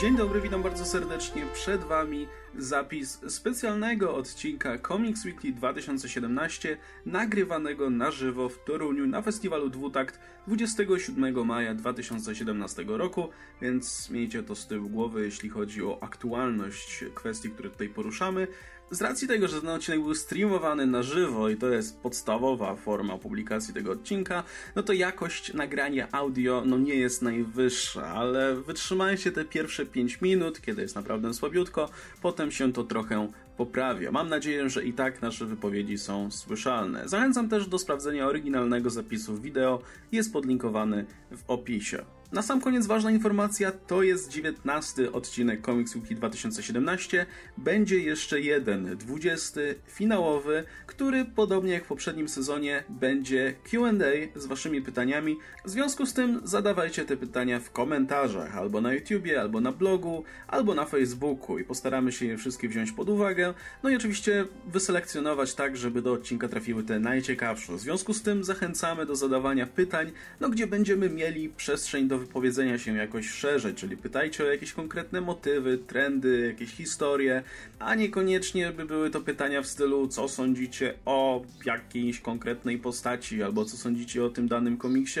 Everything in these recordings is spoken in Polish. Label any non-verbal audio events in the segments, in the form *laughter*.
Dzień dobry, witam bardzo serdecznie. Przed Wami zapis specjalnego odcinka Comics Weekly 2017, nagrywanego na żywo w Toruniu na festiwalu Dwutakt 27 maja 2017 roku, więc miejcie to z tyłu głowy, jeśli chodzi o aktualność kwestii, które tutaj poruszamy. Z racji tego, że ten odcinek był streamowany na żywo i to jest podstawowa forma publikacji tego odcinka, no to jakość nagrania audio no nie jest najwyższa, ale wytrzymajcie te pierwsze 5 minut, kiedy jest naprawdę słabiutko, potem się to trochę poprawia. Mam nadzieję, że i tak nasze wypowiedzi są słyszalne. Zachęcam też do sprawdzenia oryginalnego zapisu wideo, jest podlinkowany w opisie. Na sam koniec ważna informacja, to jest 19 odcinek Comics Weekly 2017. Będzie jeszcze jeden, 20, finałowy, który podobnie jak w poprzednim sezonie będzie Q&A z waszymi pytaniami. W związku z tym zadawajcie te pytania w komentarzach, albo na YouTubie, albo na blogu, albo na Facebooku i postaramy się je wszystkie wziąć pod uwagę. No i oczywiście wyselekcjonować tak, żeby do odcinka trafiły te najciekawsze. W związku z tym zachęcamy do zadawania pytań, no gdzie będziemy mieli przestrzeń do wypowiedzenia się jakoś szerzej, czyli pytajcie o jakieś konkretne motywy, trendy, jakieś historie, a niekoniecznie by były to pytania w stylu co sądzicie o jakiejś konkretnej postaci, albo co sądzicie o tym danym komiksie,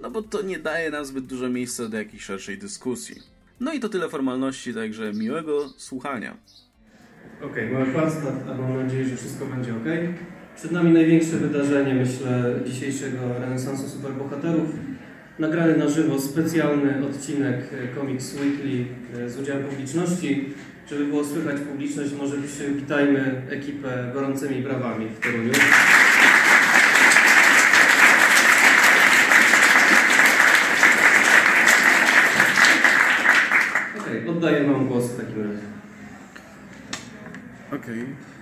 no bo to nie daje nam zbyt dużo miejsca do jakiejś szerszej dyskusji. No i to tyle formalności, także miłego słuchania. Okej, okay, mamy start, a mam nadzieję, że wszystko będzie ok. Przed nami największe wydarzenie, myślę, dzisiejszego renesansu superbohaterów nagrany na żywo specjalny odcinek e, Comics Weekly e, z udziałem publiczności. Żeby było słychać publiczność, może witajmy ekipę gorącymi brawami w Toruniu. Okej, okay, oddaję Wam głos w takim razie. Okej. Okay.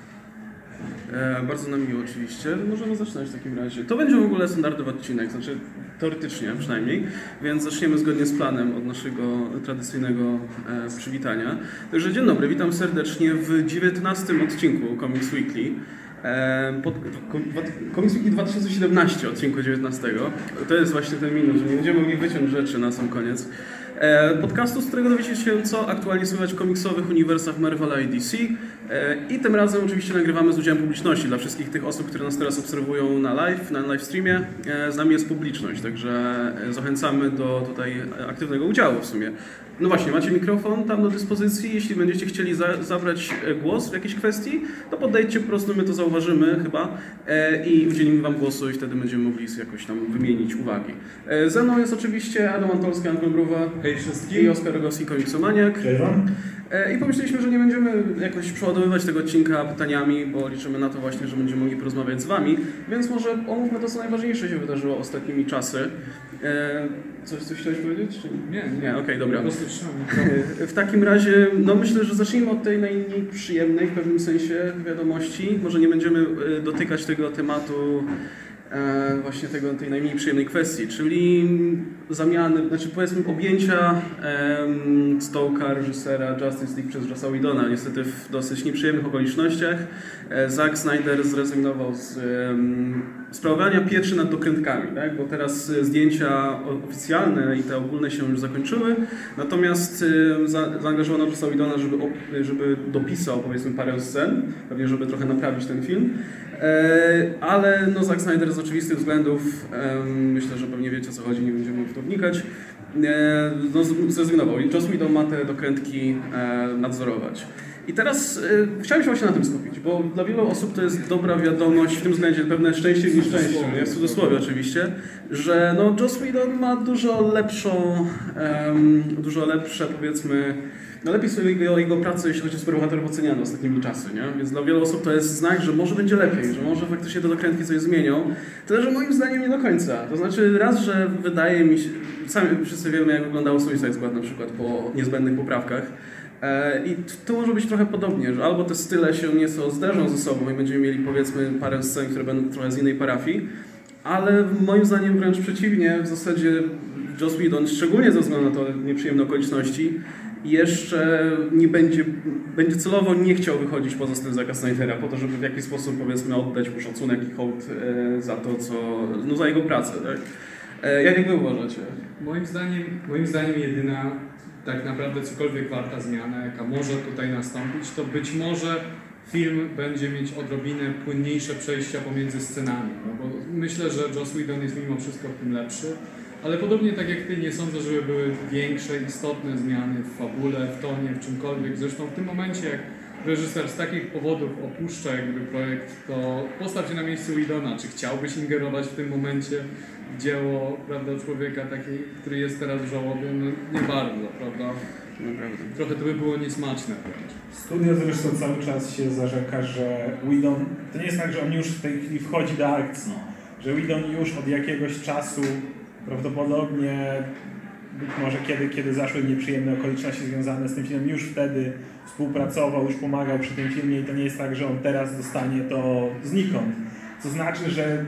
E, bardzo nam miło oczywiście. Możemy zaczynać w takim razie. To będzie w ogóle standardowy odcinek, znaczy teoretycznie przynajmniej, więc zaczniemy zgodnie z planem od naszego tradycyjnego e, przywitania. Także dzień dobry, witam serdecznie w 19 odcinku Comics Weekly. E, pod, Comics Weekly 2017, odcinku 19. To jest właśnie ten minus, że nie będziemy mogli wyciąć rzeczy na sam koniec. E, podcastu, z którego dowiecie się, co aktualnie słychać w komiksowych uniwersach Marvela i DC. E, I tym razem oczywiście nagrywamy z udziałem publiczności. Dla wszystkich tych osób, które nas teraz obserwują na live, na live streamie, e, z nami jest publiczność, także zachęcamy do tutaj aktywnego udziału w sumie. No właśnie, macie mikrofon tam do dyspozycji. Jeśli będziecie chcieli za, zabrać głos w jakiejś kwestii, to podejdźcie po prostu, my to zauważymy chyba i udzielimy Wam głosu i wtedy będziemy mogli jakoś tam wymienić uwagi. Ze mną jest oczywiście Adam Antolski, Anton Mruwa. Hej wszystkim. I Oskar Rogowski, komiksomaniak. Cześć wam. E, I pomyśleliśmy, że nie będziemy jakoś przeładowywać tego odcinka pytaniami, bo liczymy na to właśnie, że będziemy mogli porozmawiać z Wami, więc może omówmy to, co najważniejsze się wydarzyło ostatnimi czasy. E, coś, coś chciałeś powiedzieć? Nie, nie. nie Okej, okay, dobra. Prostu w takim razie, no myślę, że zacznijmy od tej najmniej przyjemnej w pewnym sensie wiadomości. Może nie będziemy e, dotykać tego tematu E, właśnie tego, tej najmniej przyjemnej kwestii, czyli zamiany, znaczy powiedzmy objęcia Stołka, reżysera Justice League przez Jossa Whedona, niestety w dosyć nieprzyjemnych okolicznościach. E, Zack Snyder zrezygnował z sprawowania pieczy nad dokrętkami, tak? bo teraz zdjęcia oficjalne i te ogólne się już zakończyły, natomiast za, zaangażowano Jossa Whedona, żeby, żeby dopisał powiedzmy parę scen, pewnie żeby trochę naprawić ten film. E, ale no, Zack Snyder z oczywistych względów, myślę, że pewnie wiecie o co chodzi, nie będziemy w to wnikać, e, no, zrezygnował i Joss Whedon ma te dokrętki e, nadzorować. I teraz chciałem się właśnie na tym skupić, bo dla wielu osób to jest dobra wiadomość, w tym względzie pewne szczęście w nieszczęściu, nie? w cudzysłowie oczywiście, że no, Joss Whedon ma dużo lepszą, um, dużo lepsze powiedzmy no lepiej sobie jego, jego pracę, jeśli chodzi o superbohaterów, oceniano ostatnimi czasy, nie? Więc dla wielu osób to jest znak, że może będzie lepiej, że może faktycznie te dokrętki coś zmienią. Tyle, że moim zdaniem nie do końca. To znaczy raz, że wydaje mi się, sami wszyscy wiemy jak wyglądał Suicide Squad na przykład po niezbędnych poprawkach. E, I to może być trochę podobnie, że albo te style się nieco zderzą ze sobą i będziemy mieli powiedzmy parę scen, które będą trochę z innej parafii, ale moim zdaniem wręcz przeciwnie, w zasadzie Joss Whedon, szczególnie ze względu na to nieprzyjemne okoliczności, jeszcze nie będzie, będzie celowo nie chciał wychodzić poza styl Zaka Snydera po to, żeby w jakiś sposób powiedzmy oddać mu szacunek i hołd e, za to, co, no za jego pracę, tak? E, jak wy uważacie? Moim zdaniem, moim zdaniem jedyna tak naprawdę cokolwiek warta zmiana, jaka może tutaj nastąpić, to być może film będzie mieć odrobinę płynniejsze przejścia pomiędzy scenami. No bo myślę, że Joss Whedon jest mimo wszystko w tym lepszy. Ale podobnie tak jak ty, nie sądzę, żeby były większe, istotne zmiany w fabule, w tonie, w czymkolwiek. Zresztą w tym momencie, jak reżyser z takich powodów opuszcza jakby projekt, to postaw się na miejscu Whedona. Czy chciałbyś ingerować w tym momencie w dzieło prawda, człowieka takiej, który jest teraz w żałobie? No nie bardzo, prawda? Naprawdę. Trochę to by było niesmaczne. Studio zresztą cały czas się zarzeka, że Whedon, to nie jest tak, że on już w tej chwili wchodzi do akcji, że Whedon już od jakiegoś czasu prawdopodobnie być może kiedy, kiedy zaszły nieprzyjemne okoliczności związane z tym filmem, już wtedy współpracował, już pomagał przy tym filmie i to nie jest tak, że on teraz dostanie to znikąd. To znaczy, że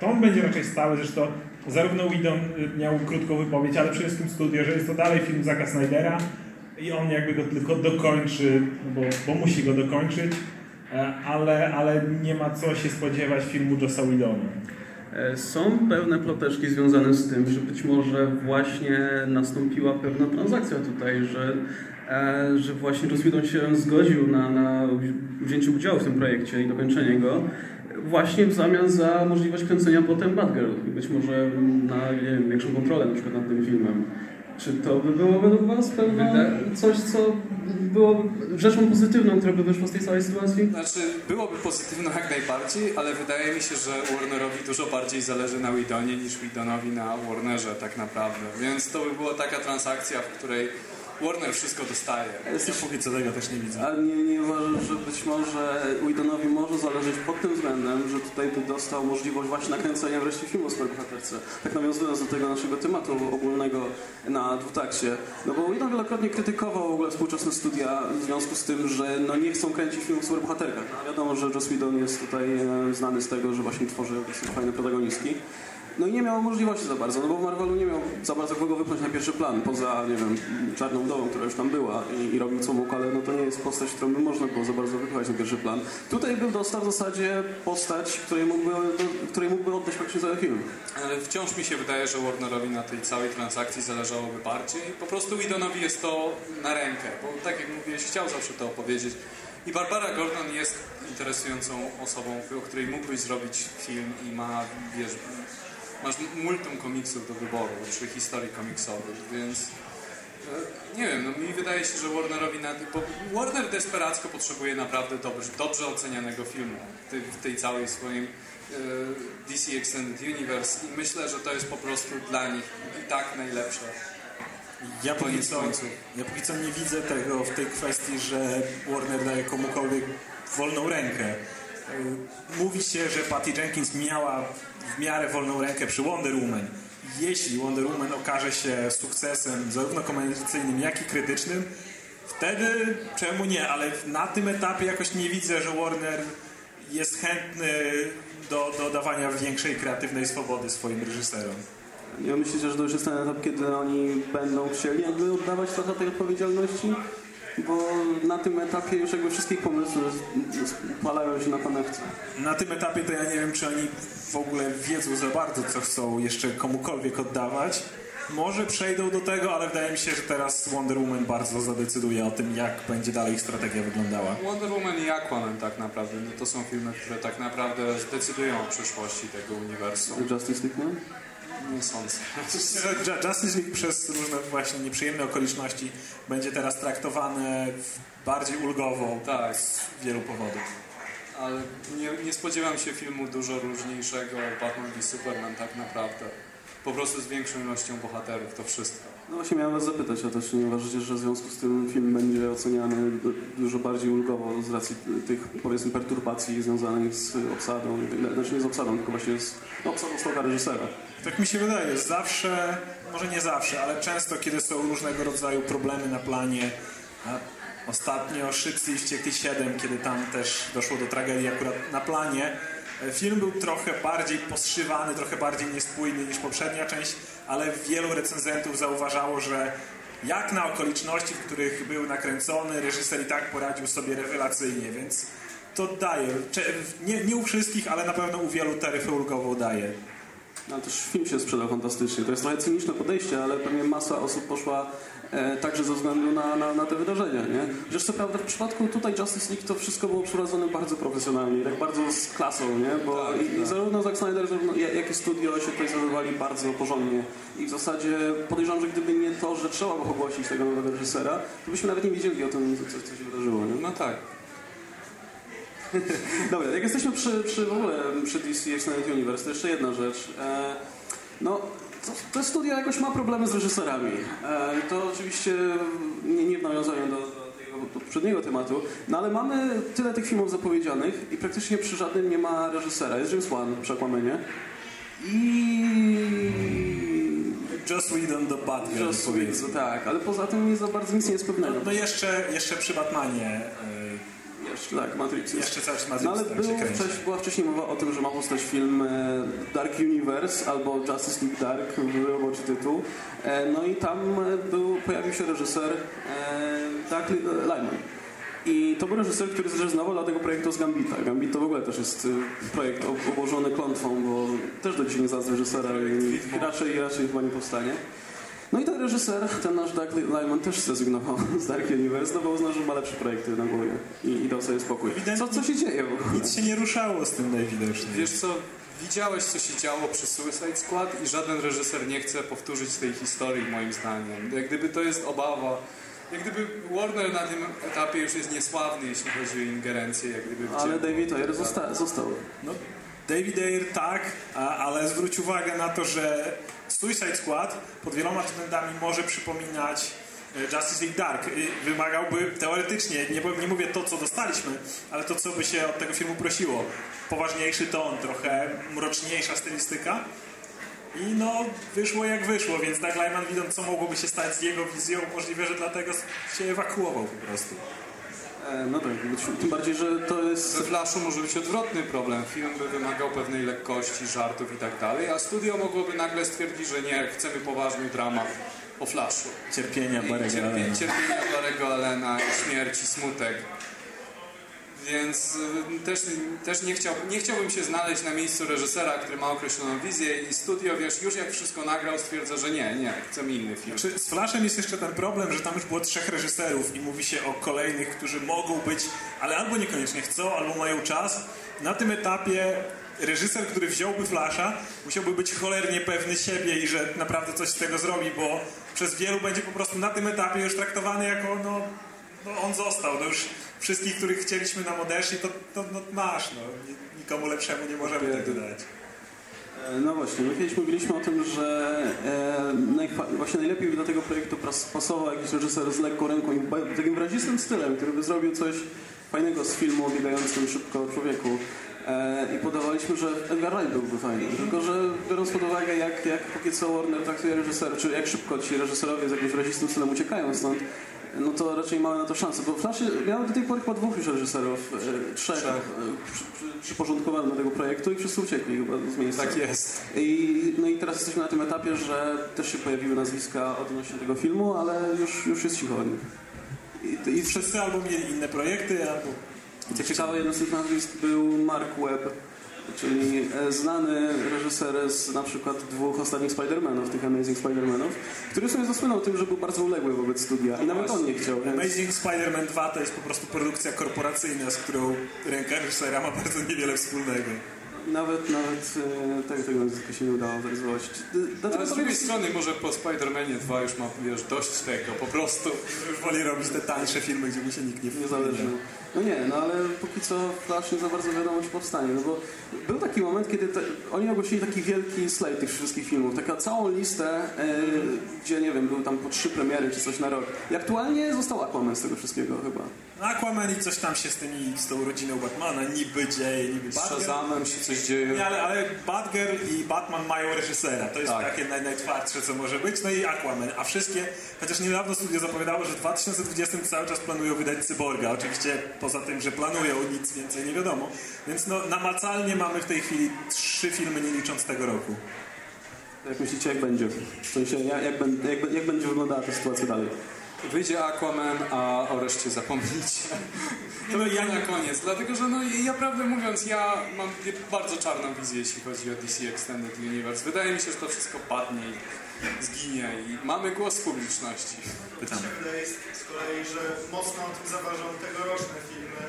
to on będzie raczej stały, zresztą zarówno Whedon y, miał krótką wypowiedź, ale przede wszystkim studio, że jest to dalej film Zacka Snydera i on jakby go tylko dokończy, no bo, bo musi go dokończyć, e, ale, ale nie ma co się spodziewać filmu Jossa Whedona. E, Są pewne ploteczki związane z tym, że być może właśnie nastąpiła pewna transakcja tutaj, że, e, że właśnie Joss się zgodził na, na wzięcie udziału w tym projekcie i dokończenie go właśnie w zamian za możliwość kręcenia potem Batgirl i być może na większą kontrolę na przykład nad tym filmem. Czy to by było według Was pewne coś, co było rzeczą pozytywną, która by wyszła z tej całej sytuacji? Znaczy, byłoby pozytywne jak najbardziej, ale wydaje mi się, że Warnerowi dużo bardziej zależy na Widonie niż Widonowi na Warnerze tak naprawdę. Więc to by była taka transakcja, w której Warner wszystko dostaje. Ja póki co tego też nie widzę. A nie, nie uważasz, że być może Whedonowi może zależeć pod tym względem, że tutaj by dostał możliwość właśnie nakręcenia wreszcie filmu o superbohaterce. Tak nawiązując do tego naszego tematu ogólnego na dwutakcie. No bo Whedon wielokrotnie krytykował w ogóle współczesne studia w związku z tym, że no nie chcą kręcić filmów o superbohaterkach. No, wiadomo, że Joss Whedon jest tutaj e, znany z tego, że właśnie tworzy fajne protagonistki. No i nie miał możliwości za bardzo, no bo w Marvelu nie miał za bardzo kogo wypchnąć na pierwszy plan, poza, nie wiem, Czarną Wdową, która już tam była i, i robił co mógł, ale no to nie jest postać, którą by można było za bardzo wypchać na pierwszy plan. Tutaj był dostał w zasadzie postać, której mógłby, której mógłby oddać praktycznie cały film. Ale wciąż mi się wydaje, że Warnerowi na tej całej transakcji zależałoby bardziej. Po prostu Widonowi jest to na rękę, bo tak jak mówiłeś, chciał zawsze to opowiedzieć. I Barbara Gordon jest interesującą osobą, o której mógłbyś zrobić film i ma, wiesz, masz multum komiksów do wyboru, czy historii komiksowych, więc e, nie wiem, no mi wydaje się, że Warnerowi na bo Warner desperacko potrzebuje naprawdę dobrze, dobrze ocenianego filmu w tej, całej swoim e, DC Extended Universe i myślę, że to jest po prostu dla nich i tak najlepsze. Ja póki, co, ja póki co nie widzę tego w tej kwestii, że Warner daje komukolwiek wolną rękę. Yy, Mówi się, że Patty Jenkins miała w miarę wolną rękę przy Wonder Woman. Jeśli Wonder Woman okaże się sukcesem zarówno komercyjnym, jak i krytycznym, wtedy czemu nie? Ale na tym etapie jakoś nie widzę, że Warner jest chętny do, do dawania większej kreatywnej swobody swoim reżyserom. Nie myślicie, że to już jest ten etap, kiedy oni będą chcieli jakby oddawać trochę tej odpowiedzialności? Bo na tym etapie już jakby wszystkich pomysły palają się na panewce. Na tym etapie to ja nie wiem, czy oni w ogóle wiedzą za bardzo, co chcą jeszcze komukolwiek oddawać. Może przejdą do tego, ale wydaje mi się, że teraz Wonder Woman bardzo zadecyduje o tym, jak będzie dalej ich strategia wyglądała. Wonder Woman i Aquaman tak naprawdę, no to są filmy, które tak naprawdę zdecydują o przyszłości tego uniwersum. Justice League, nie? Sądzę. Ju- Justice League przez różne właśnie nieprzyjemne okoliczności będzie teraz traktowane bardziej ulgowo Tak. z wielu powodów. Ale nie, nie spodziewam się filmu dużo różniejszego Batman v Superman tak naprawdę. Po prostu z większą ilością bohaterów, to wszystko. No właśnie miałem was zapytać o to, czy nie uważacie, że w związku z tym film będzie oceniany du- dużo bardziej ulgowo z racji tych, powiedzmy, perturbacji związanych z obsadą, znaczy nie z obsadą, tylko właśnie z no, obsadą słowa reżysera. Tak mi się wydaje, zawsze, może nie zawsze, ale często, kiedy są różnego rodzaju problemy na planie, ostatnio Szybcy i Wściekli 7, kiedy tam też doszło do tragedii akurat na planie, film był trochę bardziej poszywany, trochę bardziej niespójny niż poprzednia część, ale wielu recenzentów zauważało, że jak na okoliczności, w których był nakręcony, reżyser i tak poradził sobie rewelacyjnie, więc to daje. Nie, nie u wszystkich, ale na pewno u wielu taryfę ulgową daje. No, też film się sprzedał fantastycznie. To jest trochę cyniczne podejście, ale pewnie masa osób poszła e, także ze względu na, na, na te wydarzenia, nie? Chociaż co prawda w przypadku tutaj Justice League to wszystko było przeprowadzone bardzo profesjonalnie, tak bardzo z klasą, nie? Bo Tak, i, tak. zarówno Zack Snyder, zarówno ja- jak i studio się tutaj zachowywali bardzo porządnie. I w zasadzie podejrzewam, że gdyby nie to, że trzeba było ogłosić tego nowego reżysera, to byśmy nawet nie wiedzieli o tym, co, co się wydarzyło, nie? No tak. *laughs* Dobra, jak jesteśmy przy, przy w ogóle przy DC Extended Universe, to jeszcze jedna rzecz. E, no, to, to studio jakoś ma problemy z reżyserami. E, to oczywiście nie, nie w nawiązaniu do, do tego poprzedniego tematu, no ale mamy tyle tych filmów zapowiedzianych i praktycznie przy żadnym nie ma reżysera. Jest James Wan przy Aquamanie. I... Joss Whedon do Batgirl, Joss. Whedon, tak, ale poza tym nie za bardzo nic nie jest pewnego. No jeszcze, jeszcze przy Batmanie, Jeszcze, tak, Matrix jeszcze cały Matrix No ale tak był wcześniej, była wcześniej mowa o tym, że ma powstać film e, Dark Universe albo Justice League Dark, roboczy tytuł. E, no i tam e, był, pojawił się reżyser Doug Liman. I to był reżyser, który zrezygnował dla tego projektu z Gambita. Gambit to w ogóle też jest projekt ob- obłożony klątwą, bo też do dzisiaj nie znalazł reżysera i raczej, raczej chyba nie powstanie. No i ten reżyser, ten nasz Doug Liman też zrezygnował z Dark Universe, no bo uznał, że ma lepsze projekty na głowie i, i dał sobie spokój. Co, co się dzieje w ogóle? Nic się nie ruszało z tym najwidoczniej. Wiesz co, widziałeś co się działo przy Suicide Squad i żaden reżyser nie chce powtórzyć tej historii moim zdaniem. Jak gdyby to jest obawa, jak gdyby Warner na tym etapie już jest niesławny, jeśli chodzi o ingerencję, jak gdyby Ale. David Ayer zosta- został. No, David Ayer tak, a, ale zwróć uwagę na to, że Suicide Squad pod wieloma względami może przypominać e, Justice League Dark. Wymagałby teoretycznie, nie, nie mówię to, co dostaliśmy, ale to, co by się od tego filmu prosiło. Poważniejszy ton, trochę mroczniejsza stylistyka. I no, wyszło jak wyszło, więc Doug Liman widząc, co mogłoby się stać z jego wizją, możliwe, że dlatego się ewakuował po prostu. E, no tak, tym bardziej, że to jest... We Flashu może być odwrotny problem. Film by wymagał pewnej lekkości, żartów i tak dalej, a studio mogłoby nagle stwierdzić, że nie, chcemy poważny dramat o Flashu. Cierpienia cierpie, Allena. cierpienia Barry'ego Allena, i śmierci, smutek. Więc y, też, też nie, chciał, nie chciałbym się znaleźć na miejscu reżysera, który ma określoną wizję i studio, wiesz, już jak wszystko nagrał, stwierdza, że nie, nie, chcemy inny film. Z Flashem jest jeszcze ten problem, że tam już było trzech reżyserów i mówi się o kolejnych, którzy mogą być, ale albo niekoniecznie chcą, albo mają czas. Na tym etapie reżyser, który wziąłby Flasha, musiałby być cholernie pewny siebie i że naprawdę coś z tego zrobi, bo przez wielu będzie po prostu na tym etapie już traktowany jako, no, no on został, no już wszystkich, których chcieliśmy nam odeszli, to, to no, masz, no. Ni- Nikomu lepszemu nie możemy tego dać. E, No właśnie, my kiedyś mówiliśmy o tym, że e, właśnie najlepiej by do tego projektu pasował jakiś reżyser z lekką ręką i takim wyrazistym stylem, który by zrobił coś fajnego z filmu o biegającym szybko człowieku. E, I podawaliśmy, że Edgar Wright byłby fajny. Tylko, że biorąc pod uwagę, jak, jak póki co Warner traktuje reżyser, czy jak szybko ci reżyserowie z jakimś wyrazistym stylem uciekają stąd, no to raczej mamy na to szansę. Bo Flash miał do tej pory chyba dwóch już reżyserów, e, trzech, e, przy, przyporządkowanych do tego projektu i wszyscy uciekli chyba z miejsca. Tak jest. I, no i teraz jesteśmy na tym etapie, że też się pojawiły nazwiska odnośnie tego filmu, ale już, już jest cicho o. I, i Wszyscy albo mieli inne projekty, albo co ciekawe, jednym z tych nazwisk był Mark Webb, czyli e, znany reżyser z na przykład dwóch ostatnich Spider-Manów, tych Amazing Spider-Manów, który sobie zasłynął tym, że był bardzo uległy wobec studia i nawet on nie chciał. Więc... Amazing Spider-Man 2 to jest po prostu produkcja korporacyjna, z którą ręka reżysera ma bardzo niewiele wspólnego. Nawet, nawet e, tego, tego nazwiska się nie udało. Dlatego Ale z drugiej strony może po Spider-Manie 2 już ma, wiesz, dość tego, po prostu. Już *laughs* woli robić te tańsze filmy, gdzie mu się nikt nie Niezależnie. No nie, no ale póki co Flash nie za bardzo wiadomo, czy powstanie. No bo był taki moment, kiedy te, oni ogłosili taki wielki slate tych wszystkich filmów, taką całą listę, e, gdzie nie wiem, były tam po trzy premiery czy coś na rok. I aktualnie został Aquaman z tego wszystkiego chyba. Aquaman i coś tam się z, tymi, z tą rodziną Batmana niby dzieje, niby Z Batgirl. Shazamem się coś dzieje. Nie, ale, ale Batgirl i Batman mają reżysera. To jest Tak. takie naj, najtwardsze, co może być. No i Aquaman. A wszystkie, chociaż niedawno studio zapowiadało, że w 2020 cały czas planują wydać Cyborga. Oczywiście poza tym, że planują, nic więcej nie wiadomo. Więc no, namacalnie mamy w tej chwili trzy filmy, nie licząc tego roku. Jak myślicie, jak będzie? W sensie, jak, jak, jak, jak będzie wyglądała ta sytuacja dalej? Wyjdzie Aquaman, a o reszcie zapomnijcie. To ja na koniec, dlatego że no ja prawdę mówiąc, ja mam bardzo czarną wizję, jeśli chodzi o DC Extended Universe. Wydaje mi się, że to wszystko padnie i zginie i mamy głos publiczności. Pytam. Wydaje z kolei, że mocno o tym zaważą tegoroczne filmy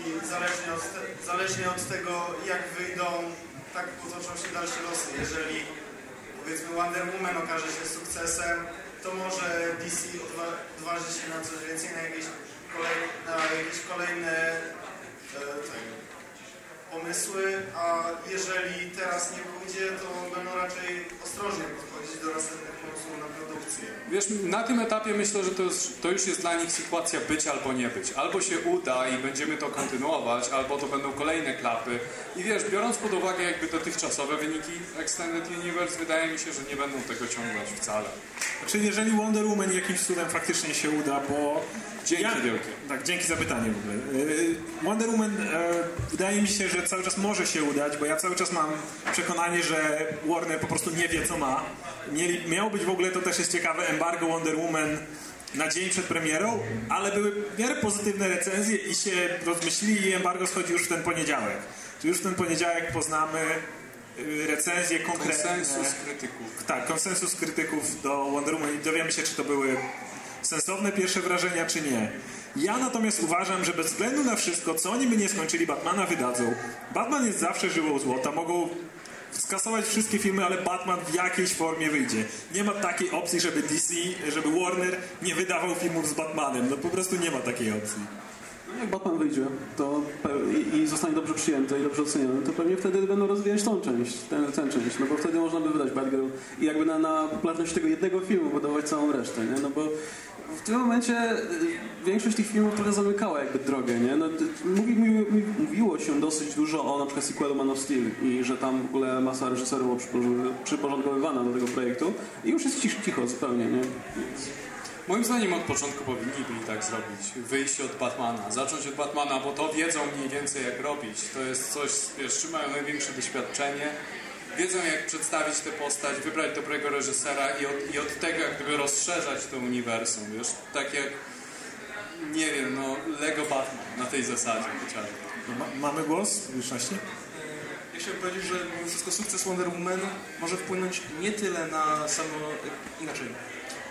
i zależnie od, te, zależnie od tego, jak wyjdą, tak potoczą się dalsze losy. Jeżeli powiedzmy Wonder Woman okaże się sukcesem, to może DC odwa odważy się na coś więcej, na jakieś, kolej, na jakieś kolejne e, pomysły, a jeżeli teraz nie pójdzie, to będą raczej ostrożnie podchodzić do następnych. Wiesz, na tym etapie myślę, że to, jest, to już jest dla nich sytuacja być albo nie być. Albo się uda i będziemy to kontynuować, albo to będą kolejne klapy. I wiesz, biorąc pod uwagę jakby dotychczasowe wyniki Extended Universe, wydaje mi się, że nie będą tego ciągnąć wcale. Znaczy, jeżeli Wonder Woman jakimś cudem faktycznie się uda, bo... Dzięki wielkie. Tak, dzięki za pytanie w ogóle. Yy, Wonder Woman e, wydaje mi się, że cały czas może się udać, bo ja cały czas mam przekonanie, że Warner po prostu nie wie, co ma. Mieli, miało być w ogóle, to też jest ciekawe, embargo Wonder Woman na dzień przed premierą, ale były w miarę pozytywne recenzje i się rozmyślili i embargo schodzi już w ten poniedziałek. Już w ten poniedziałek poznamy y, recenzje konkretne. Konsensus krytyków. Tak, konsensus krytyków do Wonder Woman i dowiemy się, czy to były sensowne pierwsze wrażenia, czy nie. Ja natomiast uważam, że bez względu na wszystko, co oni by nie skończyli, Batmana wydadzą. Batman jest zawsze żyłą złota, mogą skasować wszystkie filmy, ale Batman w jakiejś formie wyjdzie. Nie ma takiej opcji, żeby DC, żeby Warner nie wydawał filmów z Batmanem. No po prostu nie ma takiej opcji. Jak Batman wyjdzie to i zostanie dobrze przyjęty i dobrze oceniony, to pewnie wtedy będą rozwijać tą część, tę, tę część, no bo wtedy można by wydać Batgirl i jakby na, na popularność tego jednego filmu budować całą resztę, nie? No bo w tym momencie y, większość tych filmów trochę zamykała jakby drogę, nie? No, mówi, mówi, mówiło się dosyć dużo o na przykład sequelu Man of Steel i że tam w ogóle masa reżyserów była przyporządkowy- przyporządkowywana do tego projektu i już jest cicho, cicho zupełnie, nie? Moim zdaniem od początku powinni byli tak zrobić. Wyjść od Batmana, zacząć od Batmana, bo to wiedzą mniej więcej jak robić. To jest coś, wiesz, mają największe doświadczenie. Wiedzą jak przedstawić tę postać, wybrać dobrego reżysera i od, i od tego jak gdyby rozszerzać to uniwersum, wiesz. Tak jak, nie wiem, no Lego Batman na tej zasadzie chociażby. No, ma, mamy głos w publiczności? Ja chciałem powiedzieć, że mimo wszystko sukces Wonder Woman może wpłynąć nie tyle na samo... inaczej.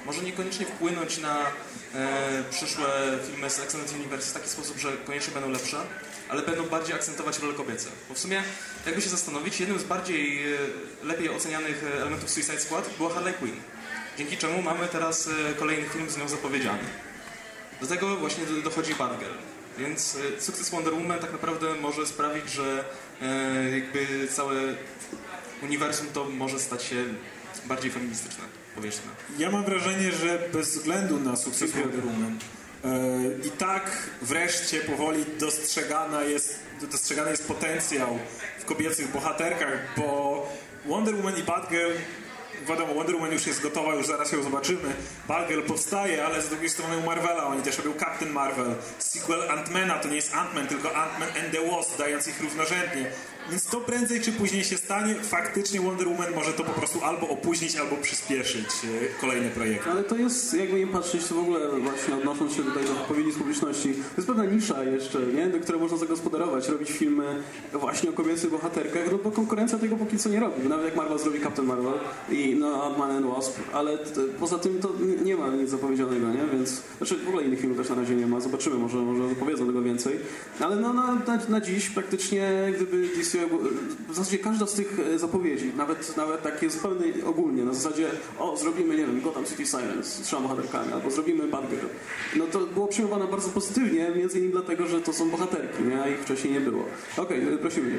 Może niekoniecznie wpłynąć na e, przyszłe filmy z Extended Universe w taki sposób, że koniecznie będą lepsze, ale będą bardziej akcentować role kobiece. Bo w sumie, jakby się zastanowić, jednym z bardziej e, lepiej ocenianych e, elementów Suicide Squad była Harley Quinn. Dzięki czemu mamy teraz e, kolejny film z nią zapowiedziany. Do tego właśnie do- dochodzi Batgirl. Więc e, sukces Wonder Woman tak naprawdę może sprawić, że e, jakby całe uniwersum to może stać się bardziej feministyczne, Ja mam wrażenie, że bez względu na sukces Wonder Woman e, i tak wreszcie powoli dostrzegana jest, dostrzegany jest potencjał w kobiecych bohaterkach, bo Wonder Woman i Batgirl wiadomo, Wonder Woman już jest gotowa, już zaraz ją zobaczymy. Batgirl powstaje, ale z drugiej strony u Marvela, oni też robią Captain Marvel. Sequel Ant-Mana to nie jest Ant-Man, tylko Ant-Man and the Wasp, dając ich równorzędnie. Więc to prędzej czy później się stanie. Faktycznie Wonder Woman może to po prostu albo opóźnić, albo przyspieszyć e, kolejne projekty. Ale to jest, jakby nie patrzeć, to w ogóle właśnie odnosząc się tutaj do wypowiedzi z publiczności, to jest pewna nisza jeszcze, nie? do której można zagospodarować, robić filmy właśnie o kobiecych bohaterkach, no bo konkurencja tego póki co nie robi. Nawet jak Marvel zrobi Captain Marvel i no, Ant-Man and Wasp, ale poza tym to nie ma nic zapowiedzianego, nie? Więc, znaczy w ogóle innych filmów też na razie nie ma, zobaczymy, może, może powiedzą tego więcej. Ale no, na, na, na dziś praktycznie gdyby DC, w zasadzie każda z tych e, zapowiedzi, nawet, nawet takie zupełnie ogólnie, na zasadzie o, zrobimy, nie wiem, Gotham City Sirens z trzema bohaterkami, albo zrobimy Batgirl, no to było przyjmowane bardzo pozytywnie, między innymi dlatego, że to są bohaterki, nie? a ich wcześniej nie było. Okej, e, prosimy.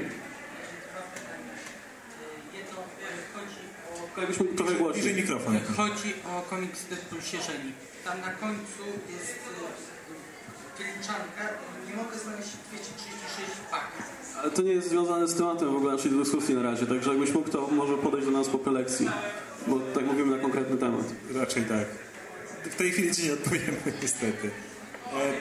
Jedno e, chodzi o, Jakbyśmy trochę Bliżej głośniej. mikrofon. chodzi o komiks Deadpool Sierzeni. Tam na końcu jest kliczanka i nie mogę znaleźć 236 paków. Ale to nie jest związane z tematem w ogóle naszej dyskusji na razie, także jakbyś mógł, to może podejść do nas po prelekcji, bo tak mówimy na konkretny temat. Raczej tak. W tej chwili ci nie odpowiemy, *laughs* niestety. E,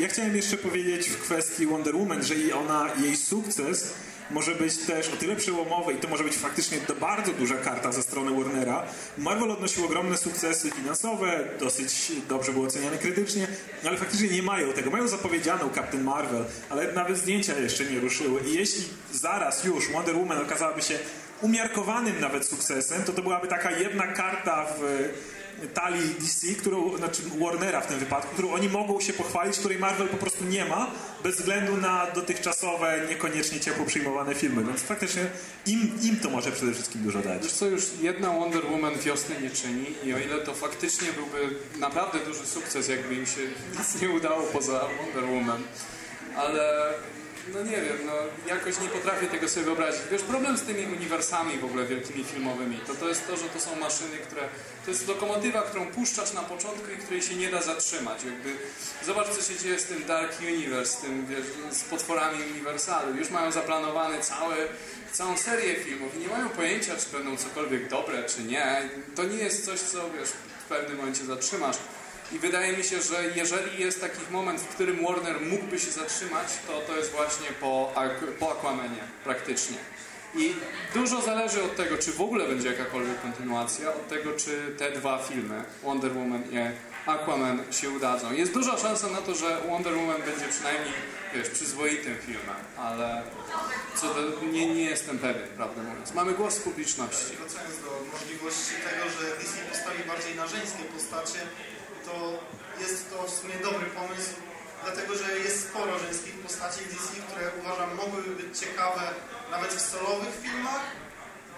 Ja chciałem jeszcze powiedzieć w kwestii Wonder Woman, że i ona, jej sukces może być też o tyle przełomowe i to może być faktycznie bardzo duża karta ze strony Warnera. Marvel odnosił ogromne sukcesy finansowe, dosyć dobrze był oceniany krytycznie, ale faktycznie nie mają tego. Mają zapowiedzianą Captain Marvel, ale nawet zdjęcia jeszcze nie ruszyły. I jeśli zaraz już Wonder Woman okazałaby się umiarkowanym nawet sukcesem, to to byłaby taka jedna karta w talii DC, którą, znaczy Warnera w tym wypadku, którą oni mogą się pochwalić, której Marvel po prostu nie ma, bez względu na dotychczasowe, niekoniecznie ciepło przyjmowane filmy. Więc faktycznie im, im to może przede wszystkim dużo dać. Wiesz co, już jedna Wonder Woman wiosny nie czyni i o ile to faktycznie byłby naprawdę duży sukces, jakby im się nic nie udało poza Wonder Woman, ale no nie wiem, no jakoś nie potrafię tego sobie wyobrazić. Wiesz, problem z tymi uniwersami w ogóle wielkimi filmowymi, to to jest to, że to są maszyny, które, to jest lokomotywa, którą puszczasz na początku i której się nie da zatrzymać. Jakby, zobacz co się dzieje z tym Dark Universe, z tym, wiesz, z potworami Uniwersalu. Już mają zaplanowany cały, całą serię filmów i nie mają pojęcia, czy będą cokolwiek dobre, czy nie. To nie jest coś, co, wiesz, w pewnym momencie zatrzymasz. I wydaje mi się, że jeżeli jest taki moment, w którym Warner mógłby się zatrzymać, to to jest właśnie po, po Aquamanie praktycznie. I dużo zależy od tego, czy w ogóle będzie jakakolwiek kontynuacja, od tego, czy te dwa filmy, Wonder Woman i Aquaman, się udadzą. Jest duża szansa na to, że Wonder Woman będzie przynajmniej, wiesz, przyzwoitym filmem, ale co nie, nie jestem pewien, prawdę mówiąc. Mamy głos publiczności. Wracając do możliwości tego, że Disney postawi bardziej na żeńskie postacie, to jest to w sumie dobry pomysł, dlatego że jest sporo żeńskich postaci w DC, które uważam mogłyby być ciekawe nawet w solowych filmach,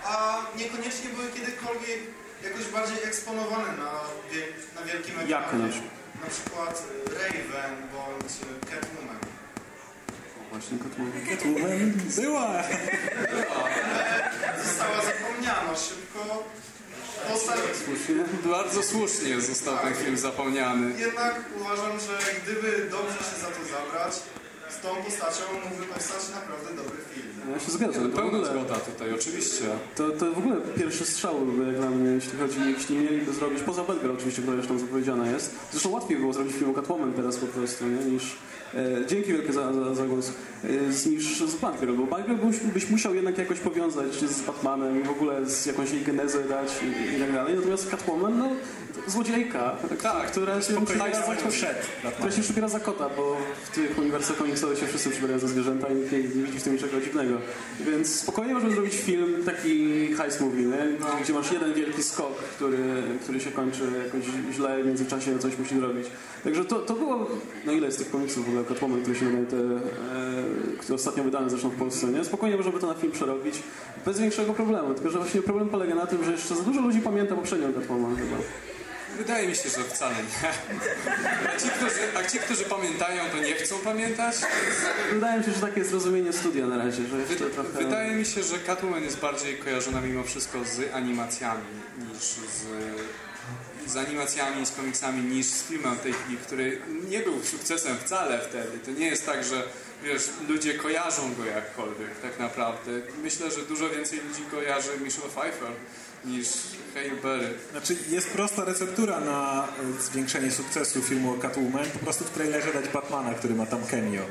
a niekoniecznie były kiedykolwiek jakoś bardziej eksponowane na, na wielkim ekranie. Jak na przykład? Na przykład y, Raven bądź y, Catwoman. Właśnie Catwoman. Catwoman była! *laughs* Została zapomniana szybko. Słusznie. Bardzo słusznie został ten film zapomniany. Jednak uważam, że gdyby dobrze się za to zabrać, z tą postacią mógłby powstać naprawdę dobry film. Ja się zgadzam. W Pełna zgoda tutaj, oczywiście. to, to w ogóle pierwszy strzał byłby jak dla mnie, jeśli chodzi, jeśli mieliby zrobić, poza Batgirl oczywiście, która już tam zapowiedziana jest. Zresztą łatwiej było zrobić film o Catwoman teraz po prostu, nie? niż... E, dzięki wielkie za, za, za głos. E, niż z Batgirl, bo Batgirl byś, byś musiał jednak jakoś powiązać z Batmanem i w ogóle z jakąś jej genezę dać i, i tak dalej. Natomiast Catwoman, no, złodziejka, Tak, która się przybiera za, która się przybiera za kota, bo w tych uniwersach komiksowych się wszyscy przybierają za zwierzęta i nikt nie, widzi w tym niczego dziwnego. Więc spokojnie możemy zrobić film taki heist movie, nie? gdzie masz jeden wielki skok, który, który się kończy jakoś źle, w międzyczasie coś musi zrobić. Także to, to było, no ile jest tych komiksów w ogóle Catwoman, które się te, e, które ostatnio wydane zresztą w Polsce, nie? Spokojnie możemy to na film przerobić bez większego problemu, tylko że właśnie problem polega na tym, że jeszcze za dużo ludzi pamięta poprzednią Catwoman chyba. Wydaje mi się, że wcale nie. *laughs* A ci, którzy, a ci, którzy pamiętają, to nie chcą pamiętać. Wydaje mi się, że takie jest rozumienie studia na razie, że jeszcze trochę... Wydaje mi się, że Catwoman jest bardziej kojarzona mimo wszystko z animacjami niż z, z animacjami, z komiksami niż z filmem w tej chwili, który nie był sukcesem wcale wtedy. To nie jest tak, że wiesz, ludzie kojarzą go jakkolwiek tak naprawdę. Myślę, że dużo więcej ludzi kojarzy Michelle Pfeiffer niż Halle Berry. Znaczy jest prosta receptura na y, zwiększenie sukcesu filmu o Catwoman, po prostu w trailerze dać Batmana, który ma tam cameo.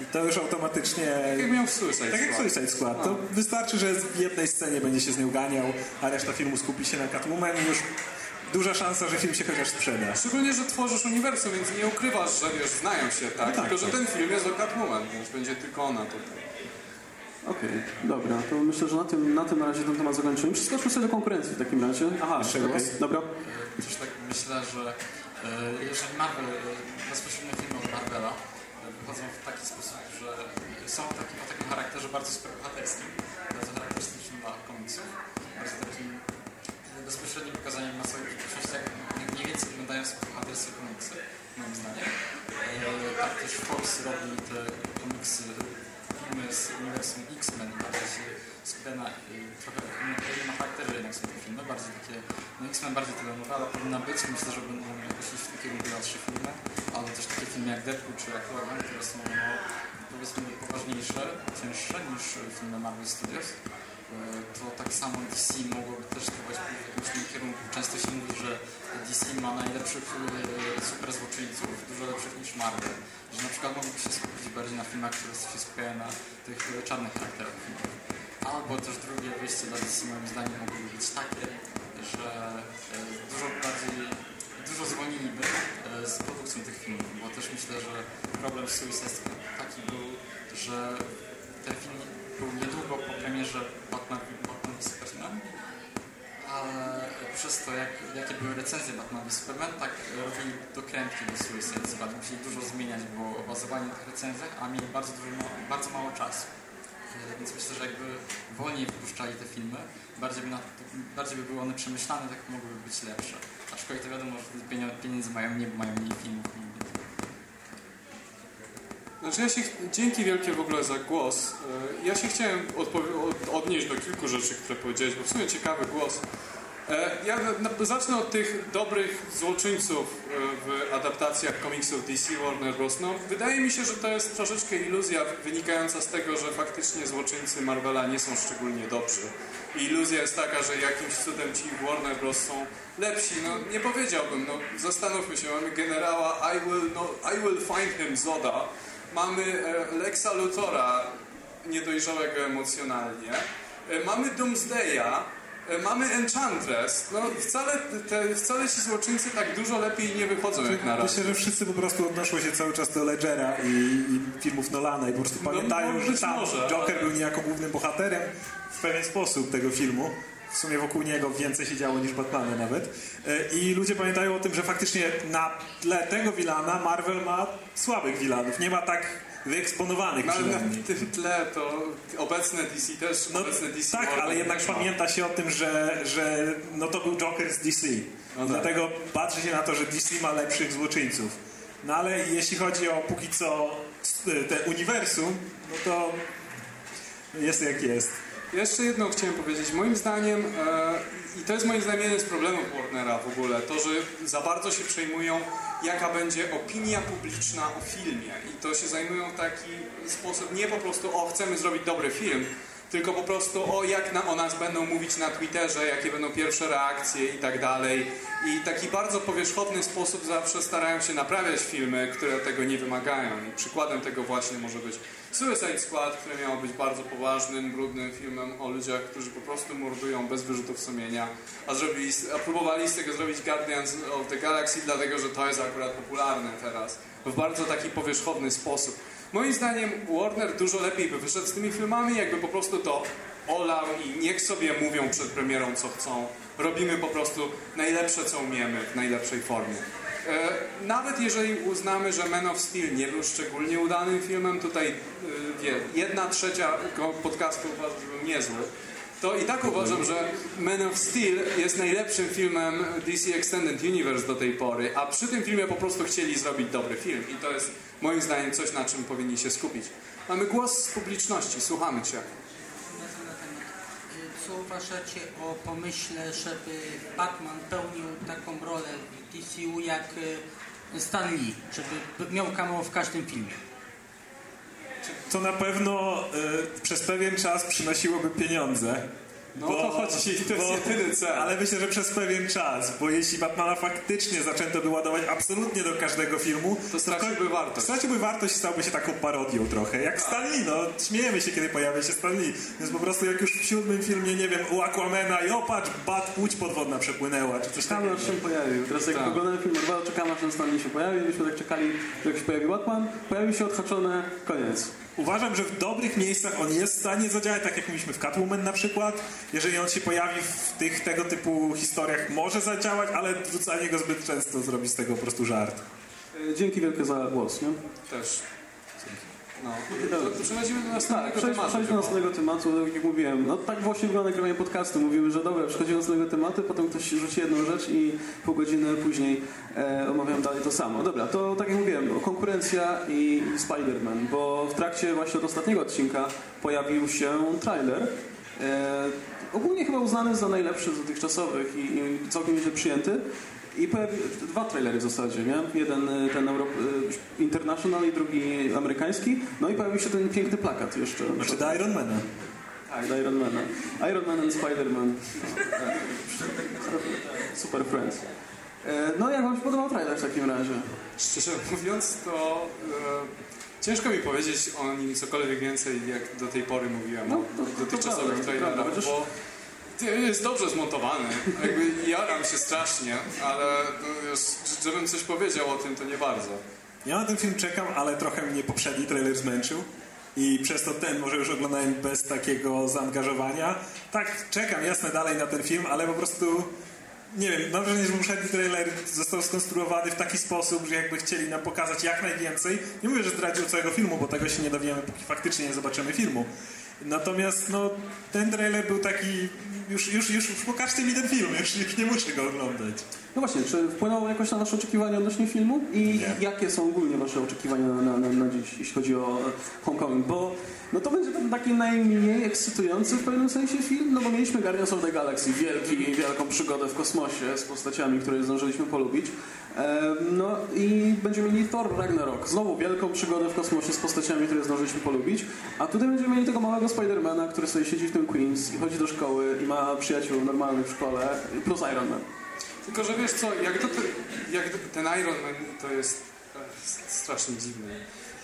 I to już automatycznie... Tak jak miał w Suicide Tak jak. Suicide Squad. To wystarczy, że w jednej scenie będzie się z nią ganiał, a reszta filmu skupi się na Catwoman i już duża szansa, że film się chociaż sprzeda. Szczególnie, że tworzysz uniwersum, więc nie ukrywasz, że wiesz, znają się, tak? No tak, Tylko, że tak. ten film jest o Catwoman, więc będzie tylko ona tutaj. Okej, dobra, to myślę, że na tym, na tym na razie ten temat zakończymy. Przeskoczmy sobie do konkurencji w takim razie. Aha, Jeszcze głos? dobra. Też tak myślę, że e, jeżeli Marvel, e, bezpośrednio filmy od Marvela e, wychodzą w taki sposób, że są taki, o takim charakterze bardzo superbohaterskim, bardzo charakterystycznym dla komiksów, bardzo takim bezpośrednim pokazaniem na swoich przeszłościach, jak mniej więcej wyglądają superbohaterskie komiksy, moim zdaniem. E, Tak też Fox robi te komiksy, filmy z uniwersum X-Men, bardziej się skupia na e, trochę innym innym charakterze jednak są te filmy, bardziej takie, no X-Men bardziej telenowela powinna być, myślę, że będą jakoś już takie dłuższe filmy, ale też takie filmy jak Deadpool czy Logan, które są no, powiedzmy poważniejsze, cięższe niż filmy Marvel Studios. To tak samo DC mogłoby też pójść w jakimś kierunku. Często się mówi, że DC ma najlepszych e, super złoczyńców, dużo lepszych niż Marvel. Że na przykład mogliby się skupić bardziej na filmach, które się skupiają na tych e, czarnych charakterach. Albo też drugie wyjście dla DC moim zdaniem mogłoby być takie, że e, dużo bardziej, dużo zwolniliby z produkcją tych filmów, bo też myślę, że problem z Suicide taki był, że ten film był niedługo po premierze Batman, Batman Superman, ale przez to, jak, jakie były recenzje Batman v Superman, tak robili dokrętki do Suicide Squad. Musieli dużo zmieniać, bo bazowanie na tych recenzjach, a mieli bardzo, dużo, bardzo mało czasu. E, Więc myślę, że jakby wolniej wypuszczali te filmy, bardziej by, na, bardziej by były one przemyślane, tak mogłyby być lepsze. Aczkolwiek to wiadomo, że pieniędzy mają bo mają mniej filmów. Znaczy ja się, dzięki wielkie w ogóle za głos. E, Ja się chciałem odnieść do kilku rzeczy, które powiedziałeś, bo w sumie ciekawy głos. E, Ja zacznę od tych dobrych złoczyńców e, w adaptacjach komiksów DC Warner Bros. No, wydaje mi się, że to jest troszeczkę iluzja wynikająca z tego, że faktycznie złoczyńcy Marvela nie są szczególnie dobrzy. I iluzja jest taka, że jakimś cudem ci Warner Bros. są lepsi. No nie powiedziałbym, no zastanówmy się, mamy generała I will, no, I will find him Zoda, mamy e, Lexa Luthora niedojrzałego emocjonalnie, e, mamy Doomsdaya, e, mamy Enchantress. No wcale, te, wcale ci złoczyńcy tak dużo lepiej nie wychodzą jak na razie. Myślę, że wszyscy po prostu odnoszą się cały czas do Ledgera i, i filmów Nolana i po prostu No, pamiętają, no, że tam może, Joker ale- był niejako głównym bohaterem w pewien sposób tego filmu. W sumie wokół niego więcej się działo niż Batmana nawet. E, I ludzie pamiętają o tym, że faktycznie na tle tego Wilana Marvel ma słabych Wilanów. Nie ma tak wyeksponowanych No, ale na tym tle to obecne DC też, No, obecne DC tak, Warner ale jednak ma. pamięta się o tym, że, że no to był Joker z DC. No tak. Dlatego patrzy się na to, że DC ma lepszych złoczyńców. No ale jeśli chodzi o póki co te uniwersum, no to jest jak jest. Jeszcze jedno chciałem powiedzieć. Moim zdaniem, e, i to jest moim zdaniem jeden z problemów Warnera w ogóle, to, że za bardzo się przejmują, jaka będzie opinia publiczna o filmie. I to się zajmują w taki sposób, nie po prostu, o, chcemy zrobić dobry film, tylko po prostu o jak na, o nas będą mówić na Twitterze, jakie będą pierwsze reakcje i tak dalej. I taki bardzo powierzchowny sposób zawsze starają się naprawiać filmy, które tego nie wymagają. I przykładem tego właśnie może być Suicide Squad, które miało być bardzo poważnym, brudnym filmem o ludziach, którzy po prostu mordują bez wyrzutów sumienia, a, zrobili, a próbowali z tego zrobić Guardians of the Galaxy, dlatego że to jest akurat popularne teraz. W bardzo taki powierzchowny sposób. Moim zdaniem Warner dużo lepiej by wyszedł z tymi filmami, jakby po prostu to olał i niech sobie mówią przed premierą co chcą. Robimy po prostu najlepsze co umiemy w najlepszej formie. E, Nawet jeżeli uznamy, że Man of Steel nie był szczególnie udanym filmem, tutaj e, wie, jedna trzecia podcastu uważa, że był niezły, to i tak uważam, że Man of Steel jest najlepszym filmem DC Extended Universe do tej pory, a przy tym filmie po prostu chcieli zrobić dobry film i to jest moim zdaniem coś, na czym powinni się skupić. Mamy głos z publiczności, słuchamy Cię. Y, Co uważacie o pomyśle, żeby Batman pełnił taką rolę DCU jak y, Stan Lee, żeby miał cameo w każdym filmie? To na pewno y, przez pewien czas przynosiłoby pieniądze. No o to chodzi, to jest jedyny cel. Ale myślę, że przez pewien czas, bo jeśli Batmana faktycznie zaczęto by ładować absolutnie do każdego filmu, To straciłby wartość. Straciłby wartość i stałby się taką parodią trochę. Jak Stan Lee, no śmiejemy się, kiedy pojawia się Stan Lee. Więc po prostu jak już w siódmym filmie, nie wiem, u Aquamena i opatrz, bat, płódź podwodna przepłynęła, czy coś Czekamy takiego. aż się pojawił. Teraz jak Tak. oglądamy film Marvela, czekamy aż ten Stanley się pojawi. Myśmy tak czekali, jak się pojawi Batman, pojawił się odhaczone, koniec. Uważam, że w dobrych miejscach on jest w stanie zadziałać, tak jak mieliśmy w Catwoman na przykład. Jeżeli on się pojawi w tych tego typu historiach, może zadziałać, ale wrzucanie go zbyt często zrobi z tego po prostu żart. E, Dzięki wielkie za głos, nie? Też. No. To, przechodzimy do następnego Tak, przejdźmy tematu. przejdźmy do następnego tematu, tak jak mówiłem. No tak właśnie wygląda nagrywanie podcastu. Mówimy, że dobra, przechodzimy do następnego tematu, potem ktoś rzuci jedną rzecz i pół godziny później e, omawiam dalej to samo. Dobra, to tak jak mówiłem, konkurencja i Spider-Man, bo w trakcie właśnie od ostatniego odcinka pojawił się trailer. E, ogólnie chyba uznany za najlepszy z dotychczasowych i, i całkiem nieźle przyjęty. I pojawi, dwa trailery w zasadzie, nie? Jeden y, ten Euro, y, International i drugi amerykański. No i pojawił się ten piękny plakat jeszcze. Znaczy do Ironmana. Tak, do Ironmana. Iron Man and Spider-Man. Super Friends. E, No jak wam się podobał trailer w takim razie? Szczerze mówiąc, to e, ciężko mi powiedzieć o nim cokolwiek więcej, jak do tej pory mówiłem No, o to- dotychczasowych to trailerach, bo jest dobrze zmontowany. Jakby jaram się strasznie, ale już, żebym coś powiedział o tym, to nie bardzo. Ja na ten film czekam, ale trochę mnie poprzedni trailer zmęczył. I przez to ten może już oglądałem bez takiego zaangażowania. Tak, czekam jasne dalej na ten film, ale po prostu nie wiem, mam wrażenie, że poprzedni trailer został skonstruowany w taki sposób, że jakby chcieli nam pokazać jak najwięcej. Nie mówię, że zdradził całego filmu, bo tego się nie dowiemy, póki faktycznie nie zobaczymy filmu. Natomiast no, ten trailer był taki, już, już, już pokażcie mi ten film, już, już nie muszę go oglądać. No właśnie, czy wpłynęło jakoś na wasze oczekiwania odnośnie filmu? I Nie. jakie są ogólnie wasze oczekiwania na, na, na, na dziś, jeśli chodzi o e, Homecoming? Bo no to będzie ten taki najmniej ekscytujący w pewnym sensie film, no bo mieliśmy Guardians of the Galaxy, wielki, wielką przygodę w kosmosie z postaciami, które zdążyliśmy polubić. No i będziemy mieli Thor Ragnarok, znowu wielką przygodę w kosmosie z postaciami, które zdążyliśmy polubić, a tutaj będziemy mieli tego małego Spidermana, który sobie siedzi w tym Queens i chodzi do szkoły i ma przyjaciół normalnych w szkole, plus Iron Man. Tylko, że wiesz co, jak, to, jak ten Iron Man to jest e, strasznie dziwne.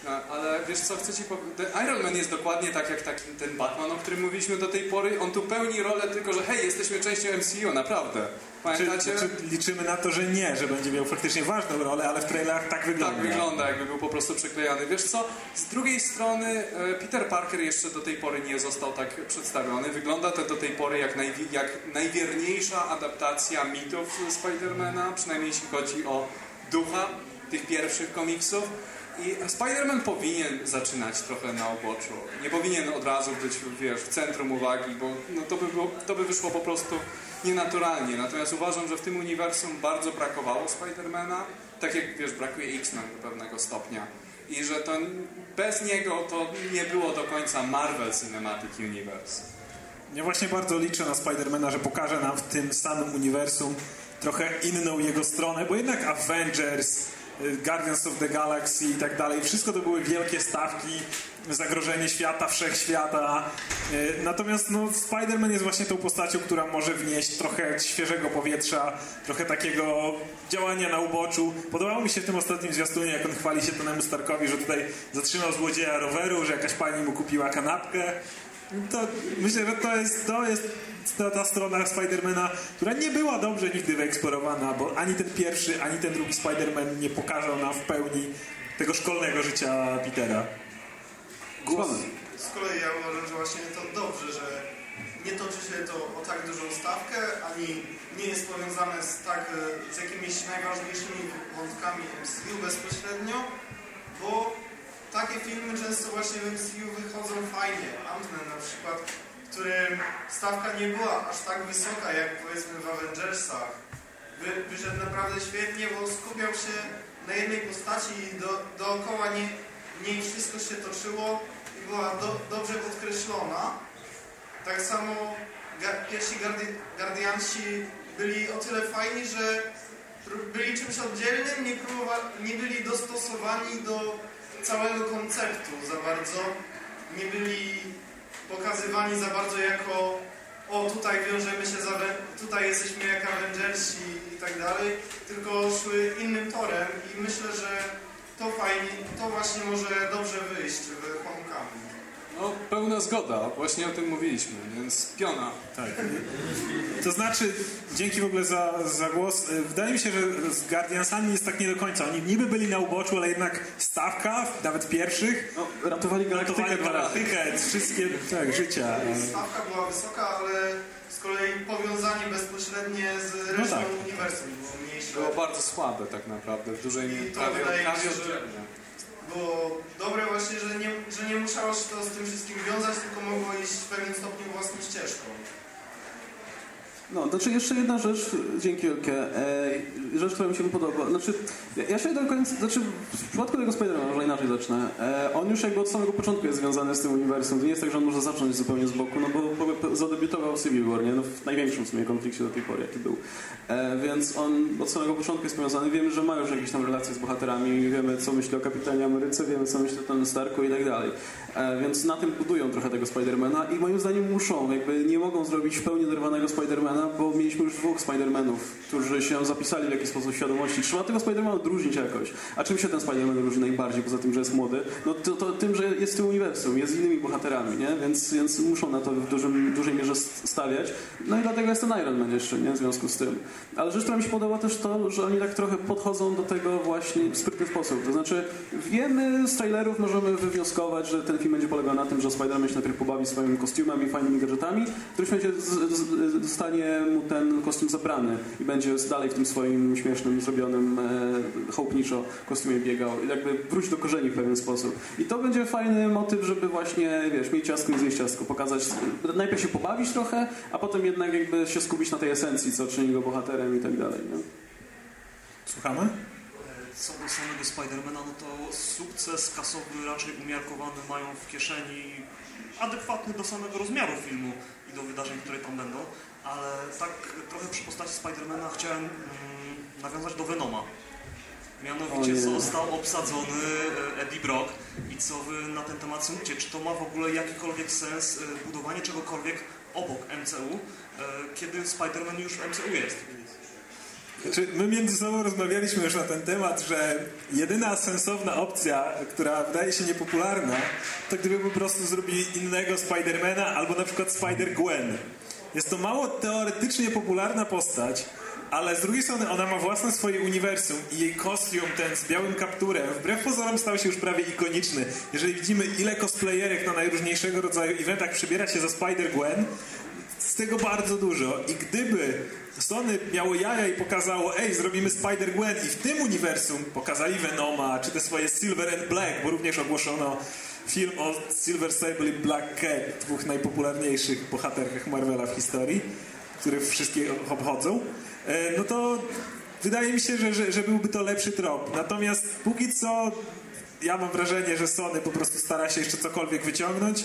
No, ale wiesz co, chcę ci powiedzieć, Iron Man jest dokładnie tak jak taki, ten Batman, o którym mówiliśmy do tej pory. On tu pełni rolę tylko, że hej, jesteśmy częścią MCU, naprawdę. Czy, Pamiętacie? czy liczymy na to, że nie, że będzie miał faktycznie ważną rolę, ale w trailerach tak wygląda. Tak wygląda, jakby był po prostu przyklejany. Wiesz co, z drugiej strony e, Peter Parker jeszcze do tej pory nie został tak przedstawiony. Wygląda to do tej pory jak, najwi- jak najwierniejsza adaptacja mitów Spidermana, przynajmniej jeśli chodzi o ducha tych pierwszych komiksów. I Spider-Man powinien zaczynać trochę na oboczu. Nie powinien od razu być, wiesz, w centrum uwagi, bo no, to, by było, to by wyszło po prostu nienaturalnie. Natomiast uważam, że w tym uniwersum bardzo brakowało Spidermana. Tak jak, wiesz, brakuje X-Men do pewnego stopnia. I że to bez niego to nie było do końca Marvel Cinematic Universe. Ja właśnie bardzo liczę na Spidermana, że pokaże nam w tym samym uniwersum trochę inną jego stronę, bo jednak Avengers, Guardians of the Galaxy i tak dalej, wszystko to były wielkie stawki, zagrożenie świata, wszechświata. Y, Natomiast no, Spider-Man jest właśnie tą postacią, która może wnieść trochę świeżego powietrza, trochę takiego działania na uboczu. Podobało mi się w tym ostatnim zwiastunie, jak on chwali się Tonemu Starkowi, że tutaj zatrzymał złodzieja roweru, że jakaś pani mu kupiła kanapkę. To myślę, że to jest, to jest ta, ta strona Spidermana, która nie była dobrze nigdy wyeksplorowana, bo ani ten pierwszy, ani ten drugi Spiderman nie pokazał nam w pełni tego szkolnego życia Petera. Głos. Z kolei ja uważam, że właśnie to dobrze, że nie toczy się to o tak dużą stawkę, ani nie jest powiązane z, tak, e, z jakimiś najważniejszymi wątkami MCU bezpośrednio, bo takie filmy często właśnie w MCU wychodzą fajnie. Ant-Man na przykład, którym stawka nie była aż tak wysoka jak powiedzmy w Avengersach. Wy, wyszedł naprawdę świetnie, bo skupiał się na jednej postaci i do, dookoła nie, nie wszystko się toczyło i była do, dobrze podkreślona. Tak samo ga, pierwsi gardi, byli o tyle fajni, że byli czymś oddzielnym, nie, próbowa- nie byli dostosowani do całego konceptu za bardzo. Nie byli pokazywani za bardzo jako o tutaj wiążemy się, za, tutaj jesteśmy jak Avengersi i tak dalej, tylko szły innym torem i myślę, że to fajnie, to właśnie może dobrze wyjść w Homecoming. No, pełna zgoda, właśnie o tym mówiliśmy, więc piona. Tak. To znaczy, dzięki w ogóle za, za głos. Y, Wydaje mi się, że z Guardiansami jest tak nie do końca. Oni niby byli na uboczu, ale jednak stawka, nawet pierwszych, No, ratowali galaktykę ratowali galaktykę, wszystkie tak, życia. Stawka była wysoka, ale z kolei powiązanie bezpośrednie z resztą tak. uniwersum było mniejsze. Było bardzo słabe tak naprawdę, w dużej mierze. I to Prawie, wydaje mi prawie Było dobre właśnie, że nie, że nie musiało się to z tym wszystkim wiązać, tylko mogło iść w pewnym stopniu własną ścieżką. No, znaczy jeszcze jedna rzecz, dzięki e, rzecz, która mi się podoba. Znaczy, ja, się do końca, znaczy w przypadku tego Spidermana, może inaczej zacznę, e, on już jakby od samego początku jest związany z tym uniwersum. To nie jest tak, że on może zacząć zupełnie z boku, no bo zadebiutował w Civil War, nie? No, w największym w sumie konflikcie do tej pory, jaki był. E, więc on od samego początku jest powiązany. Wiemy, że ma już jakieś tam relacje z bohaterami, wiemy, co myśli o Kapitanie Ameryce, wiemy, co myśli o Tony Starku i tak dalej. E, więc na tym budują trochę tego Spidermana i moim zdaniem muszą, jakby nie mogą zrobić w pełni dorwanego Spidermana, bo mieliśmy już dwóch Spidermanów, którzy się zapisali w jakiś sposób w świadomości. Trzeba tego Spidermana odróżnić jakoś. A czym się ten Spiderman różni najbardziej, poza tym, że jest młody? No to, to tym, że jest w tym uniwersum, jest z innymi bohaterami, nie? Więc, więc muszą na to w dużym, dużej mierze st- stawiać. No i dlatego jest ten Iron Man jeszcze, nie? W związku z tym. Ale rzecz, która mi się podoba też to, że oni tak trochę podchodzą do tego właśnie w sprytny sposób. To znaczy, wiemy z trailerów, możemy wywnioskować, że ten film będzie polegał na tym, że Spider-Man się najpierw pobawi swoim kostiumem i fajnymi gadżetami, w którymś momencie zostanie mu ten kostium zabrany i będzie dalej w tym swoim śmiesznym, zrobionym e, chałupniczo kostiumie biegał. I jakby wrócić do korzeni w pewien sposób. I to będzie fajny motyw, żeby właśnie, wiesz, mieć ciastko i zjeść ciastko, pokazać, najpierw się pobawić trochę, a potem jednak jakby się skupić na tej esencji, co czyni go bohaterem i tak dalej. Nie? Słuchamy? Co do samego Spidermana, no to sukces kasowy raczej umiarkowany mają w kieszeni, adekwatny do samego rozmiaru filmu i do wydarzeń, które tam będą, ale tak trochę przy postaci Spidermana chciałem mm, nawiązać do Venoma. Mianowicie został obsadzony e, Eddie Brock i co wy na ten temat sądzicie? Czy to ma w ogóle jakikolwiek sens e, budowanie czegokolwiek obok MCU, e, kiedy Spider-Man już w MCU jest? My między sobą rozmawialiśmy już na ten temat, że jedyna sensowna opcja, która wydaje się niepopularna, to gdyby po prostu zrobili innego Spidermana albo na przykład Spider-Gwen. Jest to mało teoretycznie popularna postać, ale z drugiej strony ona ma własne swoje uniwersum i jej kostium, ten z białym kapturem, wbrew pozorom stał się już prawie ikoniczny. Jeżeli widzimy ile cosplayerek na najróżniejszego rodzaju eventach przybiera się za Spider-Gwen, z tego bardzo dużo. I gdyby Sony miało jaja i pokazało, ej, zrobimy Spider-Gwen. I w tym uniwersum pokazali Venoma, czy te swoje Silver and Black, bo również ogłoszono film o Silver Sable i Black Cat, dwóch najpopularniejszych bohaterkach Marvela w historii, które wszystkie obchodzą, e, no to wydaje mi się, że, że, że byłby to lepszy trop. Natomiast póki co ja mam wrażenie, że Sony po prostu stara się jeszcze cokolwiek wyciągnąć,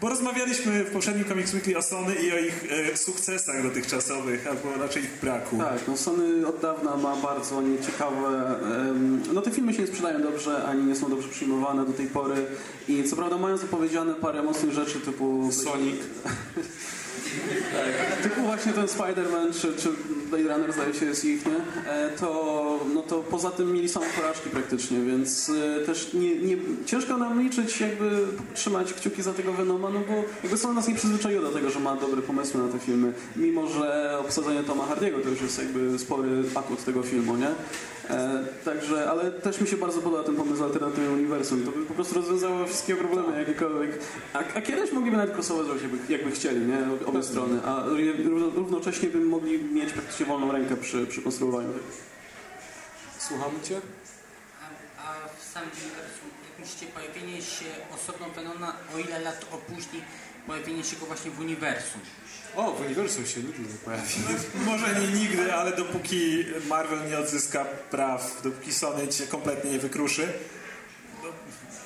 bo rozmawialiśmy w poprzednim Comics Weekly o Sony i o ich e, sukcesach dotychczasowych, albo raczej ich braku. Tak, no Sony od dawna ma bardzo nieciekawe... em, no te filmy się nie sprzedają dobrze, ani nie są dobrze przyjmowane do tej pory i co prawda mają zapowiedziane parę mocnych rzeczy typu... Sonic. *laughs* tak, typu właśnie ten Spider-Man czy, czy Blade Runner zdaje się jest ich, nie? E, to, no to poza tym mieli same porażki praktycznie, więc e, też nie, nie, ciężko nam liczyć jakby trzymać kciuki za tego Venoma, no bo jakby Sony nas nie przyzwyczaiło do tego, że ma dobre pomysły na te filmy, mimo że obsadzenie Toma Hardiego to już jest jakby spory atut tego filmu, nie? E, także, ale też mi się bardzo podoba ten pomysł alternatywnego uniwersum. To by po prostu rozwiązało wszystkie problemy jakiekolwiek. A, a kiedyś mogliby nawet crossover jakby, jakby chcieli, nie? Obie strony. A równo- równocześnie by mogli mieć praktycznie wolną rękę przy, przy konstruowaniu. Słuchamy Cię? A, a w samym uniwersum, jak myślicie, pojawienie się osobno Venona, o ile lat opóźni pojawienie się go właśnie w uniwersum? O, w uniwersum się nigdy nie pojawi. Może nie nigdy, ale dopóki Marvel nie odzyska praw, dopóki Sony cię kompletnie nie wykruszy, no,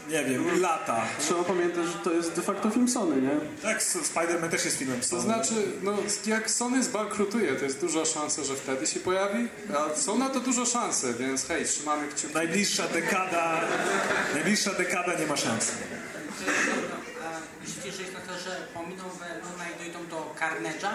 nie wiem, lata. Trzeba pamiętać, że to jest de facto film Sony, nie? Tak, Spider-Man też jest filmem To Sony. znaczy, no, jak Sony zbankrutuje, to jest duża szansa, że wtedy się pojawi, a są na to dużo szanse, więc hej, trzymamy kciuki. Najbliższa dekada, najbliższa dekada nie ma szans. Myślicie, że jest na to, że pominą Venona i dojdą do Carnage'a?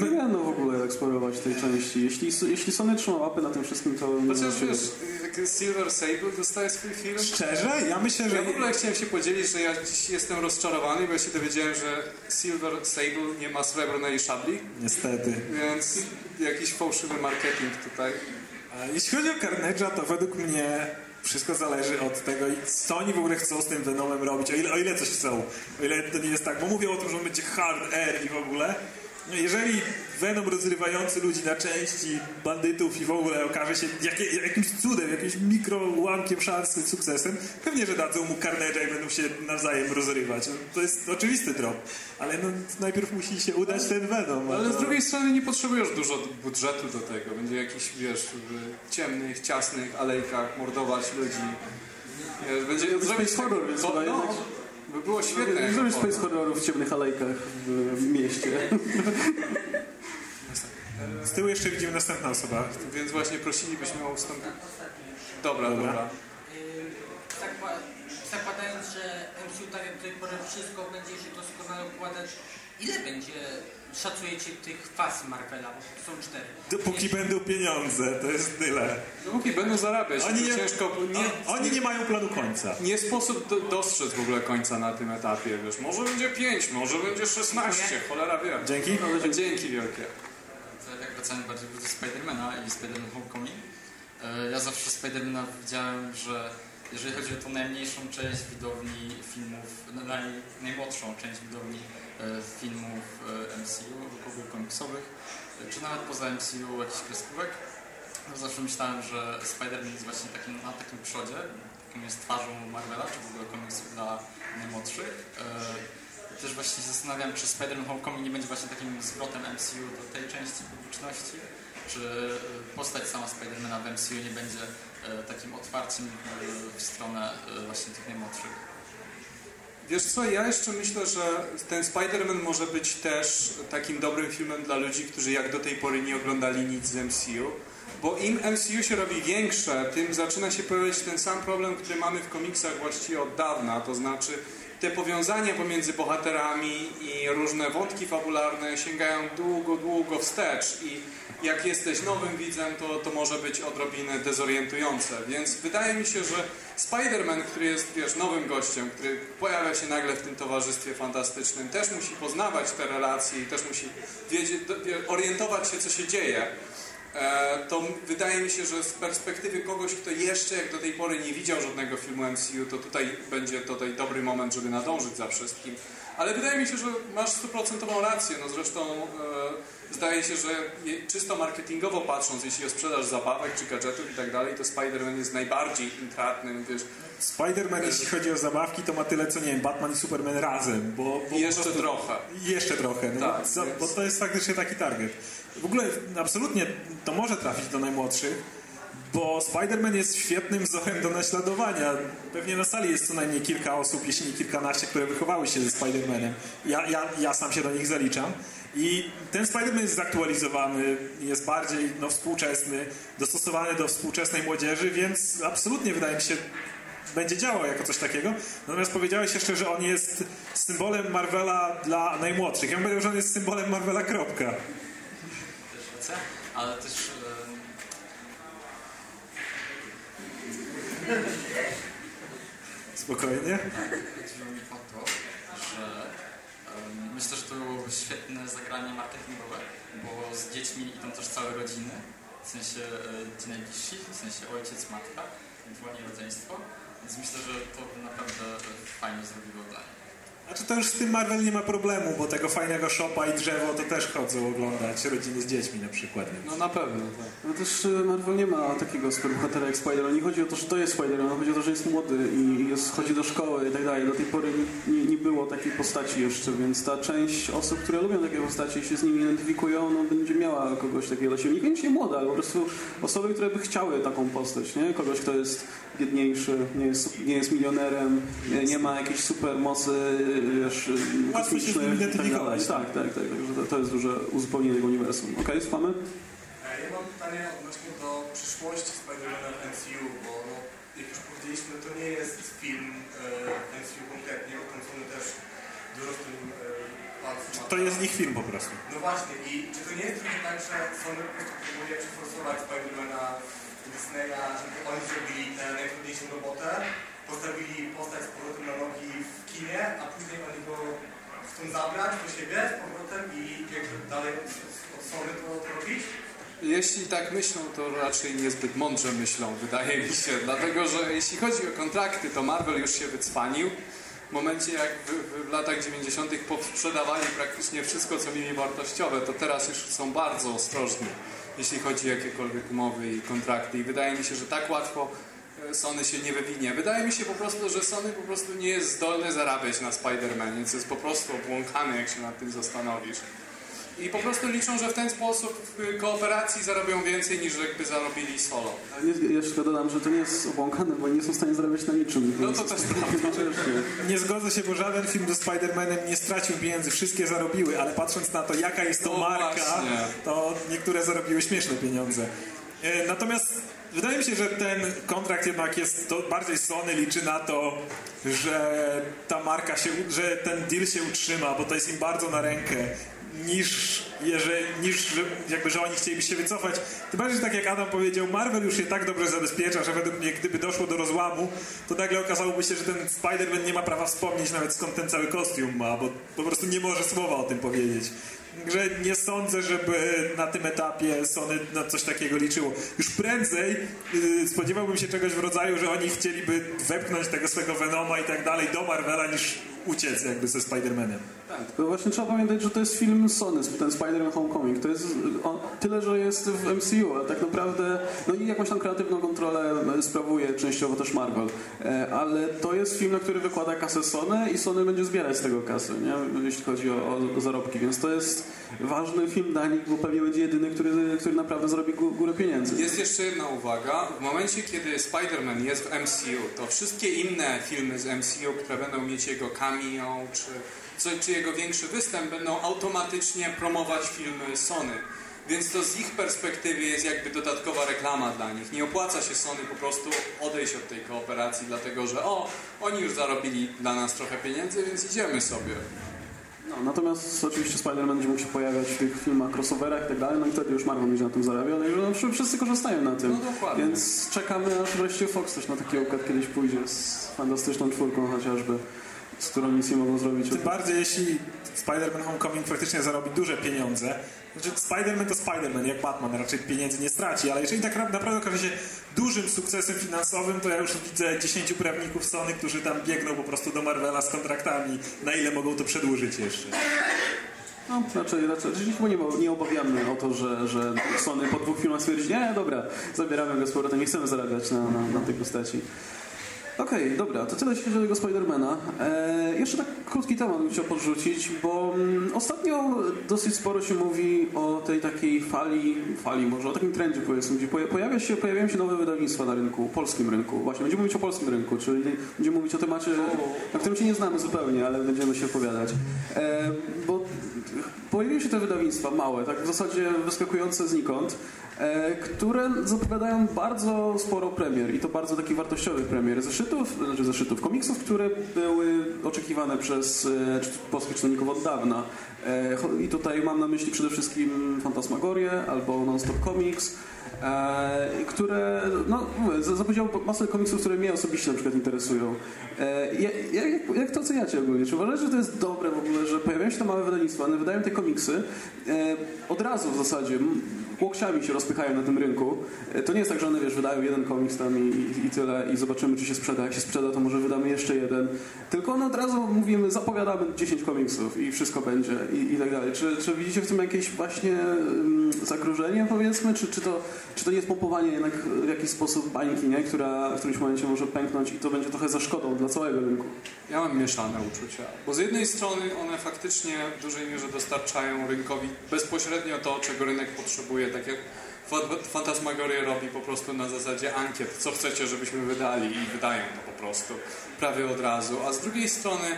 Nie no w ogóle eksplorować tej części. Jeśli, jeśli Sony trzyma łapy na tym wszystkim, to... nie Chociaż wiesz, jak Silver Sable dostaje swój film. Szczerze? Ja myślę, że... Ja w ogóle chciałem się podzielić, że ja dziś jestem rozczarowany, bo ja się dowiedziałem, że Silver Sable nie ma srebrnej szabli, Niestety. więc jakiś fałszywy marketing tutaj. A Jeśli chodzi o Carnage'a, to według mnie wszystko zależy od tego, co oni w ogóle chcą z tym Venomem robić, o ile, o ile coś chcą. O ile to nie jest tak, bo mówią o tym, że on będzie hard air i w ogóle, Jeżeli Venom rozrywający ludzi na części, bandytów i w ogóle okaże się jakie, jakimś cudem, jakimś mikro ułamkiem szansy sukcesem, pewnie, że dadzą mu Carnage'a i będą się nawzajem rozrywać. No, To jest oczywisty drop. Ale no, najpierw musi się udać ten Venom. a Ale z to- drugiej strony nie potrzebujesz dużo budżetu do tego. Będzie jakiś, wiesz, w ciemnych, ciasnych alejkach mordować ludzi. Wiesz, będzie zrobić horror, więc bo, chyba no, by było świetne. Nie zrobisz jako space horrorów w ciemnych alejkach w, w mieście. Z tyłu jeszcze widzimy następna osoba. Więc właśnie prosilibyśmy o ustąp. Dobra, Dobra. dobra. Yy, zakła- Zakładając, że MCU tak jak do tej pory wszystko będzie się doskonale układać, ile będzie, szacujecie tych faz Marvela? Bo są cztery. Dopóki będą pieniądze, to jest tyle. Dopóki będą zarabiać, Oni to nie, ciężko... Nie, oni nie mają planu końca. nie sposób do, dostrzec w ogóle końca na tym etapie, wiesz. Może będzie 5, może będzie 16, cholera wie. Dzięki. Dzięki wielkie. To jak wracając bardziej do Spidermana i Spider-Man Homecoming, e, ja zawsze Spidermana widziałem, że jeżeli chodzi o tą najmniejszą część widowni filmów, no, naj, najmłodszą część widowni filmów e, MCU, ogół komiksowych, e, czy nawet poza MCU jakichś kreskówek, to zawsze myślałem, że Spider-Man jest właśnie takim, na takim przodzie, taką jest twarzą Marvela, czy w ogóle komiksów dla najmłodszych. E, też właśnie zastanawiam, czy Spider-Man Homecoming nie będzie właśnie takim zwrotem MCU do tej części publiczności, czy e, postać sama Spidermana w MCU nie będzie e, takim otwarciem e, w stronę e, właśnie tych najmłodszych. Wiesz co, ja jeszcze myślę, że ten Spider-Man może być też takim dobrym filmem dla ludzi, którzy jak do tej pory nie oglądali nic z MCU. Bo im MCU się robi większe, tym zaczyna się pojawiać ten sam problem, który mamy w komiksach właściwie od dawna. To znaczy te powiązania pomiędzy bohaterami i różne wątki fabularne sięgają długo, długo wstecz i jak jesteś nowym widzem, to, to może być odrobinę dezorientujące. Więc wydaje mi się, że Spider-Man, który jest, wiesz, nowym gościem, który pojawia się nagle w tym towarzystwie fantastycznym, też musi poznawać te relacje i też musi wiedzieć, orientować się, co się dzieje. E, to wydaje mi się, że z perspektywy kogoś, kto jeszcze jak do tej pory nie widział żadnego filmu MCU, to tutaj będzie tutaj dobry moment, żeby nadążyć za wszystkim. Ale wydaje mi się, że masz stuprocentową rację. No zresztą e, zdaje się, że czysto marketingowo patrząc, jeśli o sprzedaż zabawek czy gadżetów i tak dalej, to Spider-Man jest najbardziej intratnym, wiesz, Spider-Man, jeśli chodzi o zabawki, to ma tyle, co nie wiem, Batman i Superman razem, bo... bo jeszcze prostu- trochę. Jeszcze trochę, no, Tak, więc- bo to jest faktycznie taki target. W ogóle absolutnie to może trafić do najmłodszych, bo Spider-Man jest świetnym wzorem do naśladowania. Pewnie na sali jest co najmniej kilka osób, jeśli nie kilkanaście, które wychowały się ze Spider-Manem. Ja, ja, ja sam się do nich zaliczam. I ten Spider-Man jest zaktualizowany, jest bardziej no, współczesny, dostosowany do współczesnej młodzieży, więc absolutnie wydaje mi się, będzie działał jako coś takiego. Natomiast powiedziałeś jeszcze, że on jest symbolem Marvela dla najmłodszych. Ja bym powiedział, że on jest symbolem Marvela, kropka. Też ale też Spokojnie. chodziło mi o to, że em, myślę, że to byłoby świetne zagranie marketingowe, bo z dziećmi idą też całe rodziny, w sensie e, ci najbliżsi, w sensie ojciec, matka, ewentualnie rodzeństwo, więc myślę, że to naprawdę fajnie zrobiło dla nich. Znaczy to już z tym Marvel nie ma problemu, bo tego fajnego szopa i drzewo to też chodzą oglądać rodziny z dziećmi na przykład. Więc. No na pewno, tak. No też y, Marvel nie ma takiego superbohatera jak Spider-Man. Nie chodzi o to, że to jest Spider-Man, chodzi o to, że jest młody i jest, chodzi do szkoły i tak dalej. Do tej pory nie, nie, było takiej postaci jeszcze, więc ta część osób, które lubią takie postaci i się z nimi identyfikują, no będzie miała kogoś takiego dla siebie. Niekoniecznie młoda, ale po prostu osoby, które by chciały taką postać, nie? Kogoś, kto jest biedniejszy, nie jest, nie jest milionerem, nie, nie ma jakiejś super mocy, wiesz, Łatwo się z i tak identyfikować. Tak, tak, tak. Także to, to jest duże uzupełnienie tego uniwersum. Okej, słuchamy? E, Ja mam pytanie odnośnie do przyszłości Spider-Mana w MCU, bo no, jak już powiedzieliśmy, to nie jest film e, MCU konkretnie, bo Sony też dużo w tym e. To jest ich film po prostu. No właśnie, i czy to nie jest trochę tak, że Sony po prostu próbuje przeforsować Spider-Mana Disneya, żeby oni zrobili tę najtrudniejszą robotę, postawili postać z powrotem na nogi w kinie, a później oni go chcą zabrać do siebie z powrotem i jakby dalej od, Sony to, robić? Jeśli tak myślą, to raczej niezbyt mądrze myślą, wydaje mi się. Dlatego, że jeśli chodzi o kontrakty, to Marvel już się wycwanił. w momencie jak w, w latach 90. sprzedawali praktycznie wszystko, co mieli wartościowe, to teraz już są bardzo ostrożni, jeśli chodzi o jakiekolwiek umowy i kontrakty. I wydaje mi się, że tak łatwo Sony się nie wywinie. Wydaje mi się po prostu, że Sony po prostu nie jest zdolny zarabiać na Spider-Manie, co jest po prostu obłąkane, jak się nad tym zastanowisz. I po prostu liczą, że w ten sposób w kooperacji zarobią więcej niż jakby zarobili solo. Nie, jeszcze dodam, że to nie jest obłąkane, bo nie są w stanie zarabiać na niczym. No to też *laughs* prawda. Nie zgodzę się, bo żaden film ze Spider-Manem nie stracił pieniędzy, wszystkie zarobiły, ale patrząc na to, jaka jest to No marka, właśnie. to niektóre zarobiły śmieszne pieniądze. E, Natomiast wydaje mi się, że ten kontrakt jednak jest, to bardziej Sony liczy na to, że ta marka się, że ten deal się utrzyma, bo to jest im bardzo na rękę niż, jeżeli, niż jakby, że oni chcieliby się wycofać. Tym bardziej, że tak jak Adam powiedział, Marvel już się tak dobrze zabezpiecza, że według mnie, gdyby doszło do rozłamu, to nagle okazałoby się, że ten Spider-Man nie ma prawa wspomnieć nawet skąd ten cały kostium ma, bo po prostu nie może słowa o tym powiedzieć. Także nie sądzę, żeby na tym etapie Sony na coś takiego liczyło. Już prędzej yy, spodziewałbym się czegoś w rodzaju, że oni chcieliby wepchnąć tego swego Venoma i tak dalej do Marvela niż uciec jakby ze Spider-Manem. Tak, tylko właśnie trzeba pamiętać, że to jest film Sony, ten Spider-Man Homecoming. To jest on, tyle, że jest w MCU, ale tak naprawdę, no i jakąś tam kreatywną kontrolę e, sprawuje częściowo też Marvel. E, ale to jest film, na który wykłada kasę Sony i Sony będzie zbierać z tego kasy, nie? jeśli chodzi o, o, o zarobki, więc to jest ważny film dla nich, bo pewnie będzie jedyny, który, który naprawdę zarobi gó- górę pieniędzy. Jest jeszcze jedna uwaga. W momencie, kiedy Spider-Man jest w MCU, to wszystkie inne filmy z MCU, które będą mieć jego czy, co- czy jego większy występ, będą automatycznie promować filmy Sony. Więc to z ich perspektywy jest jakby dodatkowa reklama dla nich. Nie opłaca się Sony po prostu odejść od tej kooperacji, dlatego że o, oni już zarobili dla nas trochę pieniędzy, więc idziemy sobie. No, natomiast oczywiście Spider-Man będzie mógł się pojawiać w tych filmach, crossoverach i tak dalej, no i wtedy już Marvel będzie na tym zarabiał, no i no, wszy- wszyscy korzystają na tym. No dokładnie. Więc czekamy, aż wreszcie Fox też na taki układ kiedyś pójdzie z fantastyczną czwórką chociażby, z którą nic nie mogą zrobić. Tym bardziej jeśli Spider-Man Homecoming faktycznie zarobi duże pieniądze. Znaczy Spider-Man to Spider-Man, jak Batman, raczej pieniędzy nie straci, ale jeżeli tak ra- naprawdę okaże się dużym sukcesem finansowym, to ja już widzę 10 prawników Sony, którzy tam biegną po prostu do Marvela z kontraktami, na ile mogą to przedłużyć jeszcze. No, raczej, raczej, raczej chyba nie, nie obawiamy o to, że, że Sony po dwóch filmach stwierdzi, nie, dobra, zabieramy go z powrotem, nie chcemy zarabiać na, na, na tej postaci. Okej, dobra, to tyle jeśli chodzi o tego Spidermana. E, jeszcze tak krótki temat bym chciał podrzucić, bo mm, ostatnio dosyć sporo się mówi o tej takiej fali, fali może, o takim trendzie powiedzmy, gdzie poja- pojawia się, pojawiają się nowe wydawnictwa na rynku, polskim rynku. Właśnie, będziemy mówić o polskim rynku, czyli będziemy mówić o temacie, na którym się nie znamy zupełnie, ale będziemy się opowiadać. E, bo pojawiły się te wydawnictwa małe, tak w zasadzie wyskakujące znikąd, które zapowiadają bardzo sporo premier i to bardzo takich wartościowych premier. Zeszytów, znaczy zeszytów, komiksów, które były oczekiwane przez e, polskich czytelników od dawna. E, I tutaj mam na myśli przede wszystkim Fantasmagorię albo Non-Stop Comics, e, które, no mówię, za- zapowiedział masę komiksów, które mnie osobiście na przykład interesują. E, jak, jak, jak to oceniacie ogólnie? Czy uważacie, że to jest dobre w ogóle, że pojawiają się te małe wydawnictwa, one wydają te komiksy od razu w zasadzie, łokciami się rozpychają na tym rynku. To nie jest tak, że one, wiesz, wydają jeden komiks tam i, i tyle i zobaczymy, czy się sprzeda. Jak się sprzeda, to może wydamy jeszcze jeden. Tylko one od razu mówimy, zapowiadamy 10 komiksów i wszystko będzie i, i tak dalej. Czy, czy widzicie w tym jakieś właśnie mm, zagrożenie, powiedzmy, czy, czy, to, czy to nie jest pompowanie jednak w jakiś sposób bańki, nie? Która w którymś momencie może pęknąć i to będzie trochę za szkodą dla całego rynku? Ja mam mieszane uczucia, bo z jednej strony one faktycznie w dużej mierze dostarczają rynkowi bezpośrednio to, czego rynek potrzebuje, tak jak Fa- Fantasmagoria robi po prostu na zasadzie ankiet, co chcecie, żebyśmy wydali i wydają to po prostu prawie od razu, a z drugiej strony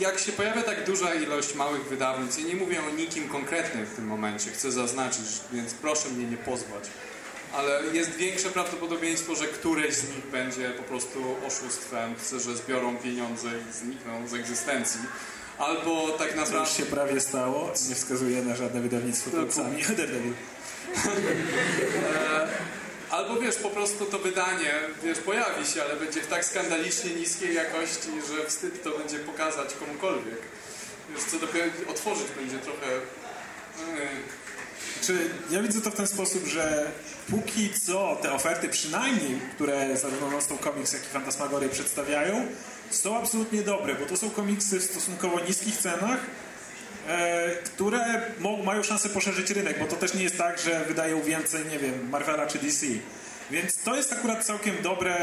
jak się pojawia tak duża ilość małych wydawnictw, ja nie mówię o nikim konkretnym w tym momencie, chcę zaznaczyć, więc proszę mnie nie pozwać, ale jest większe prawdopodobieństwo, że któreś z nich będzie po prostu oszustwem, chce, że zbiorą pieniądze i znikną z egzystencji. Albo tak To naprawdę... już się prawie stało, nie wskazuje na żadne wydawnictwo komiksami. Daredevil. *laughs* *laughs* Albo wiesz, po prostu to wydanie, wiesz, pojawi się, ale będzie w tak skandalicznie niskiej jakości, że wstyd to będzie pokazać komukolwiek. Wiesz, co dopiero otworzyć będzie trochę... Czy ja widzę to w ten sposób, że póki co te oferty, przynajmniej, które zarówno Nostał Comics, jak i Fantasmagorie przedstawiają, są absolutnie dobre, bo to są komiksy w stosunkowo niskich cenach, które mo- mają szansę poszerzyć rynek, bo to też nie jest tak, że wydają więcej, nie wiem, Marvela czy DC. Więc to jest akurat całkiem dobre,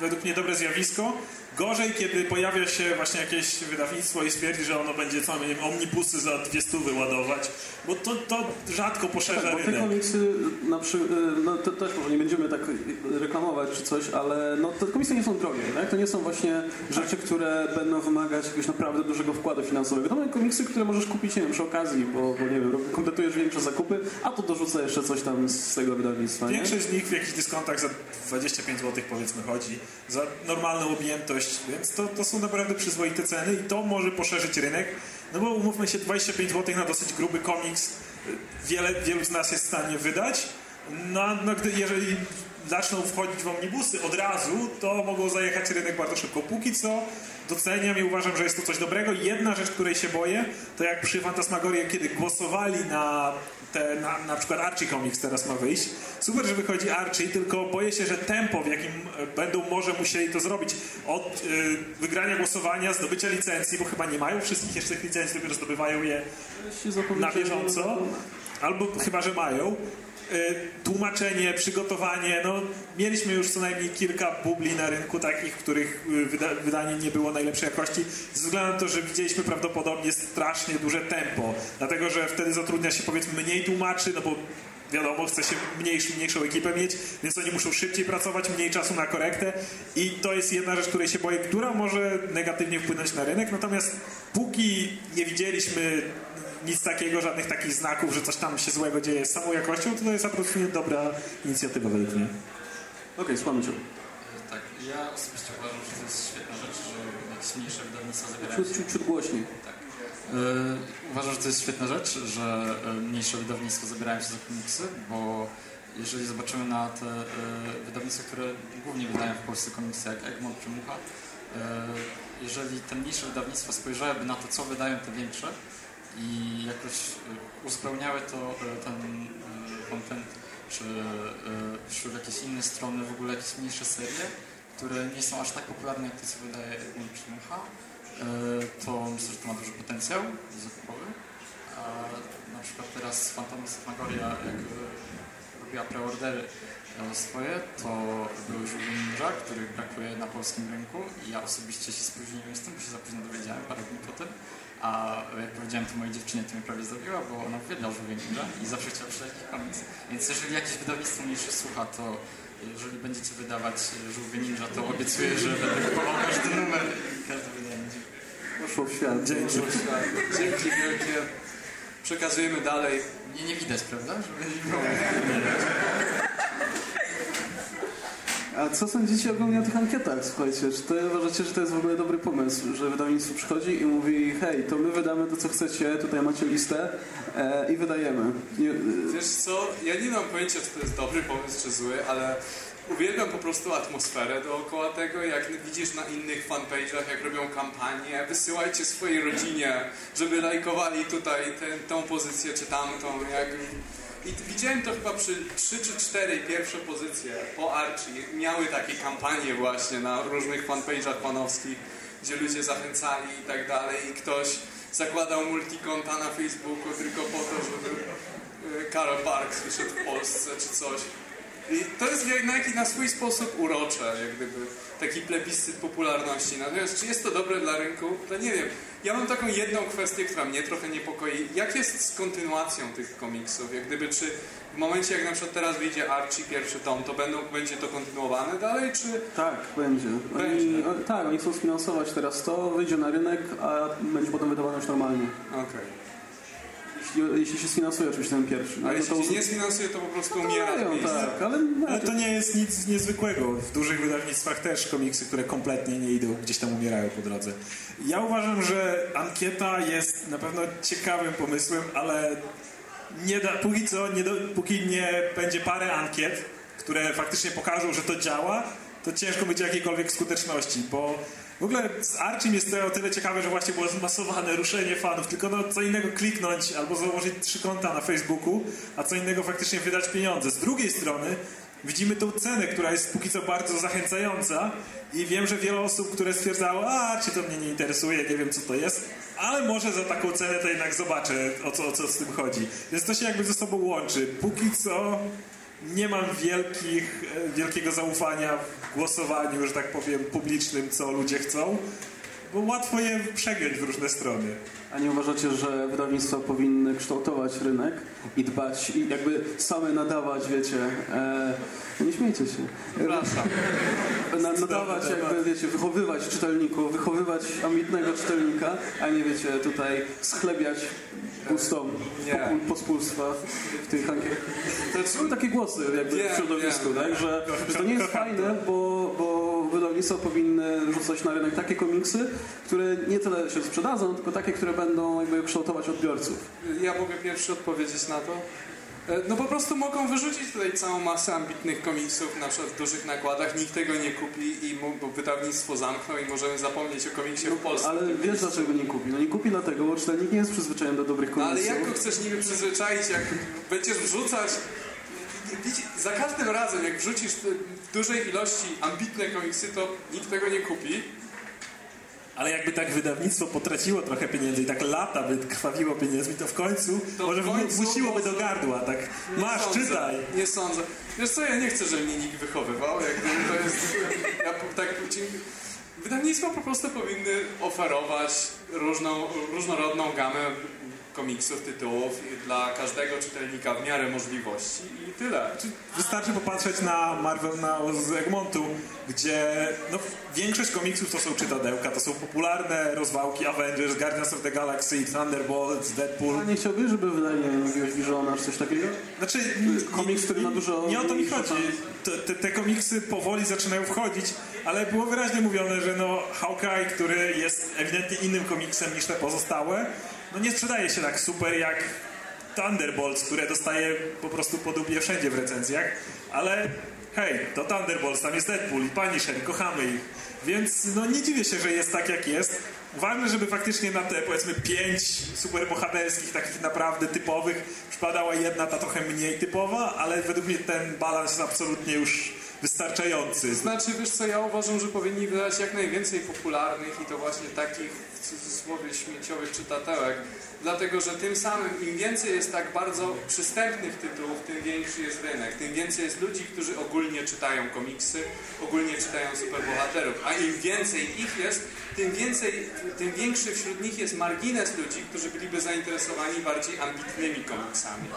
według mnie dobre zjawisko. Gorzej, kiedy pojawia się właśnie jakieś wydawnictwo i stwierdzi, że ono będzie co, nie wiem, omnibusy za dwie stówy ładować, bo to, to rzadko poszerza Tak, bo te komiksy, na przy, no to też może nie będziemy tak reklamować czy coś, ale no, te komiksy nie są drogie, tak? To nie są właśnie rzeczy, które będą wymagać jakiegoś naprawdę dużego wkładu finansowego. To są komiksy, które możesz kupić, nie wiem, przy okazji, bo, bo nie wiem, kompletujesz większe zakupy, a to dorzuca jeszcze coś tam z tego wydawnictwa, nie? Większość z nich w jakichś dyskontach za 25 zł powiedzmy chodzi, za normalną objętość, więc to, to są naprawdę przyzwoite ceny i to może poszerzyć rynek, no bo umówmy się, 25 zł na dosyć gruby komiks wiele, wielu z nas jest w stanie wydać, no, no gdy, jeżeli zaczną wchodzić w omnibusy od razu, to mogą zajechać rynek bardzo szybko. Póki co doceniam i uważam, że jest to coś dobrego. Jedna rzecz, której się boję, to jak przy Fantasmagorii, kiedy głosowali na te, na, na przykład Archie Comics teraz ma wyjść. Super, że wychodzi Archie, tylko boję się, że tempo, w jakim e, będą może musieli to zrobić od y, wygrania głosowania, zdobycia licencji, bo chyba nie mają wszystkich jeszcze tych licencji, dopiero zdobywają je na bieżąco, albo chyba, że mają. Y, Tłumaczenie, przygotowanie, no mieliśmy już co najmniej kilka bubli na rynku takich, których y, wyda wydanie nie było najlepszej jakości, ze względu na to, że widzieliśmy prawdopodobnie strasznie duże tempo, dlatego, że wtedy zatrudnia się powiedzmy mniej tłumaczy, no bo wiadomo, chce się mniejszy, mniejszą ekipę mieć, więc oni muszą szybciej pracować, mniej czasu na korektę. I to jest jedna rzecz, której się boję, która może negatywnie wpłynąć na rynek, natomiast póki nie widzieliśmy nic takiego, żadnych takich znaków, że coś tam się złego dzieje z samą jakością, to to jest absolutnie dobra inicjatywa według mnie. Okej, okay, słuchamy Cię. Tak, ja osobiście uważam, że to jest świetna rzecz, że jakieś mniejsze wydawnictwa zabierają Ciut, ciut, ciut głośniej. Tak. E, uważam, że to jest świetna rzecz, że e, mniejsze wydawnictwa zabierają się za komiksy, bo jeżeli zobaczymy na te e, wydawnictwa, które głównie wydają w Polsce komiksy, jak Egmont czy Mucha, e, jeżeli te mniejsze wydawnictwa spojrzałyby na to, co wydają te większe i jakoś e, uzupełniały to, e, ten e, content, czy e, szły w jakieś inne strony, w ogóle jakieś mniejsze serie, które nie są aż tak popularne jak to, co wydaje Egmont czy Mucha, e, to myślę, że to ma duży potencjał zakupowy. A na przykład teraz Fantasmagoria, jak robiła preordery swoje, to był Żółwy Ninja, który brakuje na polskim rynku i ja osobiście się spóźniłem z tym, bo się za późno dowiedziałem parę dni potem. A jak powiedziałem to mojej dziewczynie, to mnie prawie zabiła, bo ona uwielbia Żółwie Ninja i zawsze chciała przeczytać komiks. Więc jeżeli jakieś wydawnictwo mniejsze słucha, to jeżeli będziecie wydawać Żółwie Ninja, to obiecuję, że będę kupował każdy numer, każdy wydanie. Poszło w świat. Dzięki. Dzięki wielkie. Przekazujemy dalej. Nie, nie widać, prawda? Żeby nie było. A co sądzicie ogólnie o tych ankietach? Słuchajcie, czy to uważacie, że to jest w ogóle dobry pomysł, że wydawnictwo przychodzi i mówi hej, to my wydamy to, co chcecie, tutaj macie listę e, i wydajemy. Nie, Wiesz co, ja nie mam pojęcia, czy to jest dobry pomysł, czy zły, ale uwielbiam po prostu atmosferę dookoła tego, jak widzisz na innych fanpage'ach, jak robią kampanię, wysyłajcie swojej rodzinie, żeby lajkowali tutaj tę, pozycję czy tamtą, jak... I widziałem to chyba przy 3 czy 4 pierwsze pozycje po Archie. Miały takie kampanie właśnie na różnych fanpage'ach panowskich, gdzie ludzie zachęcali i tak dalej i ktoś zakładał multikonta na Facebooku tylko po to, żeby e, Karol Parks wyszedł w Polsce czy coś. I to jest jednak na swój sposób urocze, jak gdyby taki plebiscyt popularności. Natomiast czy jest to dobre dla rynku? To nie wiem. Ja mam taką jedną kwestię, która mnie trochę niepokoi. Jak jest z kontynuacją tych komiksów? Jak gdyby, czy w momencie, jak na przykład teraz wyjdzie Archie pierwszy tom, to będą, będzie to kontynuowane dalej, czy... Tak, będzie. Oni, o, tak, oni chcą sfinansować teraz to, wyjdzie na rynek, a będzie potem wydawane już normalnie. Okej. Jeśli, jeśli się sfinansuje oczywiście ten pierwszy. A No, jeśli to- się nie sfinansuje, to po prostu umiera w dają, miejscu. tak, ale... Ale to nie jest nic niezwykłego. W dużych wydawnictwach też komiksy, które kompletnie nie idą, gdzieś tam umierają po drodze. Ja uważam, że ankieta jest na pewno ciekawym pomysłem, ale nie da, póki co, nie do, póki nie będzie parę ankiet, które faktycznie pokażą, że to działa, to ciężko być jakiejkolwiek skuteczności, bo w ogóle z Archim jest to o tyle ciekawe, że właśnie było zmasowane ruszenie fanów, tylko no co innego kliknąć albo założyć trzy konta na Facebooku, a co innego faktycznie wydać pieniądze. Z drugiej strony widzimy tą cenę, która jest póki co bardzo zachęcająca i wiem, że wiele osób, które stwierdzało, a czy to mnie nie interesuje, nie wiem co to jest, ale może za taką cenę to jednak zobaczę, o co, o co z tym chodzi. Więc to się jakby ze sobą łączy. Póki co nie mam wielkich, e, wielkiego zaufania w głosowaniu, że tak powiem, publicznym, co ludzie chcą, bo łatwo je przegiąć w różne strony. A nie uważacie, że wydawnictwa powinny kształtować rynek i dbać i jakby same nadawać, wiecie, e, nie śmiejcie się. Przepraszam. Na, nadawać, jakby wiecie, wychowywać czytelników, wychowywać ambitnego czytelnika, a nie wiecie, tutaj schlebiać Nie. pospólstwa w tych ankietach. To są takie głosy jakby w środowisku, tak? Że, że to nie jest *laughs* fajne, bo, bo wydawnictwa powinny rzucać na rynek takie komiksy, które nie tyle się sprzedadzą, tylko takie, które będą jakby kształtować odbiorców. Ja mogę pierwszy odpowiedzieć na to. E, No po prostu mogą wyrzucić tutaj całą masę ambitnych komiksów, na przykład w dużych nakładach, nikt tego nie kupi i mu, bo wydawnictwo zamkną i możemy zapomnieć o komiksie w Polsce. Ale wiesz dlaczego nie kupi? No nie kupi dlatego, bo czytelnik nie jest przyzwyczajony do dobrych No ale komiksów. jak go chcesz niby przyzwyczaić, jak będziesz wrzucać... Wiecie, za każdym razem, jak wrzucisz w dużej ilości ambitne komiksy, to nikt tego nie kupi. Ale jakby tak wydawnictwo potraciło trochę pieniędzy i tak lata by krwawiło pieniędzmi, to w końcu To może musiłoby do gardła, tak Nie masz, sądzę, czytaj. Nie sądzę. Wiesz co, ja nie chcę, żeby mnie nikt wychowywał. Jak gdyby to jest... Ja tak... Wydawnictwa po prostu powinny oferować różną, różnorodną gamę komiksów, tytułów dla każdego czytelnika w miarę możliwości i tyle. Wystarczy popatrzeć na Marvel na z Egmontu, gdzie no, większość komiksów to są czytadełka, to są popularne rozwałki Avengers, Guardians of the Galaxy, Thunderbolts, Deadpool. A nie chciałbyś, żeby wydali jakiegoś Visiona czy coś takiego? Znaczy, Komiks, który ma dużo... Nie o to mi chodzi. te, te komiksy powoli zaczynają wchodzić, ale było wyraźnie mówione, że no Hawkeye, który jest ewidentnie innym komiksem niż te pozostałe, no nie sprzedaje się tak super jak Thunderbolts, które dostaje po prostu po dupie wszędzie w recenzjach, ale hej, to Thunderbolts, tam jest Deadpool i Punisher kochamy ich. Więc no nie dziwię się, że jest tak jak jest. Ważne, żeby faktycznie na te powiedzmy pięć superbohaterskich, takich naprawdę typowych przypadała jedna ta trochę mniej typowa, ale według mnie ten balans jest absolutnie już wystarczający. Znaczy, wiesz co, ja uważam, że powinni wydać jak najwięcej popularnych i to właśnie takich cudzysłowie śmieciowych czytatełek, dlatego że tym samym im więcej jest tak bardzo przystępnych tytułów, tym większy jest rynek, tym więcej jest ludzi, którzy ogólnie czytają komiksy, ogólnie czytają superbohaterów, a im więcej ich jest, tym więcej, tym większy wśród nich jest margines ludzi, którzy byliby zainteresowani bardziej ambitnymi komiksami.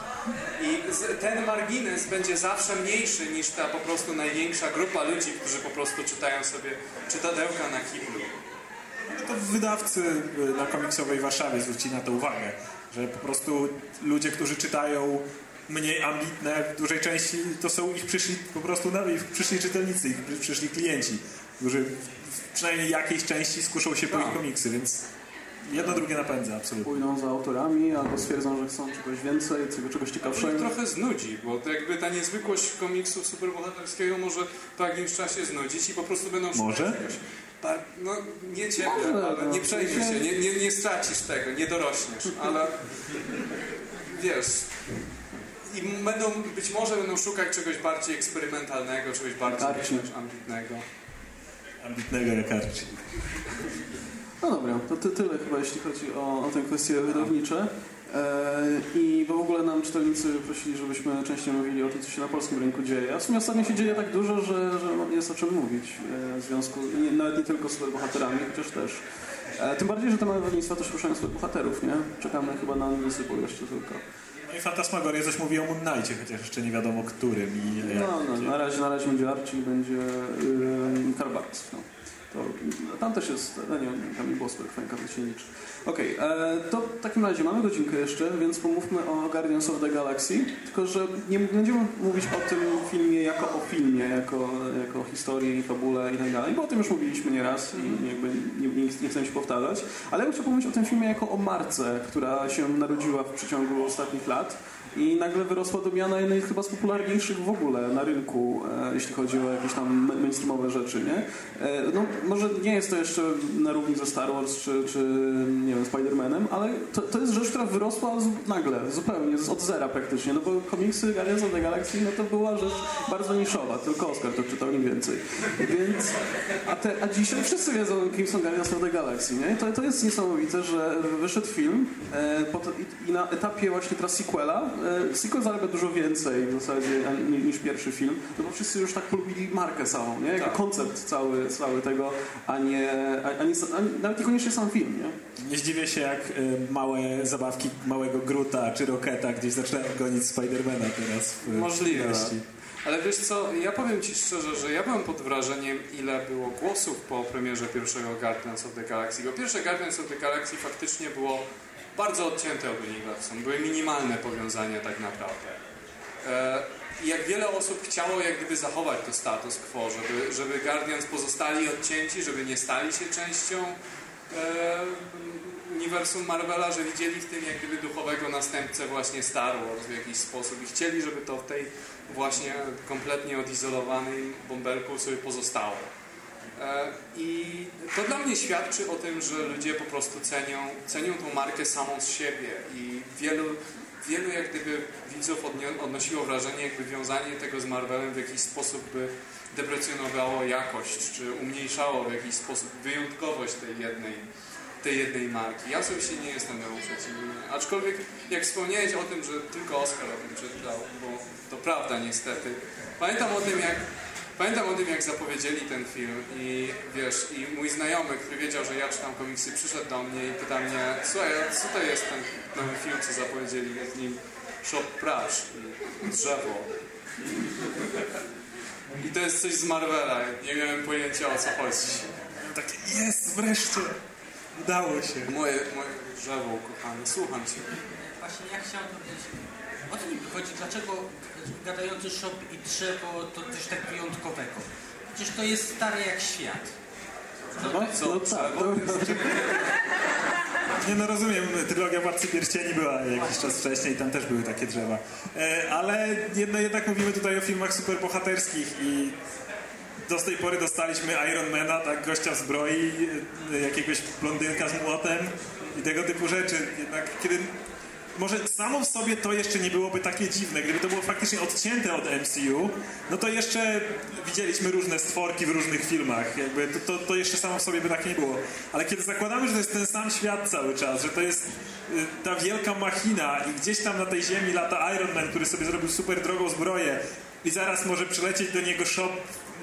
I ten margines będzie zawsze mniejszy niż ta po prostu największa grupa ludzi, którzy po prostu czytają sobie czytadełka na kiblu. No to wydawcy na komiksowej Warszawie zwrócili na to uwagę, że po prostu ludzie, którzy czytają mniej ambitne, w dużej części to są ich przyszli po prostu na, ich przyszli czytelnicy, ich przyszli klienci, którzy w przynajmniej jakiejś części skuszą się po ich komiksy, więc jedno drugie napędza absolutnie. Pójdą za autorami, albo stwierdzą, że chcą czegoś więcej, czegoś, ciekawszego. trochę znudzi, bo to jakby ta niezwykłość komiksu superbohaterskiego może po jakimś czasie znudzić i po prostu będą szukać Może? czegoś. Tak, no nie ciebie, Może, ale no. nie przejmuj się, nie, nie, nie stracisz tego, nie dorośniesz, ale wiesz, i będą, być może będą szukać czegoś bardziej eksperymentalnego, czegoś bardziej ambitnego. Ambitnego jak Archie. No dobra, to ty, tyle chyba jeśli chodzi o, o tę kwestie wydawnicze. E, I w ogóle nam czytelnicy prosili, żebyśmy częściej mówili o tym, co się na polskim rynku dzieje. A w sumie ostatnio się dzieje tak dużo, że, że no, jest o czym mówić e, w związku, nie, nawet nie tylko z superbohaterami, chociaż też. E, tym bardziej, że te małe wydawnictwa też ruszają superbohaterów, nie? Czekamy chyba na Invincible jeszcze tylko. No i Fantasmagoria coś mówi o Moon Knightie, chociaż jeszcze nie wiadomo którym i No, no, na razie, na razie będzie Archie i będzie yy, Karl Barks, no. Tam też jest, no nie tam nie było fajka, to się liczy. Okej, e, to w takim razie mamy godzinkę jeszcze, więc pomówmy o Guardians of the Galaxy, tylko że nie będziemy mówić o tym filmie jako o filmie, jako, jako historii, fabule i tak dalej, bo o tym już mówiliśmy nieraz i jakby nie, nie, nie chcemy się powtarzać, ale ja bym chciał pomówić o tym filmie jako o marce, która się narodziła w przeciągu ostatnich lat i nagle wyrosła do miana jednej chyba z popularniejszych w ogóle na rynku, e, jeśli chodzi o jakieś tam ma- mainstreamowe rzeczy, nie? E, no, może nie jest to jeszcze na równi ze Star Wars czy, czy nie wiem, Spider-Manem, ale to, to jest rzecz, która wyrosła z, nagle, zupełnie, od zera praktycznie, no bo komiksy Guardians of the Galaxy, no to była rzecz bardzo niszowa, tylko Oscar to czytał nie więcej. Więc, a, te, a dzisiaj wszyscy wiedzą, kim są Guardians of the Galaxy, nie? To, to jest niesamowite, że wyszedł film e, po to, i, i na etapie właśnie teraz sequela, sequel zarabia dużo więcej w zasadzie niż pierwszy film, no bo wszyscy już tak polubili markę samą, nie? Jako Tak. koncept cały, cały tego, a nie, a, a nie, a nawet niekoniecznie sam film, nie? Nie zdziwię się, jak y, małe zabawki małego Gruta czy Roketa gdzieś zaczynają gonić Spidermana teraz w Możliwe. treści. Ale wiesz co, ja powiem Ci szczerze, że ja byłem pod wrażeniem, ile było głosów po premierze pierwszego Guardians of the Galaxy. Bo pierwsze Guardians of the Galaxy faktycznie było bardzo odcięte od uniwersum. Były minimalne powiązania tak naprawdę. E, I jak wiele osób chciało jak gdyby zachować to status quo, żeby, żeby Guardians pozostali odcięci, żeby nie stali się częścią e, uniwersum Marvela, że widzieli w tym jak gdyby duchowego następcę właśnie Star Wars w jakiś sposób i chcieli, żeby to w tej właśnie kompletnie odizolowanej bąbelku sobie pozostało. E, I to dla mnie świadczy o tym, że ludzie po prostu cenią, cenią tą markę samą z siebie i wielu, wielu jak gdyby widzów odnosiło wrażenie, jakby wiązanie tego z Marvelem w jakiś sposób by deprecjonowało jakość, czy umniejszało w jakiś sposób wyjątkowość tej jednej, tej jednej marki. Ja osobiście nie jestem temu przeciwny. Aczkolwiek jak wspomniałeś o tym, że tylko Oscar o tym przeczytał, bo to prawda niestety. Pamiętam o tym, jak Pamiętam o tym, jak zapowiedzieli ten film i wiesz, i mój znajomy, który wiedział, że ja czytam komiksy, przyszedł do mnie i pyta mnie, słuchaj, co to jest ten nowy film, co zapowiedzieli, jest nim Shop Prash i drzewo. I to jest coś z Marvela, nie miałem pojęcia o co chodzi. Takie, jest, wreszcie, udało się. Moje, moje drzewo, kochany, słucham cię. Właśnie ja chciałem powiedzieć, o co mi chodzi, dlaczego gadający shop i drzewo to coś tak wyjątkowego? Przecież to jest stare jak świat. No, no tak, to, *laughs* Nie no rozumiem, trylogia Władcy Pierścieni była jakiś czas wcześniej, tam też były takie drzewa. E, ale jedno, jednak mówimy tutaj o filmach superbohaterskich i do tej pory dostaliśmy Ironmana, tak, gościa w zbroi, e, jakiegoś blondynka z młotem i tego typu rzeczy. Jednak kiedy... Może samo w sobie to jeszcze nie byłoby takie dziwne. Gdyby to było faktycznie odcięte od MCU, no to jeszcze widzieliśmy różne stworki w różnych filmach. Jakby to, to, to jeszcze samo w sobie by tak nie było. Ale kiedy zakładamy, że to jest ten sam świat cały czas, że to jest y, ta wielka machina i gdzieś tam na tej ziemi lata Iron Man, który sobie zrobił super drogą zbroję i zaraz może przylecieć do niego shop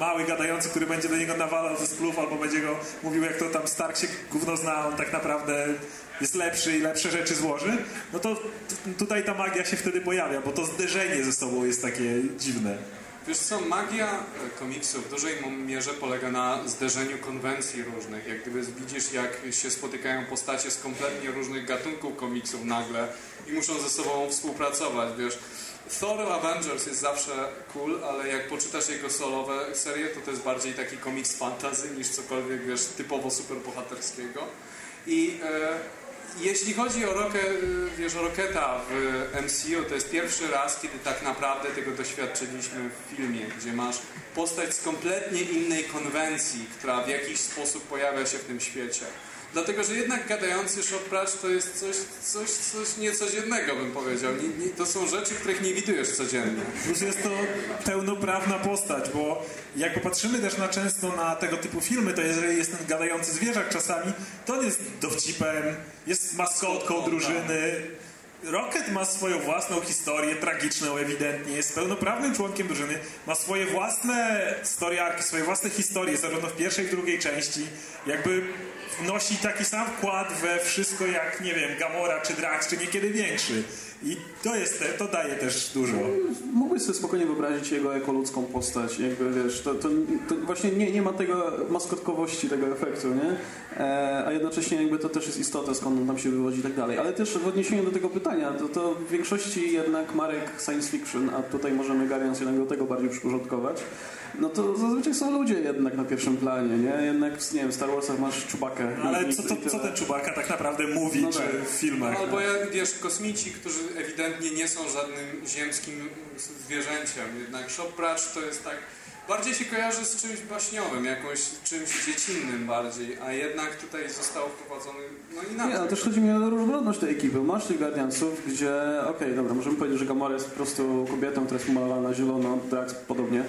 mały gadający, który będzie do niego nawalał ze splów albo będzie go mówił, jak to tam Stark się gówno zna, on tak naprawdę jest lepszy i lepsze rzeczy złoży, no to tutaj ta magia się wtedy pojawia, bo to zderzenie ze sobą jest takie dziwne. Wiesz co, magia e, komiksu w dużej mierze polega na zderzeniu konwencji różnych. Jak gdyby widzisz, jak się spotykają postacie z kompletnie różnych gatunków komiksów nagle i muszą ze sobą współpracować, wiesz. Thor Avengers jest zawsze cool, ale jak poczytasz jego solowe serie, to to jest bardziej taki komiks fantasy niż cokolwiek, wiesz, typowo superbohaterskiego. I e, jeśli chodzi o, Rocket, wiesz, o Rocketa w MCU, to jest pierwszy raz, kiedy tak naprawdę tego doświadczyliśmy w filmie, gdzie masz postać z kompletnie innej konwencji, która w jakiś sposób pojawia się w tym świecie. Dlatego, że jednak gadający shotpracz to jest coś, coś, coś niecodziennego, bym powiedział. Nie, nie, to są rzeczy, których nie widujesz codziennie. Plus jest to pełnoprawna postać, bo jak popatrzymy też na często na tego typu filmy, to jeżeli jest ten gadający zwierzak czasami, to on jest dowcipem, jest maskotką drużyny. Rocket ma swoją własną historię, tragiczną ewidentnie, jest pełnoprawnym członkiem drużyny, ma swoje własne storiarki, swoje własne historie, zarówno w pierwszej, jak i drugiej części. Jakby wnosi taki sam wkład we wszystko jak, nie wiem, Gamora czy Drax, czy niekiedy większy. I to jest, te, to daje też dużo. Mógłbyś sobie spokojnie wyobrazić jego jako ludzką postać, jakby wiesz, to, to, to właśnie nie, nie ma tego maskotkowości, tego efektu, nie? E, a jednocześnie jakby to też jest istota, skąd on tam się wywodzi i tak dalej. Ale też w odniesieniu do tego pytania, to, to w większości jednak marek science fiction, a tutaj możemy Guardians jednak do tego bardziej przyporządkować, no to zazwyczaj są ludzie jednak na pierwszym planie, nie? Jednak, nie wiem, w Star Warsach masz czubakę. Ale co, to, co ten Czubaka tak naprawdę mówi, No czy tak. w filmach? Albo jak wiesz, kosmici, którzy ewidentnie nie są żadnym ziemskim zwierzęciem. Jednak Shoppracz to jest tak. bardziej się kojarzy z czymś baśniowym, jakąś czymś dziecinnym bardziej, a jednak tutaj został wprowadzony no inaczej. Nie, ale też chodzi mi o różnorodność tej ekipy. Masz tych Guardiansów, gdzie, okej, dobra, możemy powiedzieć, że Gamora jest po prostu kobietą, która jest malowana na zielono, Drax podobnie,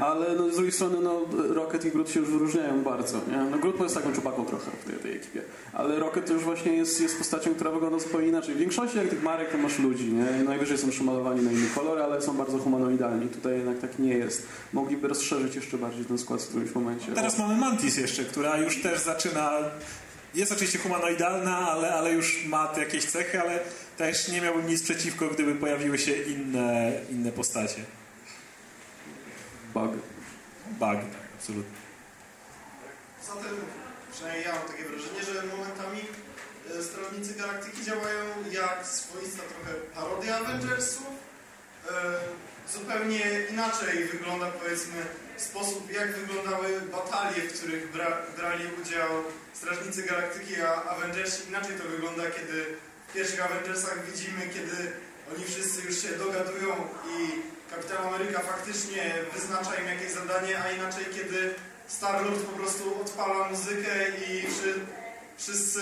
ale no, z drugiej strony no, Rocket i Groot się już wyróżniają bardzo. Nie? No, Groot jest taką czubaką trochę w tej, tej ekipie, ale Rocket już właśnie jest, jest postacią, która wygląda zupełnie inaczej. W większości jak tych marek to masz ludzi, nie? najwyżej są przymalowani na inny kolor, ale są bardzo humanoidalni. Tutaj jednak tak nie jest. Mogliby rozszerzyć jeszcze bardziej ten skład w którymś momencie. Teraz mamy Mantis jeszcze, która już też zaczyna... Jest oczywiście humanoidalna, ale, ale już ma jakieś cechy, ale też nie miałbym nic przeciwko, gdyby pojawiły się inne, inne postacie. Bug. Bug, tak, absolutnie. Zatem, przynajmniej ja mam takie wrażenie, że momentami e, Strażnicy Galaktyki działają jak swoista trochę parodia Avengersów. E, zupełnie inaczej wygląda, powiedzmy, sposób, jak wyglądały batalie, w których bra brali udział Strażnicy Galaktyki, a Avengersi. Inaczej to wygląda, kiedy w pierwszych Avengersach widzimy, kiedy oni wszyscy już się dogadują i Kapitan Ameryka faktycznie wyznacza im jakieś zadanie, a inaczej, kiedy Star-Lord po prostu odpala muzykę i wszy, wszyscy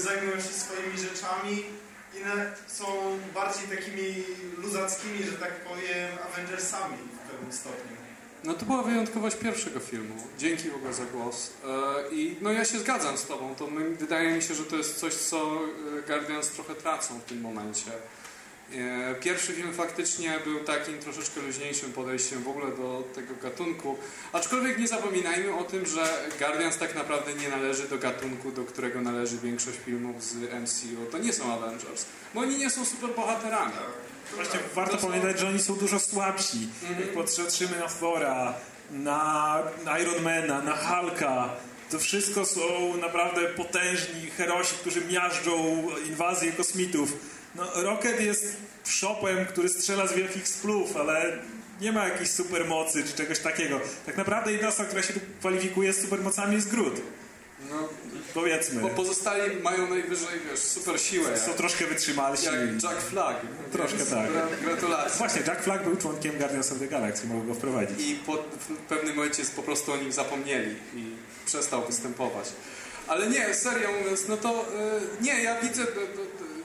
zajmują się swoimi rzeczami. Inne są bardziej takimi luzackimi, że tak powiem, Avengersami w pewnym stopniu. No to była wyjątkowość pierwszego filmu. Dzięki w ogóle za głos. E, I no ja się zgadzam z Tobą. To my, wydaje mi się, że to jest coś, co e, Guardians trochę tracą w tym momencie. E, Pierwszy film faktycznie był takim troszeczkę luźniejszym podejściem w ogóle do tego gatunku. Aczkolwiek nie zapominajmy o tym, że Guardians tak naprawdę nie należy do gatunku, do którego należy większość filmów z MCU. To nie są Avengers, bo oni nie są superbohaterami. Właśnie warto pamiętać, że oni są dużo słabsi. Jak patrzymy na Thora, na Ironmana, na Hulka, to wszystko są naprawdę potężni herosi, którzy miażdżą inwazję kosmitów. No, Rocket jest szopem, który strzela z wielkich splów, ale nie ma jakiejś supermocy czy czegoś takiego. Tak naprawdę jedna osoba, która się tu kwalifikuje z supermocami jest Groot. No, Powiedzmy. bo pozostali mają najwyżej, wiesz, super siłę. Są troszkę wytrzymalsi. Jak Jack Flag. Troszkę Więc tak. gra- Gratulacje. Właśnie, Jack Flag był członkiem Guardians of the Galaxy, go wprowadzić. I po, w pewnym momencie po prostu o nim zapomnieli i przestał występować. Ale nie, serio mówiąc, no to y, nie, ja widzę,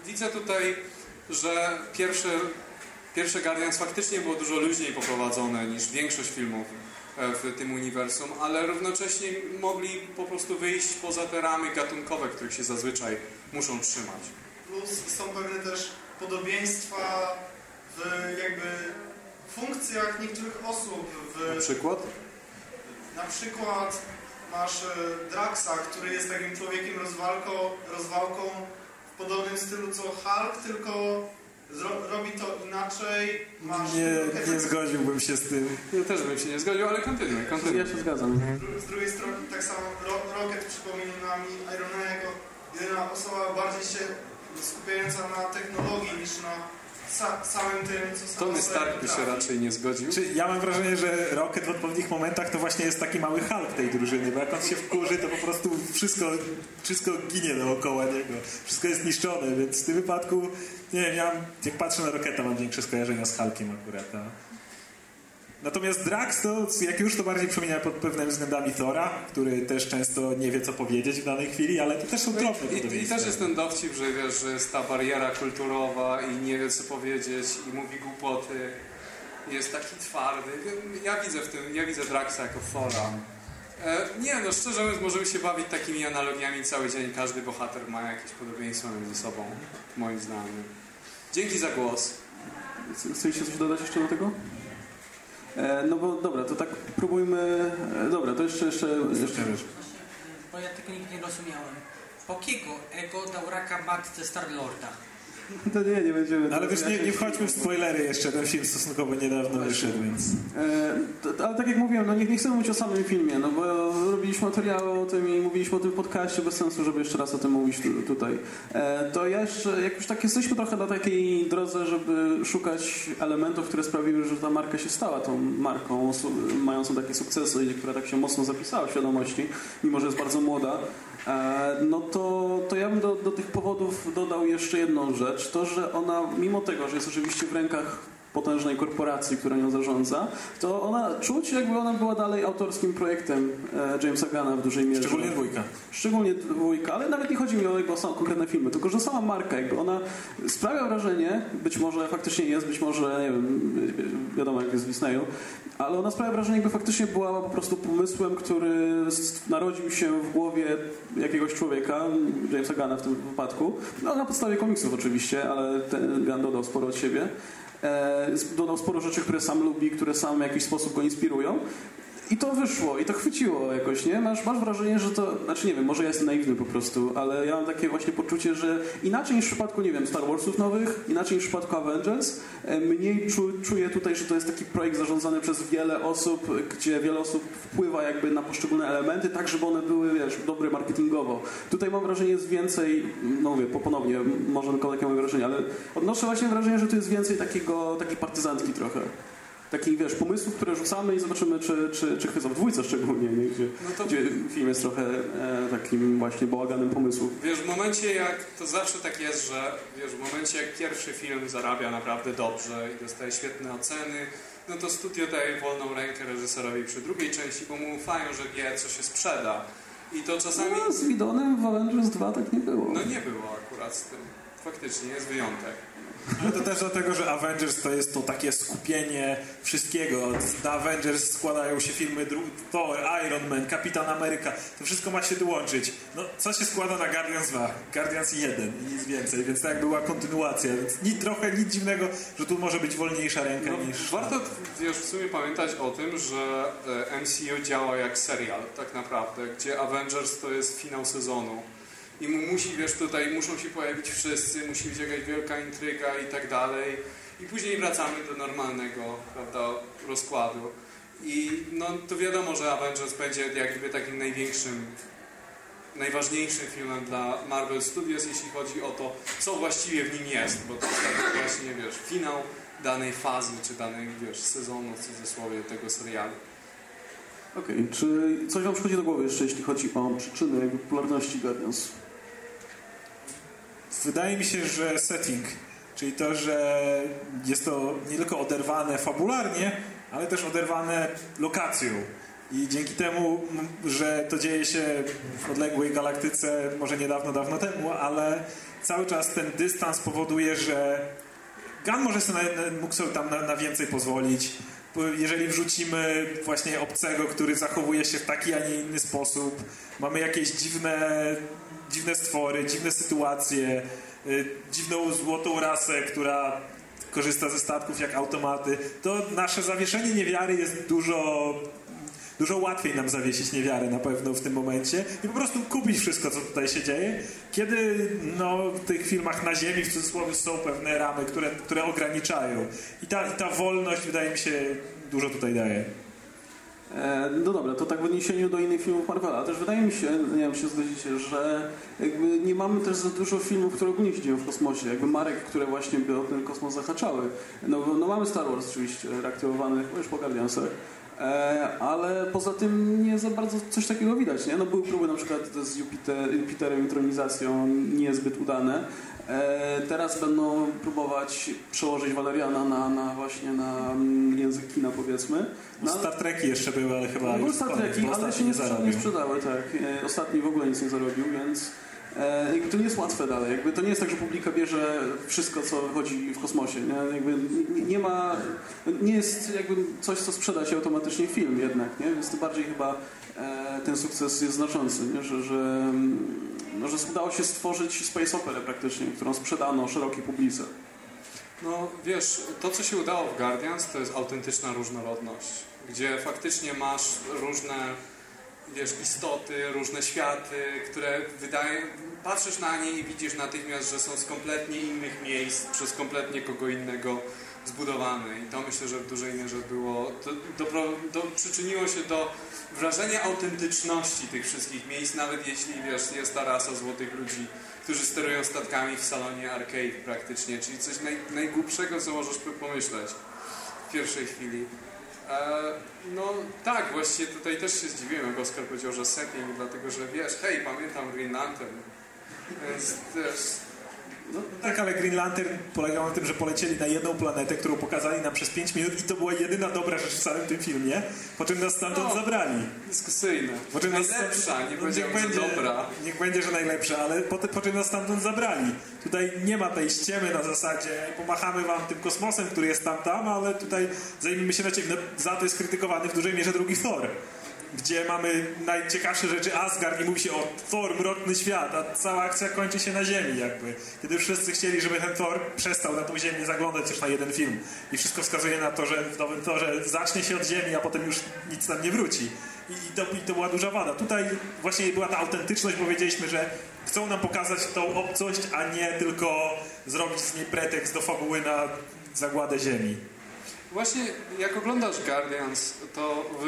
widzę tutaj, że pierwsze, pierwsze Guardians faktycznie było dużo luźniej poprowadzone niż większość filmów e, w tym uniwersum, ale równocześnie mogli po prostu wyjść poza te ramy gatunkowe, których się zazwyczaj muszą trzymać. Plus są pewne też podobieństwa w jakby funkcjach niektórych osób. W, Na przykład? Na przykład masz e, Draxa, który jest takim człowiekiem rozwalko, rozwałką podobnym stylu co Hulk, tylko zro, robi to inaczej. Masz Nie, nie zgodziłbym się z tym. Ja też bym się nie zgodził, ale kontynuuj, kontynuuj. Ja się zgadzam. Z drugiej strony tak samo Ro Rocket przypomina mi Irona jako jedyna osoba bardziej się skupiająca na technologii niż na sa samym tym, co Tony Stark by się raczej nie zgodził. Czy ja mam wrażenie, że Rocket w odpowiednich momentach to właśnie jest taki mały Hulk tej drużyny, bo jak on się wkurzy, to po prostu wszystko, wszystko ginie dookoła niego. Wszystko jest niszczone, więc w tym wypadku, nie wiem, ja jak patrzę na Rocketa, mam większe skojarzenia z Hulkiem akurat. A... Natomiast Drax to, jak już to bardziej przypomina pod pewnymi względami Thora, który też często nie wie, co powiedzieć w danej chwili, ale to też są drobne I, I podobieństwa. też jest ten dowcip, że wiesz, że jest ta bariera kulturowa i nie wie co powiedzieć i mówi głupoty. Jest taki twardy. Ja widzę w tym, ja widzę Draxa jako Thora. E, nie, no szczerze mówiąc, możemy się bawić takimi analogiami cały dzień. Każdy bohater ma jakieś podobieństwo między sobą, moim zdaniem. Dzięki za głos. Chcecie coś dodać jeszcze do tego? E, no bo dobra, to tak próbujmy... E, dobra, to jeszcze... jeszcze, jeszcze Bo ja tego nigdy nie rozumiałem. Pokiego ego dał raka matce Star-Lorda? *laughs* To nie, nie będziemy... Ale wiesz, nie, nie wchodźmy w spoilery jeszcze, ten film stosunkowo niedawno wyszedł, więc... E, ale tak jak mówiłem, no nie, nie chcemy mówić o samym filmie, no bo robiliśmy materiały o tym i mówiliśmy o tym w podcaście, bez sensu, żeby jeszcze raz o tym mówić tu, tutaj. E, to ja jeszcze, jak już tak jesteśmy trochę na takiej drodze, żeby szukać elementów, które sprawiły, że ta marka się stała tą marką mającą takie sukcesy i która tak się mocno zapisała w świadomości, mimo że jest bardzo młoda, no to, to ja bym do, do tych powodów dodał jeszcze jedną rzecz. To, że ona, mimo tego, że jest oczywiście w rękach potężnej korporacji, która nią zarządza, to ona czuć jakby ona była dalej autorskim projektem e, Jamesa Gana w dużej mierze. Szczególnie dwójka. Szczególnie dwójka, ale nawet nie chodzi mi o jakby o sam, konkretne filmy, tylko że sama marka jakby ona sprawia wrażenie, być może faktycznie jest, być może nie wiem, wiadomo jak jest w Disneyu, ale ona sprawia wrażenie jakby faktycznie była po prostu pomysłem, który narodził się w głowie jakiegoś człowieka, Jamesa Gana w tym wypadku, no na podstawie komiksów oczywiście, ale ten Gunn dodał sporo od siebie. E, dodał sporo rzeczy, które sam lubi, które sam w jakiś sposób go inspirują. I to wyszło, i to chwyciło jakoś, nie? Masz, masz wrażenie, że to, znaczy nie wiem, może ja jestem naiwny po prostu, ale ja mam takie właśnie poczucie, że inaczej niż w przypadku, nie wiem, Star Warsów nowych, inaczej niż w przypadku Avengers, e, mniej czu, czuję tutaj, że to jest taki projekt zarządzany przez wiele osób, gdzie wiele osób wpływa jakby na poszczególne elementy, tak żeby one były, wiesz, dobre marketingowo. Tutaj mam wrażenie, jest więcej, no mówię, po- ponownie, może tylko takie mam wrażenie, ale odnoszę właśnie wrażenie, że tu jest więcej takiego, takiej partyzantki trochę. Takich, wiesz, pomysłów, które rzucamy i zobaczymy, czy, czy, czy chwycą. W dwójce szczególnie, nie? Gdzie, No to- gdzie film jest trochę e, takim właśnie bałaganem pomysłów. Wiesz, w momencie jak, to zawsze tak jest, że wiesz, w momencie jak pierwszy film zarabia naprawdę dobrze i dostaje świetne oceny, no to studio daje wolną rękę reżyserowi przy drugiej części, bo mu ufają, że wie, co się sprzeda. I to czasami... No, z Widonem w Avengers 2 tak nie było. No nie było akurat z tym. Faktycznie, jest wyjątek. Ale to też dlatego, że Avengers to jest to takie skupienie wszystkiego. Na Avengers składają się filmy Thor, Iron Man, Kapitan Ameryka. To wszystko ma się tu łączyć. No, co się składa na Guardians 2? Guardians 1 i nic więcej, więc tak była kontynuacja. Więc ni, trochę nic dziwnego, że tu może być wolniejsza ręka No, niż... warto wiesz, w sumie pamiętać o tym, że e, MCU działa jak serial tak naprawdę, gdzie Avengers to jest finał sezonu. I mu musi, wiesz, tutaj muszą się pojawić wszyscy, musi być jakaś wielka intryga i tak dalej. I później wracamy do normalnego, prawda, rozkładu. I no to wiadomo, że Avengers będzie jakby takim największym, najważniejszym filmem dla Marvel Studios, jeśli chodzi o to, co właściwie w nim jest, bo to jest taki właśnie, wiesz, finał danej fazy, czy danej, wiesz, sezonu, w cudzysłowie, tego serialu. Okej, czy coś wam przychodzi do głowy jeszcze, jeśli chodzi o przyczyny popularności Guardians? Wydaje mi się, że setting, czyli to, że jest to nie tylko oderwane fabularnie, ale też oderwane lokacją. I dzięki temu, że to dzieje się w odległej galaktyce, może niedawno, dawno temu, ale cały czas ten dystans powoduje, że Gun może sobie na, mógł sobie tam na, na więcej pozwolić. Jeżeli wrzucimy właśnie obcego, który zachowuje się w taki, a nie inny sposób, mamy jakieś dziwne, dziwne stwory, dziwne sytuacje, y, dziwną złotą rasę, która korzysta ze statków jak automaty, to nasze zawieszenie niewiary jest dużo dużo łatwiej nam zawiesić niewiarę na pewno w tym momencie i po prostu kupić wszystko, co tutaj się dzieje, kiedy no, w tych filmach na ziemi w cudzysłowie są pewne ramy, które, które ograniczają. I ta, I ta wolność wydaje mi się dużo tutaj daje. E, no dobra, to tak w odniesieniu do innych filmów Marvela. Też wydaje mi się, nie wiem, się zgodzicie, że jakby nie mamy też za dużo filmów, które ogólnie się dzieją w kosmosie. Jakby marek, które właśnie by o ten kosmos zahaczały. No, no mamy Star Wars oczywiście, reaktywowanych już po Guardiansach. E, ale poza tym nie za bardzo coś takiego widać, nie? No były próby na przykład z Jupiter, Jupiterem intronizacją niezbyt udane. E, teraz będą próbować przełożyć Waleriana na, na właśnie na mm, język kina powiedzmy. No, Star Treki jeszcze były, ale chyba no, były Star Treki, ale się nie, nie sprzedały, tak. E, Ostatni w ogóle nic nie zarobił, więc e, to nie jest łatwe dalej. Jakby to nie jest tak, że publika bierze wszystko, co wychodzi w kosmosie. Nie, jakby nie, nie ma, nie jest jakby coś, co sprzeda się automatycznie film jednak, nie? Więc tym bardziej chyba e, ten sukces jest znaczący, nie? Że, że, no, że udało się stworzyć space operę praktycznie, którą sprzedano szerokiej publice. No wiesz, to co się udało w Guardians to jest autentyczna różnorodność, gdzie faktycznie masz różne wiesz, istoty, różne światy, które wydaje, patrzysz na nie i widzisz natychmiast, że są z kompletnie innych miejsc, przez kompletnie kogo innego zbudowane. I to myślę, że w dużej mierze było, to, do, do, przyczyniło się do wrażenia autentyczności tych wszystkich miejsc, nawet jeśli wiesz, jest ta rasa złotych ludzi, którzy sterują statkami w salonie arcade praktycznie, czyli coś naj, najgłupszego, co możesz pomyśleć w pierwszej chwili. E, no tak, właściwie tutaj też się zdziwiłem, jak Oskar powiedział, że setting, dlatego że wiesz, hej, pamiętam Green Lantern, więc też No, tak, ale Green Lantern polegał na tym, że polecieli na jedną planetę, którą pokazali nam przez 5 minut i to była jedyna dobra rzecz w całym tym filmie, po czym nas stamtąd No, zabrali. Dyskusyjne. Po czym nas Najlepsza, nie no, niech będzie, dobra. Niech będzie, że najlepsza, ale po, po czym nas stamtąd zabrali. Tutaj nie ma tej ściemy na zasadzie pomachamy wam tym kosmosem, który jest tam tam, ale tutaj zajmijmy się na ciebie. No, za to jest krytykowany w dużej mierze drugi Thor. Gdzie mamy najciekawsze rzeczy Asgard i mówi się o Thor, mroczny świat, a cała akcja kończy się na ziemi jakby. Kiedy wszyscy chcieli, żeby ten Thor przestał na tą ziemię zaglądać już na jeden film. I wszystko wskazuje na to, że w nowym Thorze zacznie się od ziemi, a potem już nic tam nie wróci. I, i, to, I to była duża wada. Tutaj właśnie była ta autentyczność, powiedzieliśmy, że chcą nam pokazać tą obcość, a nie tylko zrobić z niej pretekst do fabuły na zagładę ziemi. Właśnie jak oglądasz Guardians, to w,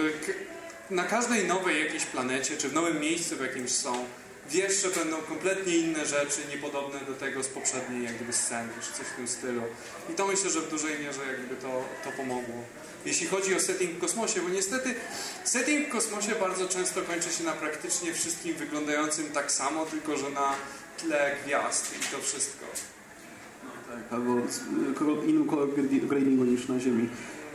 na każdej nowej jakiejś planecie, czy w nowym miejscu w jakimś są, wiesz, że będą kompletnie inne rzeczy, niepodobne do tego z poprzedniej jak gdyby sceny, czy coś w tym stylu. I to myślę, że w dużej mierze jakby to, to pomogło. Jeśli chodzi o setting w kosmosie, bo niestety setting w kosmosie bardzo często kończy się na praktycznie wszystkim wyglądającym tak samo, tylko że na tle gwiazd i to wszystko. Tak, albo innym kolor gradi- gradingu niż na Ziemi.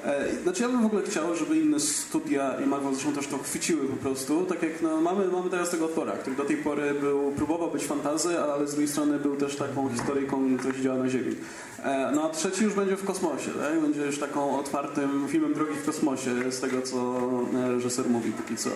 E, Znaczy ja bym w ogóle chciał, żeby inne studia i Marvel zresztą też to chwyciły po prostu, tak jak no, mamy, mamy teraz tego Thora, który do tej pory był, próbował być fantazy, ale z drugiej strony był też taką historyjką, która się działa na Ziemi. E, No a trzeci już będzie w kosmosie, tak? będzie już taką otwartym filmem drogi w kosmosie, z tego co e, reżyser mówi póki co.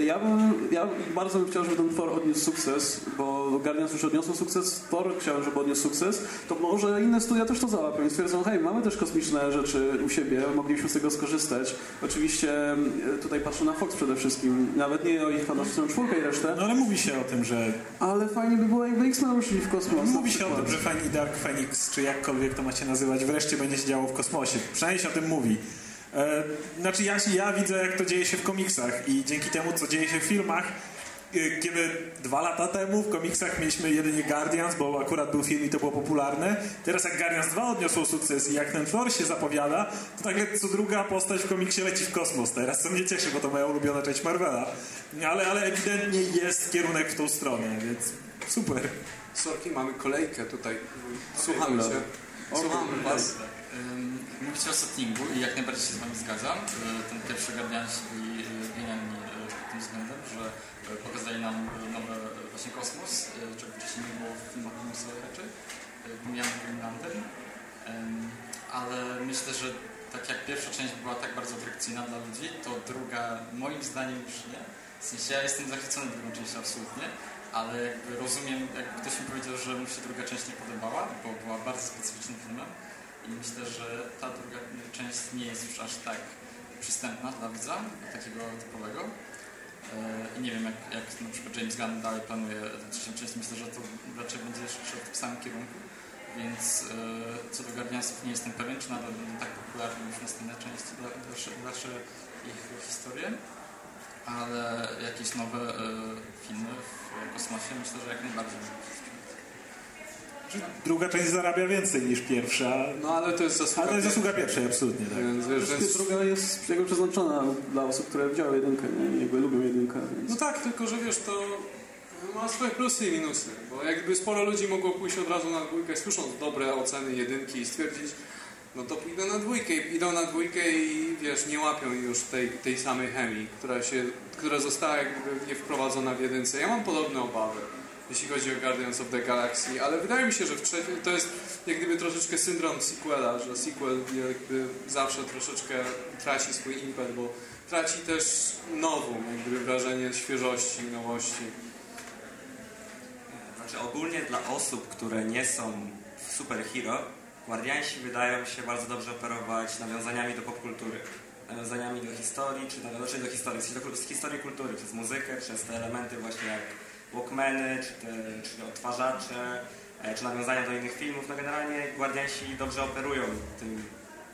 Ja bym, ja bardzo bym chciał, żeby ten Thor odniósł sukces, bo Guardians już odniosło sukces, Thor chciałem, żeby odniósł sukces, to może inne studia też to załapią i stwierdzą, hej, mamy też kosmiczne rzeczy u siebie, moglibyśmy z tego skorzystać. Oczywiście e, tutaj patrzę na Fox przede wszystkim, nawet nie o ich fantastyczną czwórkę i resztę. No ale mówi się o tym, że... Ale fajnie by było, jakby X-Men ruszyli w kosmos. Mówi się o tym, że fani Dark Phoenix, czy jakkolwiek to macie nazywać, wreszcie będzie się działo w kosmosie. Przynajmniej się o tym mówi. E, znaczy ja, ja widzę, jak to dzieje się w komiksach i dzięki temu, co dzieje się w filmach, e, kiedy dwa lata temu w komiksach mieliśmy jedynie Guardians, bo akurat był film i to było popularne. Teraz jak Guardians 2 odniosło sukces i jak ten Thor się zapowiada, to nagle co druga postać w komiksie leci w kosmos teraz, co mnie cieszy, bo to moja ulubiona część Marvela. Ale, ale ewidentnie jest kierunek w tą stronę, więc super. Sorki, mamy kolejkę tutaj. Słuchamy dobra. Cię. Słuchamy Was. Mówicie o settingu i jak najbardziej się z Wami zgadzam. Y, Ten pierwszy Guardiansi byli genialni y, pod tym względem, że y, pokazali nam nowy właśnie kosmos, czego wcześniej nie było w filmach komiksowych raczej. Pomijamy Green Lantern. Ale myślę, że tak jak pierwsza część była tak bardzo atrakcyjna dla ludzi, to druga moim zdaniem już nie. W sensie ja jestem zachwycony drugą częścią absolutnie, ale jakby rozumiem, jak ktoś mi powiedział, że mu się druga część nie podobała, bo była bardzo specyficznym filmem i myślę, że ta druga część nie jest już aż tak przystępna dla widza, takiego typowego. E, I nie wiem, jak, jak na przykład James Gunn dalej planuje trzecią część, myślę, że to raczej będzie szedł w tym samym kierunku. Więc e, co do Guardiansów nie jestem pewien, czy nadal będą tak popularne już następne części, dal- dalsze, dalsze ich historie, ale jakieś nowe e, filmy w kosmosie myślę, że jak najbardziej. Druga część zarabia więcej niż pierwsza. No ale to jest zasługa Ale to jest pierwszej. zasługa pierwszej, absolutnie. Tak. Więc, wiesz, więc... druga jest jakby przeznaczona dla osób, które widziały jedynkę, nie? jakby lubią jedynkę, więc... No tak, tylko że wiesz, to ma swoje plusy i minusy, bo jakby sporo ludzi mogło pójść od razu na dwójkę, słysząc dobre oceny jedynki i stwierdzić, no to pójdę na dwójkę idą na dwójkę i wiesz, nie łapią już tej, tej samej chemii, która się, która została jakby nie wprowadzona w jedynce. Ja mam podobne obawy, jeśli chodzi o Guardians of the Galaxy, ale wydaje mi się, że w trzeciej, to jest jak gdyby troszeczkę syndrom sequela, że sequel jakby zawsze troszeczkę traci swój impet, bo traci też nową, jak gdyby wrażenie świeżości, nowości. Znaczy ogólnie dla osób, które nie są superhero, Guardiansi wydają się bardzo dobrze operować nawiązaniami do popkultury. Nawiązaniami do historii, czy znaczy do historii, w sensie do, z historii kultury, przez muzykę, przez te elementy właśnie jak Walkmany, czy, te, czy odtwarzacze, e, czy nawiązania do innych filmów. No generalnie Guardiansi dobrze operują tym,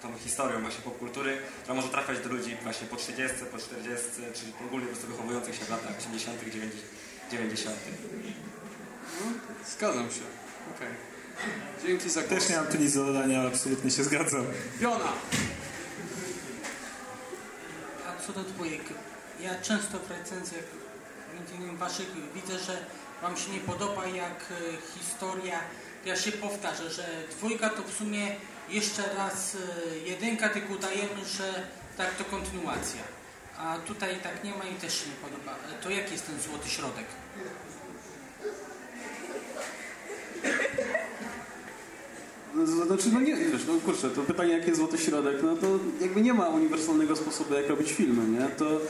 tą historią właśnie popkultury, która może trafiać do ludzi właśnie po 30, po 40, czyli ogólnie po prostu wychowujących się w latach 80., 90. No, zgadzam się. Okej. Dzięki za głos. Też nie mam tu nic do dodania, ale absolutnie się zgadzam. Jona! A co do dwójek, ja często w recenzjach, między innymi waszych, widzę, że Wam się nie podoba, jak e, historia, ja się powtarzę, że dwójka to w sumie jeszcze raz e, jedynka, tylko udajemy, że tak to kontynuacja. A tutaj tak nie ma i też się nie podoba. E, To jaki jest ten złoty środek? No, z- Znaczy, no nie, wiesz, no kurczę, to pytanie, jaki jest złoty środek, no to jakby nie ma uniwersalnego sposobu, jak robić filmy, nie? To,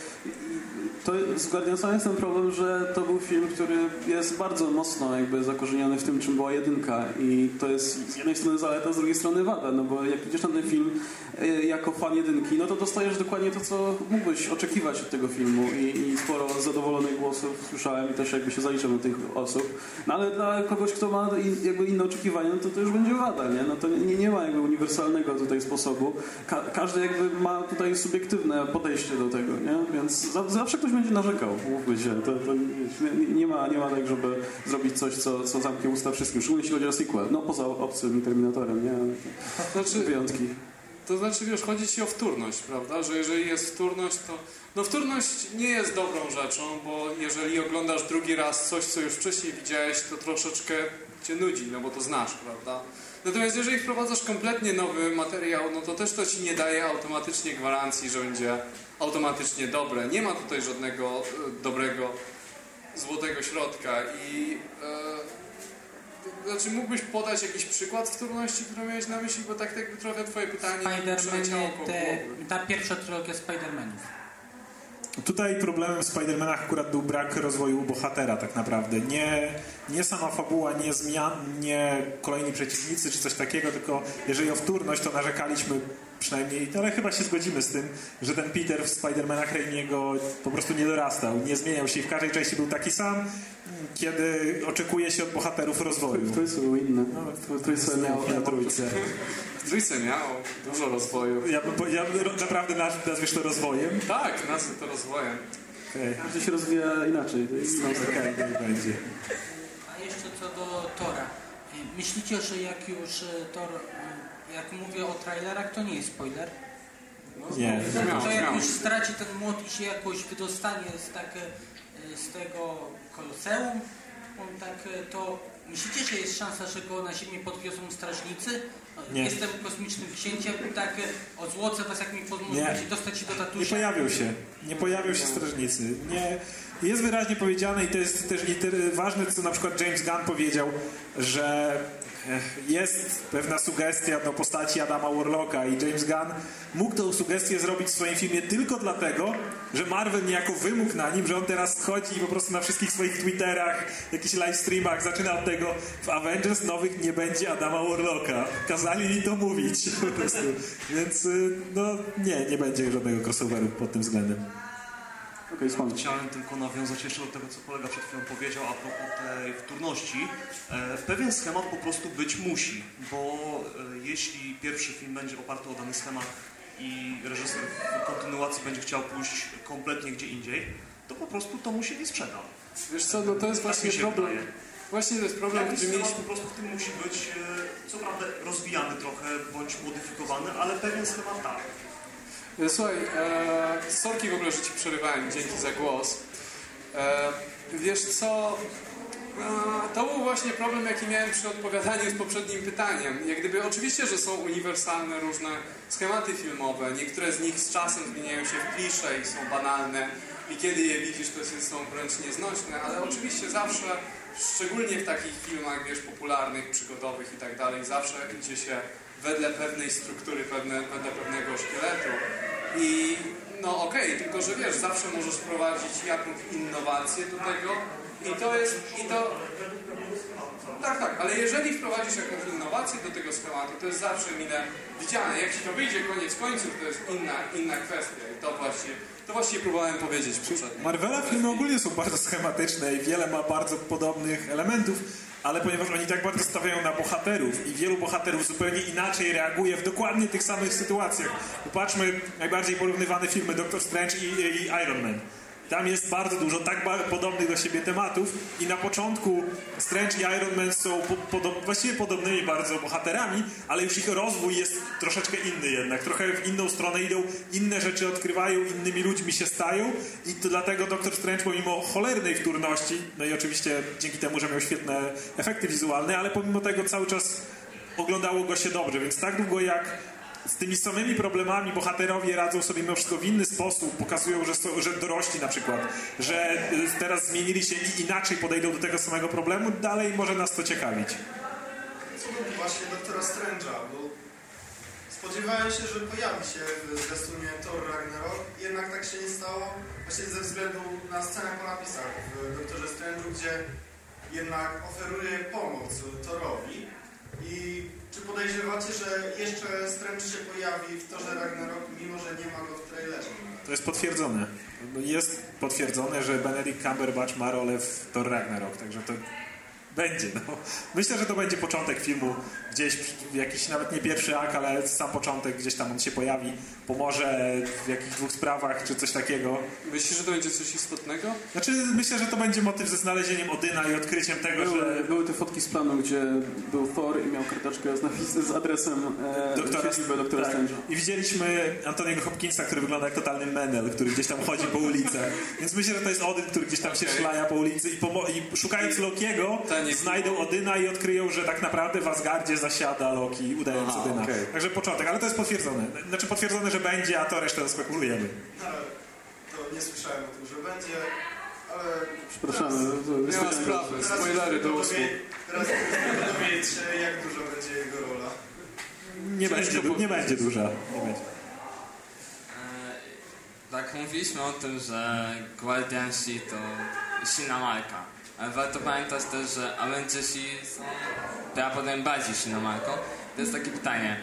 to z Guardiansem jest ten problem, że to był film, który jest bardzo mocno jakby zakorzeniony w tym, czym była jedynka i to jest z jednej strony zaleta, z drugiej strony wada, no bo jak idziesz na ten film e, jako fan jedynki, no to dostajesz dokładnie to, co mógłbyś oczekiwać od tego filmu i, i sporo zadowolonych głosów słyszałem i też jakby się zaliczam do tych osób, no ale dla kogoś, kto ma jakby inne oczekiwania, no to to już będzie wada, nie? No to nie, nie ma jakby uniwersalnego tutaj sposobu. Ka każdy jakby ma tutaj subiektywne podejście do tego, nie? Więc za zawsze ktoś będzie narzekał, mówmy się. To, to nie, nie, ma, nie ma tak, żeby zrobić coś, co, co zamknie usta wszystkim, szczególnie jeśli chodzi o sequel. No poza obcym Terminatorem, nie? Znaczy, Wyjątki. To znaczy, wiesz, chodzi ci o wtórność, prawda? Że jeżeli jest wtórność, to... No wtórność nie jest dobrą rzeczą, bo jeżeli oglądasz drugi raz coś, co już wcześniej widziałeś, to troszeczkę cię nudzi, no bo to znasz, prawda? Natomiast jeżeli wprowadzasz kompletnie nowy materiał, no to też to ci nie daje automatycznie gwarancji, że będzie automatycznie dobre. Nie ma tutaj żadnego e, dobrego, złotego środka i... E, znaczy mógłbyś podać jakiś przykład wtórności, który miałeś na myśli, bo tak jakby trochę twoje pytanie przeleciało koło te, ta pierwsza trylogia Spider-Manów. Tutaj problemem w Spider-Manach akurat był brak rozwoju bohatera tak naprawdę. Nie, nie sama fabuła, nie zmian, nie kolejni przeciwnicy czy coś takiego, tylko jeżeli o wtórność, to narzekaliśmy przynajmniej, ale chyba się zgodzimy z tym, że ten Peter w Spider-Manach Raimiego po prostu nie dorastał, nie zmieniał się i w każdej części był taki sam, kiedy oczekuje się od bohaterów rozwoju. W trójce inne. W trójce miał... Na trójce. W trójce miał dużo rozwoju. Ja, bym po- ja bym naprawdę naz- nazwiesz to rozwojem? Tak, nazwę to rozwojem. Okay. Każdy się rozwija inaczej. To jest inna Okej, okay, będzie. A jeszcze co do Tora. Myślicie, że jak już y, Thor, y, jak mówię o trailerach, to nie jest spoiler? Nie. To, to jak już straci ten młot i się jakoś wydostanie z, tak, z tego koloseum, on tak, y, to myślicie, że jest szansa, że go na ziemię podwiozą strażnicy? Nie. Jestem kosmicznym księciem, tak y, odzłocę was, jak mi Nie. pomóżecie dostać się do Nie tatusia. pojawią się. Nie pojawią się strażnicy. Nie. Jest wyraźnie powiedziane i to jest też ważne, co na przykład James Gunn powiedział, że jest pewna sugestia do postaci Adama Warlocka i James Gunn mógł tą sugestię zrobić w swoim filmie tylko dlatego, że Marvel niejako wymógł na nim, że on teraz chodzi i po prostu na wszystkich swoich Twitterach, jakichś livestreamach zaczyna od tego w Avengers nowych nie będzie Adama Warlocka. Kazali mi to mówić po prostu. Więc y, no nie, nie będzie żadnego crossoveru pod tym względem. Słucham. Chciałem tylko nawiązać jeszcze do tego, co kolega przed chwilą powiedział a propos tej wtórności. E, pewien schemat po prostu być musi, bo e, jeśli pierwszy film będzie oparty o dany schemat i reżyser w kontynuacji będzie chciał pójść kompletnie gdzie indziej, to po prostu to mu się nie sprzeda. Wiesz co, no to jest Tak właśnie problem. wydaje. Właśnie to jest problem, Jakiś który schemat mieliśmy... po prostu w tym musi być, e, co prawda rozwijany trochę, bądź modyfikowany, ale pewien schemat tak. Słuchaj, e, sorki w ogóle, że Ci przerywałem, dzięki za głos. E, wiesz co, e, to był właśnie problem, jaki miałem przy odpowiadaniu z poprzednim pytaniem. Jak gdyby oczywiście, że są uniwersalne różne schematy filmowe, niektóre z nich z czasem zmieniają się w klisze i są banalne i kiedy je widzisz, to są wręcz nieznośne, ale oczywiście zawsze, szczególnie w takich filmach, wiesz, popularnych, przygodowych i tak dalej, zawsze idzie się wedle pewnej struktury, pewne, wedle pewnego szkieletu. I no okej, tylko że wiesz, zawsze możesz wprowadzić jakąś innowację do tego i to jest, i to... Tak, tak, ale jeżeli wprowadzisz jakąś innowację do tego schematu, to jest zawsze mile widziane. Jak ci to wyjdzie koniec końców, to jest inna, inna kwestia i to właśnie, to właśnie próbowałem powiedzieć poprzednio. Marvela filmy ogólnie są bardzo schematyczne i wiele ma bardzo podobnych elementów, ale ponieważ oni tak bardzo stawiają na bohaterów i wielu bohaterów zupełnie inaczej reaguje w dokładnie tych samych sytuacjach. Popatrzmy najbardziej porównywane filmy Doctor Strange i, i Iron Man. Tam jest bardzo dużo tak podobnych do siebie tematów i na początku Strange i Iron Man są po, podob, właściwie podobnymi bardzo bohaterami, ale już ich rozwój jest troszeczkę inny jednak. Trochę w inną stronę idą, inne rzeczy odkrywają, innymi ludźmi się stają i to dlatego Doctor Strange pomimo cholernej wtórności, no i oczywiście dzięki temu, że miał świetne efekty wizualne, ale pomimo tego cały czas oglądało go się dobrze, więc tak długo jak z tymi samymi problemami bohaterowie radzą sobie mimo wszystko w inny sposób, pokazują, że, są, że dorośli na przykład, że y, teraz zmienili się i inaczej podejdą do tego samego problemu, dalej może nas to ciekawić. Właśnie doktora Strange'a, bo spodziewałem się, że pojawi się w zwiastunie Thor Ragnarok, jednak tak się nie stało, właśnie ze względu na scenę po napisach w Doktorze Strange'u, gdzie jednak oferuje pomoc Thorowi i czy podejrzewacie, że jeszcze Strange się pojawi w Torze Ragnarok, mimo że nie ma go w trailerze? To jest potwierdzone. Jest potwierdzone, że Benedict Cumberbatch ma rolę w Thor Ragnarok, także to będzie. No. Myślę, że to będzie początek filmu, gdzieś jakiś nawet nie pierwszy akt, ale sam początek, gdzieś tam on się pojawi, pomoże w jakichś dwóch sprawach czy coś takiego. Myślisz, że to będzie coś istotnego? Znaczy myślę, że to będzie motyw ze znalezieniem Odyna i odkryciem tego, Były, że były te fotki z planu, gdzie był Thor i miał karteczkę z, napis, z adresem e, doktora, siedziby doktora tak. Strange'a. I widzieliśmy Antoniego Hopkinsa, który wygląda jak totalny menel, który gdzieś tam chodzi po *laughs* ulicach. Więc myślę, że to jest Odyn, który gdzieś tam się Okej. szlaja po ulicy i, pomo- i szukając Lokiego znajdą Odyna i odkryją, że tak naprawdę w Asgardzie zasiada Loki, udając Aha, Odyna. okej. Także początek, ale to jest potwierdzone. Znaczy potwierdzone, że będzie, a to resztę spekulujemy. Ale to nie słyszałem o tym, że będzie, ale... Przepraszamy. Teraz, to- Nie ma sprawy, spoilery do usług. Teraz dowiedzieć się, jak dużo będzie jego rola. Nie, będzie, du- nie będzie duża. Nie będzie. E, Tak, mówiliśmy o tym, że Guardiansi to silna marka. Ale warto pamiętać też, że Avengersi są prawdopodobnie bardziej silną marką. To jest takie pytanie.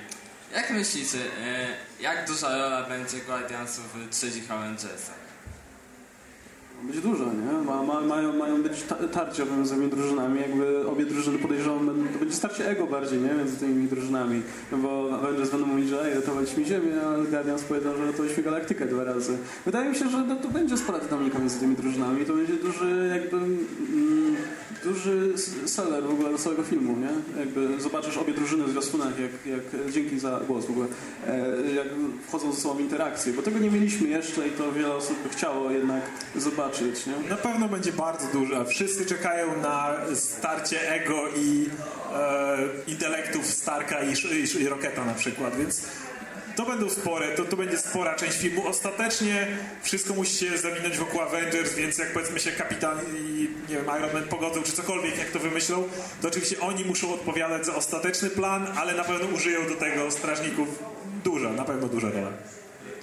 Jak myślicie, e, jak duża rola będzie Guardiansów w trzecich Avengersach? Będzie dużo, nie? Ma, ma, mają, mają być ta, tarcia między tymi drużynami, jakby obie drużyny podejrzewam, to będzie starcie ego bardziej, nie? Między tymi drużynami. No bo Avengers będą mówić, że ratować mi ziemię, a Guardians powiedzą, że ratować mi galaktykę dwa razy. Wydaje mi się, że no, to będzie spora dynamika między tymi drużynami, to będzie duży jakby mm, duży seller w ogóle do całego filmu, nie? Jakby zobaczysz obie drużyny w zwiastunach, jak, jak dzięki za głos w ogóle, e, jak wchodzą ze sobą w interakcje, bo tego nie mieliśmy jeszcze i to wiele osób by chciało jednak zobaczyć, nie? Na pewno będzie bardzo duża. Wszyscy czekają na starcie ego i e, intelektów Starka i, i, i Rocketa na przykład, więc to będą spore, to, to będzie spora część filmu. Ostatecznie wszystko musi się zawinąć wokół Avengers, więc jak powiedzmy się Kapitan i nie wiem, Iron Man pogodzą, czy cokolwiek, jak to wymyślą, to oczywiście oni muszą odpowiadać za ostateczny plan, ale na pewno użyją do tego strażników duża, na pewno duża rola.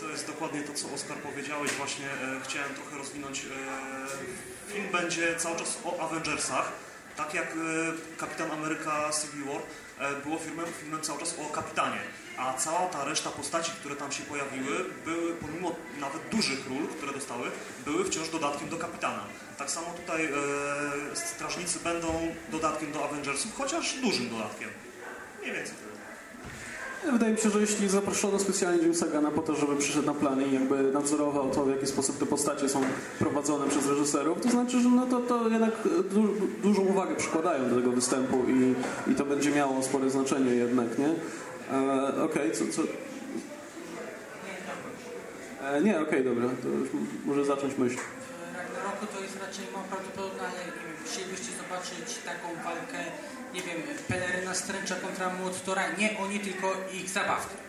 To jest dokładnie to, co Oskar powiedziałeś. Właśnie e, chciałem trochę rozwinąć. E, film będzie cały czas o Avengersach. Tak jak e, Kapitan Ameryka Civil War było filmem, filmem cały czas o kapitanie. A cała ta reszta postaci, które tam się pojawiły, były, pomimo nawet dużych ról, które dostały, były wciąż dodatkiem do kapitana. Tak samo tutaj e, strażnicy będą dodatkiem do Avengersów, chociaż dużym dodatkiem. Mniej więcej tyle. Wydaje mi się, że jeśli zaproszono specjalnie Jamesa Gana po to, żeby przyszedł na plany i jakby nadzorował to, w jaki sposób te postacie są prowadzone przez reżyserów, to znaczy, że no to, to jednak du dużą uwagę przykładają do tego występu i, i to będzie miało spore znaczenie jednak, nie? E, okej, co, co... E, nie, okej, dobra, to już może zacząć myśl. W Ragnaroku to jest raczej mało prawdopodobne, ale nie wiem, chcielibyście zobaczyć taką walkę, nie wiem, Peleryna Stręcza kontra Młot Tora, nie oni, tylko ich zabawki.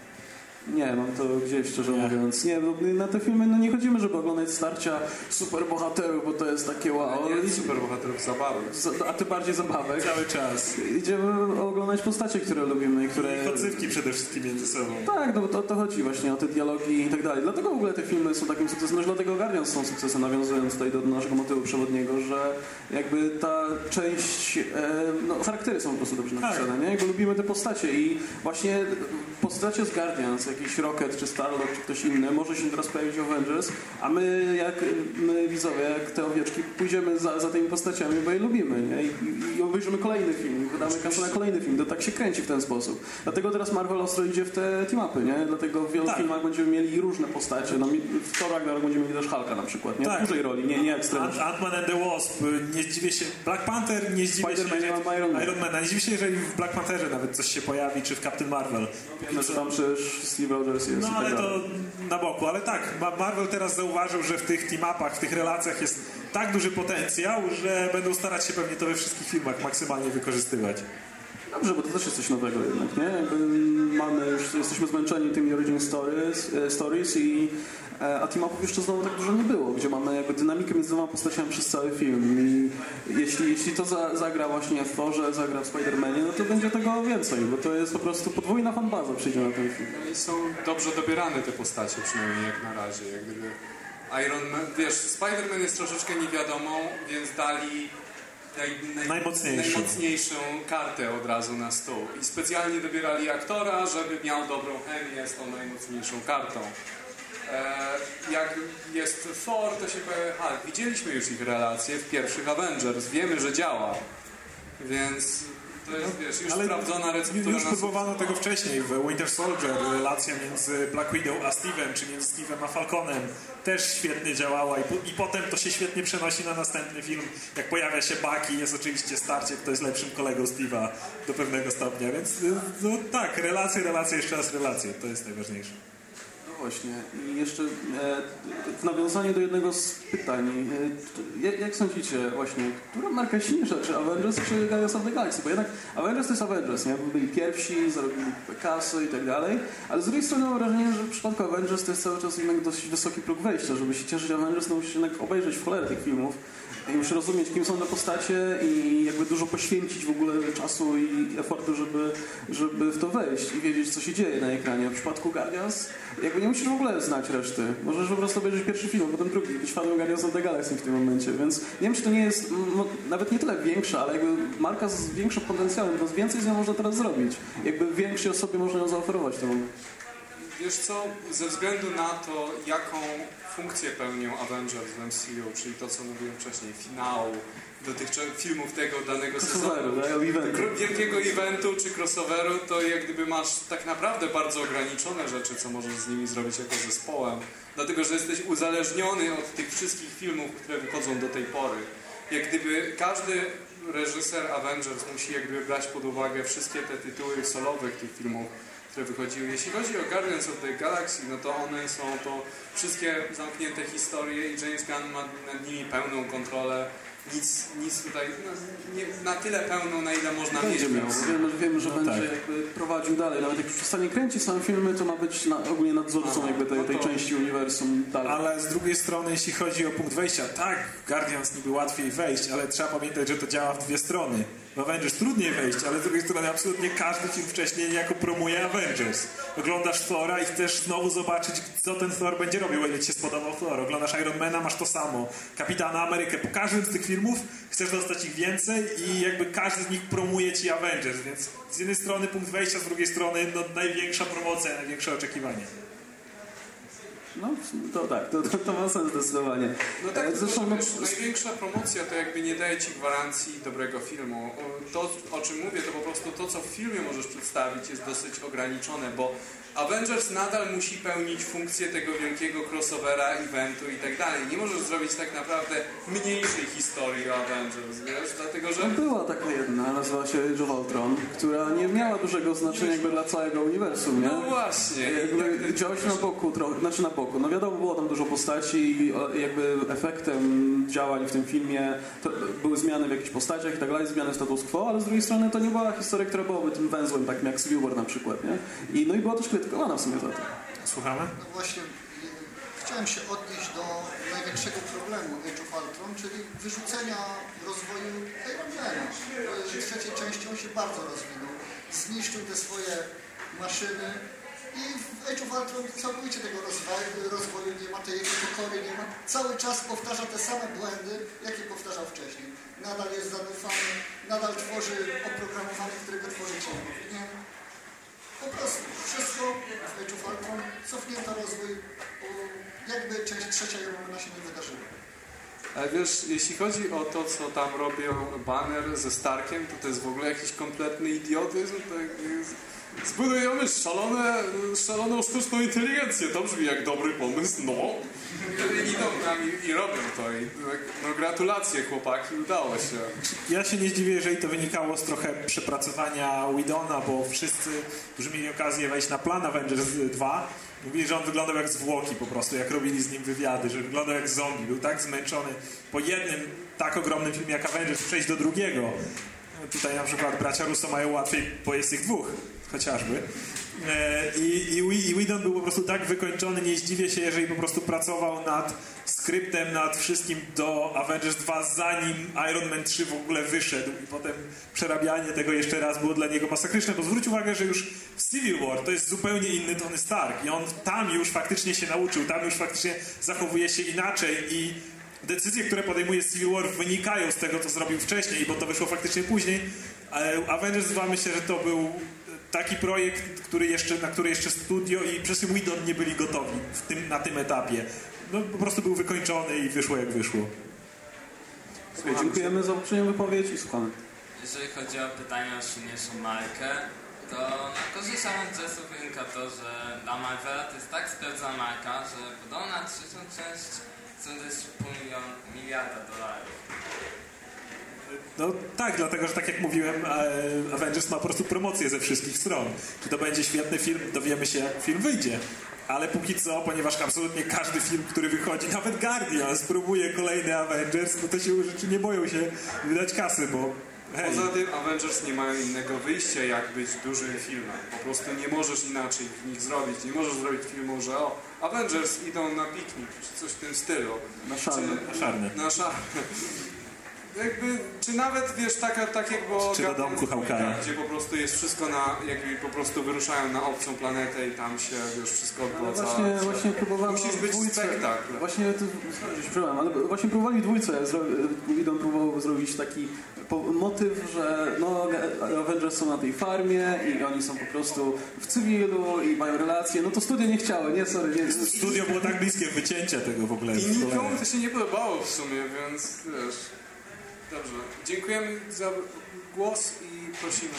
Nie, mam to gdzieś, szczerze mówiąc. Nie, no, na te filmy no, nie chodzimy, żeby oglądać starcia superbohaterów, bo to jest takie wow. Nie superbohaterów zabawy. Z- A ty bardziej zabawek. Cały czas. Idziemy oglądać postacie, które lubimy i które... I kodzywki przede wszystkim między sobą. Tak, no to, to chodzi właśnie o te dialogi i tak dalej. Dlatego w ogóle te filmy są takim sukcesem, no i dlatego Guardians są sukcesem, nawiązując tutaj do naszego motywu przewodniego, że jakby ta część, e, no charaktery są po prostu dobrze napisane, nie? Jakby lubimy te postacie i właśnie postacie z Guardians, jak jakiś Rocket, czy Starlord, czy ktoś inny, może się teraz pojawić w Avengers, a my, jak my widzowie, jak te owieczki, pójdziemy za, za tymi postaciami, bo je lubimy, nie? I, i, obejrzymy kolejny film, wydamy kasę na kolejny film, to tak się kręci w ten sposób. Dlatego teraz Marvel ostro idzie w te team-upy, nie? Dlatego w wielu filmach będziemy mieli różne postacie, no, w Thor Ragnarok będziemy mieli też Hulka na przykład, nie? W Tak. dużej roli, nie, nie ekstremnie. Ant- Ant-Man and the Wasp, nie zdziwię się, Black Panther, nie zdziwię się, Spider-Man, że- ja mam Iron Man. Nie zdziwię się, jeżeli w Black Pantherze nawet coś się pojawi, czy w Captain Marvel. Że tam przecież Steve Rogers jest No tak ale to na boku, ale tak, Ma- Marvel teraz zauważył, że w tych team-upach, w tych relacjach jest tak duży potencjał, że będą starać się pewnie to we wszystkich filmach maksymalnie wykorzystywać. Dobrze, bo to też jest coś nowego jednak, nie? Jakby mamy już, jesteśmy zmęczeni tymi origin stories, e, stories i e, a team-upów jeszcze znowu tak dużo nie było, gdzie mamy jakby dynamikę między dwoma postaciami przez cały film i jeśli, jeśli to za, zagra właśnie w Thorze, zagra w Spider-Manie, no to będzie tego więcej, bo to jest po prostu podwójna fanbaza przyjdzie na ten film. No i są dobrze dobierane te postacie, przynajmniej jak na razie. Jak gdyby Iron Man, wiesz, Spider-Man jest troszeczkę niewiadomą, więc dali naj, naj, Najmocniejszą. najmocniejszą kartę od razu na stół. I specjalnie dobierali aktora, żeby miał dobrą chemię z tą najmocniejszą kartą. E, jak jest Thor, to się pojawia Hulk. Widzieliśmy już ich relacje w pierwszych Avengers. Wiemy, że działa. Więc to jest, wiesz, już sprawdzona receptura Już próbowano tego wcześniej w Winter Soldier, relacja między Black Widow a Steve'em, czy między Steve'em a Falconem też świetnie działała i, po, i potem to się świetnie przenosi na następny film. Jak pojawia się Bucky, jest oczywiście starcie, kto jest lepszym kolegą Steve'a do pewnego stopnia, więc y, no, tak, relacje, relacje, jeszcze raz relacje, to jest najważniejsze. No właśnie. I jeszcze e, w nawiązaniu do jednego z pytań. E, jak, jak sądzicie właśnie, która marka silniejsza, czy Avengers, czy Guardians of the Galaxy? Bo jednak Avengers to jest Avengers, nie? Byli pierwsi, zarobili kasy i tak dalej, ale z drugiej strony mam wrażenie, że w przypadku Avengers to jest cały czas jednak dosyć wysoki próg wejścia. Żeby się cieszyć Avengers, to musisz jednak obejrzeć w cholerę tych filmów i musisz rozumieć, kim są te postacie i jakby dużo poświęcić w ogóle czasu i efortu, żeby, żeby w to wejść i wiedzieć, co się dzieje na ekranie. W przypadku Guardians jakby nie musisz w ogóle znać reszty. Możesz po prostu obejrzeć pierwszy film, potem drugi, być fanem Guardians of the Galaxy w tym momencie, więc nie wiem, czy to nie jest no, nawet nie tyle większa, ale jakby marka z większym potencjałem, bo więcej z nią można teraz zrobić. Jakby większej osobie można ją zaoferować momencie. Wiesz co, ze względu na to, jaką funkcję pełnią Avengers w MCU, czyli to, co mówiłem wcześniej, finału, dotychczas filmów tego danego sezonu, tak, eventu. wielkiego eventu czy crossoveru, to jak gdyby masz tak naprawdę bardzo ograniczone rzeczy, co możesz z nimi zrobić jako zespołem, dlatego, że jesteś uzależniony od tych wszystkich filmów, które wychodzą do tej pory. Jak gdyby każdy reżyser Avengers musi jak gdyby brać pod uwagę wszystkie te tytuły solowych tych filmów, które wychodziły. Jeśli chodzi o Guardians of the Galaxy, no to one są to wszystkie zamknięte historie i James Gunn ma nad nimi pełną kontrolę. Nic, nic tutaj, no, nie, na tyle pełną, na ile można Będzie mieć. miał, wiemy, że, wiemy, że No będzie tak. jakby prowadził dalej. Nawet jak już przestanie kręcić same filmy, to ma być na, ogólnie nadzorcą Aha, jakby tej, no tej to- części uniwersum dalej. Ale z drugiej strony, jeśli chodzi o punkt wejścia, tak, Guardians niby łatwiej wejść, ale trzeba pamiętać, że to działa w dwie strony. W Avengers trudniej wejść, ale z drugiej strony absolutnie każdy film wcześniej niejako promuje Avengers. Oglądasz Thora i chcesz znowu zobaczyć, co ten Thor będzie robił, ile ci się spodobał Thor. Oglądasz Ironmana, masz to samo. Kapitana Amerykę. Po każdym z tych filmów chcesz dostać ich więcej i jakby każdy z nich promuje ci Avengers, więc z jednej strony punkt wejścia, z drugiej strony no, największa promocja, największe oczekiwanie. No, to tak, to, to, to ma sens zdecydowanie. No tak, E, zresztą wiesz, największa promocja to jakby nie daje ci gwarancji dobrego filmu. To, o czym mówię, to po prostu to, co w filmie możesz przedstawić jest dosyć ograniczone, bo Avengers nadal musi pełnić funkcję tego wielkiego crossovera, eventu i tak dalej. Nie możesz zrobić tak naprawdę mniejszej historii o Avengers, wiesz, dlatego że... No była taka jedna, nazywa się Age of Ultron, która nie miała dużego znaczenia jakby dla całego uniwersum, nie? No właśnie. Jakby działo się na boku trochę, znaczy na boku. No wiadomo, było tam dużo postaci i jakby efektem działań w tym filmie to były zmiany w jakichś postaciach i tak dalej, zmiany status quo, ale z drugiej strony to nie była historia, która byłaby tym węzłem, takim jak Civil War na przykład, nie? I, no i była też krytykowana w sumie za to. Słuchamy? No właśnie, chciałem się odnieść do największego problemu Age of Ultron, czyli wyrzucenia rozwoju Ironmana. W trzeciej części on się bardzo rozwinął. Zniszczył te swoje maszyny i w Age of Ultron całkowicie tego rozwoju, rozwoju nie ma, tej jego pokory nie ma. Cały czas powtarza te same błędy, jakie powtarzał wcześniej. Nadal jest zanufany, nadal tworzy oprogramowanie, którego tworzyć nie powinien po prostu wszystko czuwalką cofnięto rozwój, jakby część trzecia Jeromona się nie wydarzyła. Ale wiesz, jeśli chodzi o to, co tam robią banner ze Starkiem, to to jest w ogóle jakiś kompletny idiotyzm. Tak jest. Zbudujemy szalone, szaloną sztuczną inteligencję. To brzmi jak dobry pomysł, no. I idą tam i, i robią to. I, tak, no gratulacje chłopaki, udało się. Ja się nie zdziwię, jeżeli to wynikało z trochę przepracowania Widona, bo wszyscy, którzy mieli okazję wejść na plan Avengers 2, mówili, że on wyglądał jak zwłoki po prostu, jak robili z nim wywiady, że wyglądał jak zombie. Był tak zmęczony po jednym tak ogromnym filmie jak Avengers przejść do drugiego. Tutaj na przykład bracia Russo mają łatwiej, bo jest ich dwóch chociażby. E, I, i, i Whedon był po prostu tak wykończony, nie zdziwię się, jeżeli po prostu pracował nad skryptem, nad wszystkim do Avengers 2, zanim Iron Man 3 w ogóle wyszedł i potem przerabianie tego jeszcze raz było dla niego masakryczne, bo zwróć uwagę, że już w Civil War to jest zupełnie inny Tony Stark i on tam już faktycznie się nauczył, tam już faktycznie zachowuje się inaczej i decyzje, które podejmuje Civil War wynikają z tego, co zrobił wcześniej, bo to wyszło faktycznie później. Ale Avengers 2 myślę, że to był taki projekt, który jeszcze, na który jeszcze studio i przez Whedon nie byli gotowi w tym, na tym etapie. No, po prostu był wykończony i wyszło jak wyszło. Słuchaj, dziękujemy za poprzednią wypowiedź i słuchamy. Jeżeli chodzi o pytanie o silniejszą markę, to na korzyść Avengersów wynika to, że dla Marvela to jest tak sprawdzona marka, że podobno na trzecią część chcą dać pół milion, miliarda dolarów. No tak, dlatego, że tak jak mówiłem, e, Avengers ma po prostu promocję ze wszystkich stron. Czy to będzie świetny film, dowiemy się, film wyjdzie. Ale póki co, ponieważ absolutnie każdy film, który wychodzi, nawet Guardian spróbuje kolejny Avengers, no to się rzeczy nie boją się wydać kasy, bo hej, Poza tym Avengers nie mają innego wyjścia, jak być dużym filmem. Po prostu nie możesz inaczej w nich zrobić. Nie możesz zrobić filmu, że o, Avengers idą na piknik, czy coś w tym stylu. Na szarne. Czy- Na szarne. Na szarne. Jakby, czy nawet, wiesz, taka, tak jak było Czy do domku Hawkeye'a. gdzie po prostu jest wszystko na, jakby po prostu wyruszają na obcą planetę i tam się, wiesz, wszystko odwraca. właśnie, właśnie próbowano Musisz być dwójce, spektakl. Właśnie, to, przepraszam, ale właśnie próbowali dwójce, zro, Widon próbował zrobić taki po, motyw, że no, Avengers są na tej farmie i oni są po prostu w cywilu i mają relacje, no to studia nie chciały, nie, sorry, nie. studio było tak bliskie wycięcia tego w ogóle. I nikomu to się nie podobało w sumie, więc wiesz. Dobrze. Dziękujemy za głos i prosimy.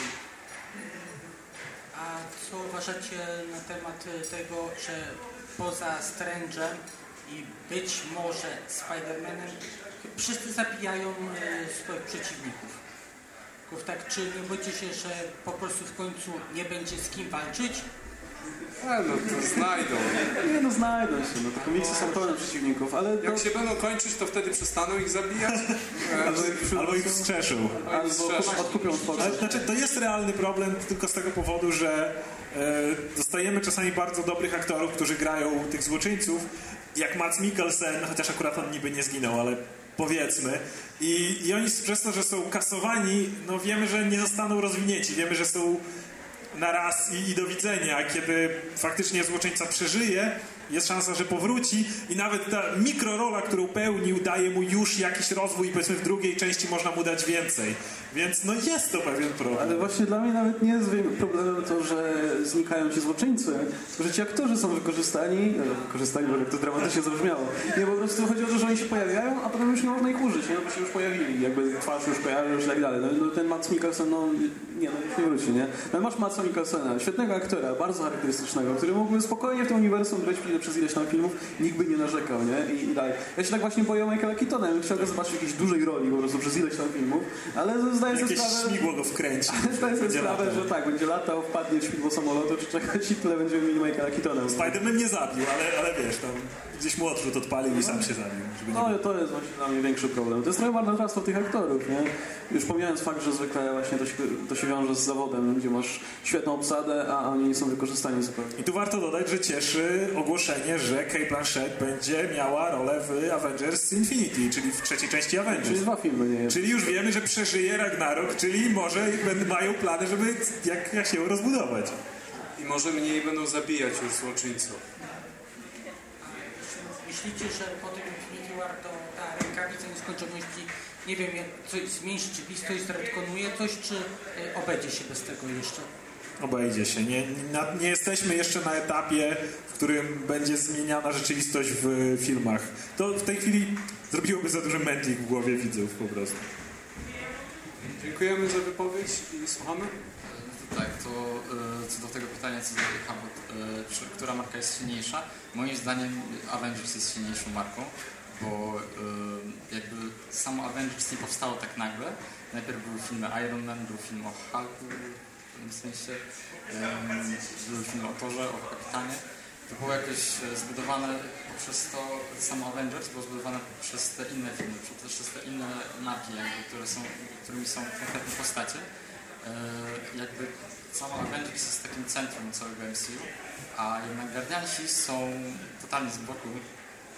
A co uważacie na temat tego, że poza Strange'em i być może Spider-Manem wszyscy zabijają e, swoich przeciwników? Tak, czy nie boicie się, że po prostu w końcu nie będzie z kim walczyć? A no to znajdą. Nie no, znajdą się, no te komiksy są pełne przeciwników, ale... Jak no, się będą kończyć, to wtedy przestaną ich zabijać? *laughs* Albo, Albo ich wskrzeszą. albo odkupią Ale, tworzyć. znaczy, to jest realny problem tylko z tego powodu, że e, dostajemy czasami bardzo dobrych aktorów, którzy grają tych złoczyńców, jak Mads Mikkelsen, chociaż akurat on niby nie zginął, ale powiedzmy. I, I oni przez to, że są kasowani, no wiemy, że nie zostaną rozwinięci. Wiemy, że są na raz i, i do widzenia. Kiedy faktycznie złoczyńca przeżyje, jest szansa, że powróci i nawet ta mikrorola, którą pełnił, daje mu już jakiś rozwój i powiedzmy w drugiej części można mu dać więcej. Więc no jest to pewien problem. Ale właśnie dla mnie nawet nie jest problemem to, że znikają ci złoczyńcy, że ci aktorzy są wykorzystani, e, wykorzystani, bo jak to dramatycznie zabrzmiało. Nie, po prostu chodzi o to, że oni się pojawiają, a potem już nie można ich użyć, nie? No bo się już pojawili, jakby twarz już już i tak dalej. No, no ten Mats Mikkelsen, no nie, no już nie wróci, nie? No masz Matsa Mikkelsena, świetnego aktora, bardzo charakterystycznego, który mógłby spokojnie w tym uniwersum grać przez ileś tam filmów, nikt by nie narzekał, nie? I, i dalej. Ja się tak właśnie boję Michaela Keatona, ja bym chciał go zobaczyć w jakiejś dużej roli po prostu przez ileś tam filmów, ale zdaję sobie sprawę... śmigło go wkręci. *laughs* Zdaję sobie sprawę, latał. że tak, będzie latał, wpadnie w śmigło samolotu, czy czekać i tyle będziemy mieli Michaela Keatona. Spider-Man nie zabił, ale, ale wiesz, tam gdzieś mu odrzut odpalił i sam się zabił. No ale to jest właśnie dla mnie większy problem. To jest trochę marnotrawstwo tych aktorów, nie? Już pomijając fakt, że zwykle właśnie to się, to się wiąże z zawodem, gdzie masz świetną obsadę, a oni nie są wykorzystani zupełnie. I tu warto dodać, że cieszy ogłoszenie, że Kate Blanchett będzie miała rolę w Avengers Infinity, czyli w trzeciej części Avengers. Czyli dwa filmy, nie jest. Czyli już wiemy, że przeżyje Ragnarok, czyli może będą- mają plany, żeby jak, jak się rozbudować. I może mniej będą zabijać już złoczyńców. Myślicie, że po tym Infinity War to ta rękawica nieskończoności, nie wiem, jak coś zmniejszy, czy blisko jest retkonuje coś, czy y, obędzie się bez tego jeszcze? obejdzie się. Nie, na, nie jesteśmy jeszcze na etapie, w którym będzie zmieniana rzeczywistość w filmach. To w tej chwili zrobiłoby za duży mętlik w głowie widzów po prostu. Dziękujemy za wypowiedź i słuchamy. Tak, to e, co do tego pytania, co do Habot, e, która marka jest silniejsza? Moim zdaniem Avengers jest silniejszą marką, bo e, jakby samo Avengers nie powstało tak nagle. Najpierw były filmy Iron Man, był film o Hulku, w pewnym sensie, były filmy o Torze, o Kapitanie. To było jakoś zbudowane poprzez to, samo Avengers było zbudowane przez te inne filmy, przez te inne marki, jakby, które są, którymi są konkretne postacie. E, jakby sama Avengers jest takim centrum całego MCU, a jednak Guardiansi są totalnie z boku.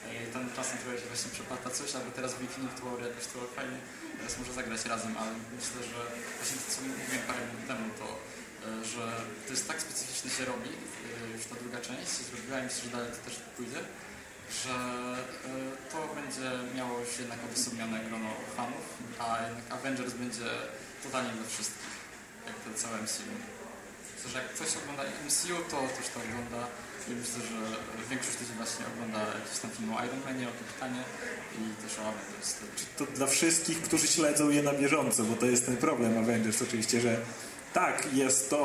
E, Tam czasem trochę się właśnie przeplata coś, albo teraz w Infinity War jakoś to fajnie, teraz może zagrać razem, ale myślę, że właśnie to, co mówiłem parę minut temu, to e, że to jest tak specyficznie się robi, już ta druga część się zrobiła i myślę, że dalej to też pójdzie, że to będzie miało już jednak odosobnione grono fanów, a jednak Avengers będzie totalnie dla wszystkich, jak to całe MCU. Myślę, że jak ktoś ogląda MCU, to też to ogląda i myślę, że większość ludzi właśnie ogląda jakiś tam film o Iron Manie, o Kapitanie i też o Avengers. To dla wszystkich, którzy śledzą je na bieżąco, bo to jest ten problem Avengers oczywiście, że tak, jest to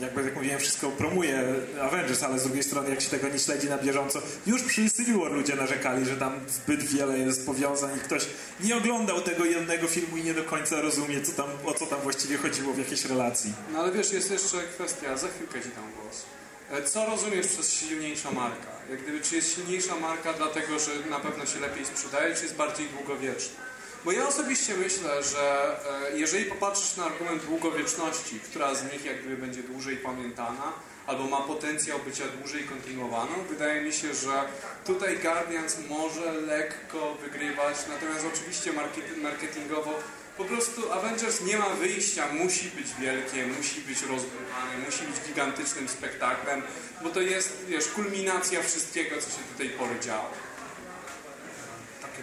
jakby jak mówiłem, wszystko promuje Avengers, ale z drugiej strony jak się tego nie śledzi na bieżąco, już przy Civil War ludzie narzekali, że tam zbyt wiele jest powiązań i ktoś nie oglądał tego jednego filmu i nie do końca rozumie, co tam, o co tam właściwie chodziło w jakiejś relacji. No ale wiesz, jest jeszcze kwestia, za chwilkę Ci dam głos. E, Co rozumiesz przez silniejsza marka? Jak gdyby, czy jest silniejsza marka dlatego, że na pewno się lepiej sprzedaje, czy jest bardziej długowieczna? Bo ja osobiście myślę, że e, jeżeli popatrzysz na argument długowieczności, która z nich jak gdyby będzie dłużej pamiętana, albo ma potencjał bycia dłużej kontynuowaną, wydaje mi się, że tutaj Guardians może lekko wygrywać, natomiast oczywiście market- marketingowo po prostu Avengers nie ma wyjścia, musi być wielkie, musi być rozbudowane, musi być gigantycznym spektaklem, bo to jest, wiesz, kulminacja wszystkiego, co się do tej pory działo.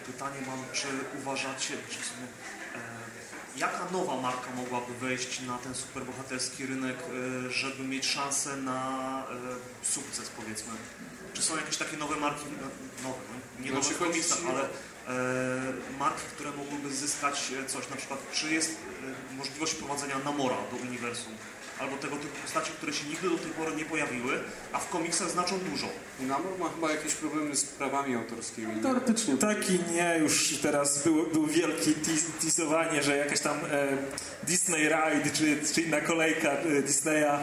Pytanie mam, czy uważacie, czy w sumie, e, jaka nowa marka mogłaby wejść na ten superbohaterski rynek, e, żeby mieć szansę na e, sukces, powiedzmy? Czy są jakieś takie nowe marki, no, nowe, no, nie No, nowe w komiksach, ale e, marki, które mogłyby zyskać e, coś, na przykład, czy jest e, możliwość wprowadzenia Namora do uniwersum? Albo tego typu postaci, które się nigdy do tej pory nie pojawiły, a w komiksach znaczą dużo. Namor ma chyba jakieś problemy z prawami autorskimi. Teoretycznie. Tak i nie, już teraz był, był wielki tis- teasowanie, że jakaś tam e, Disney Ride, czy, czy inna kolejka e, Disneya,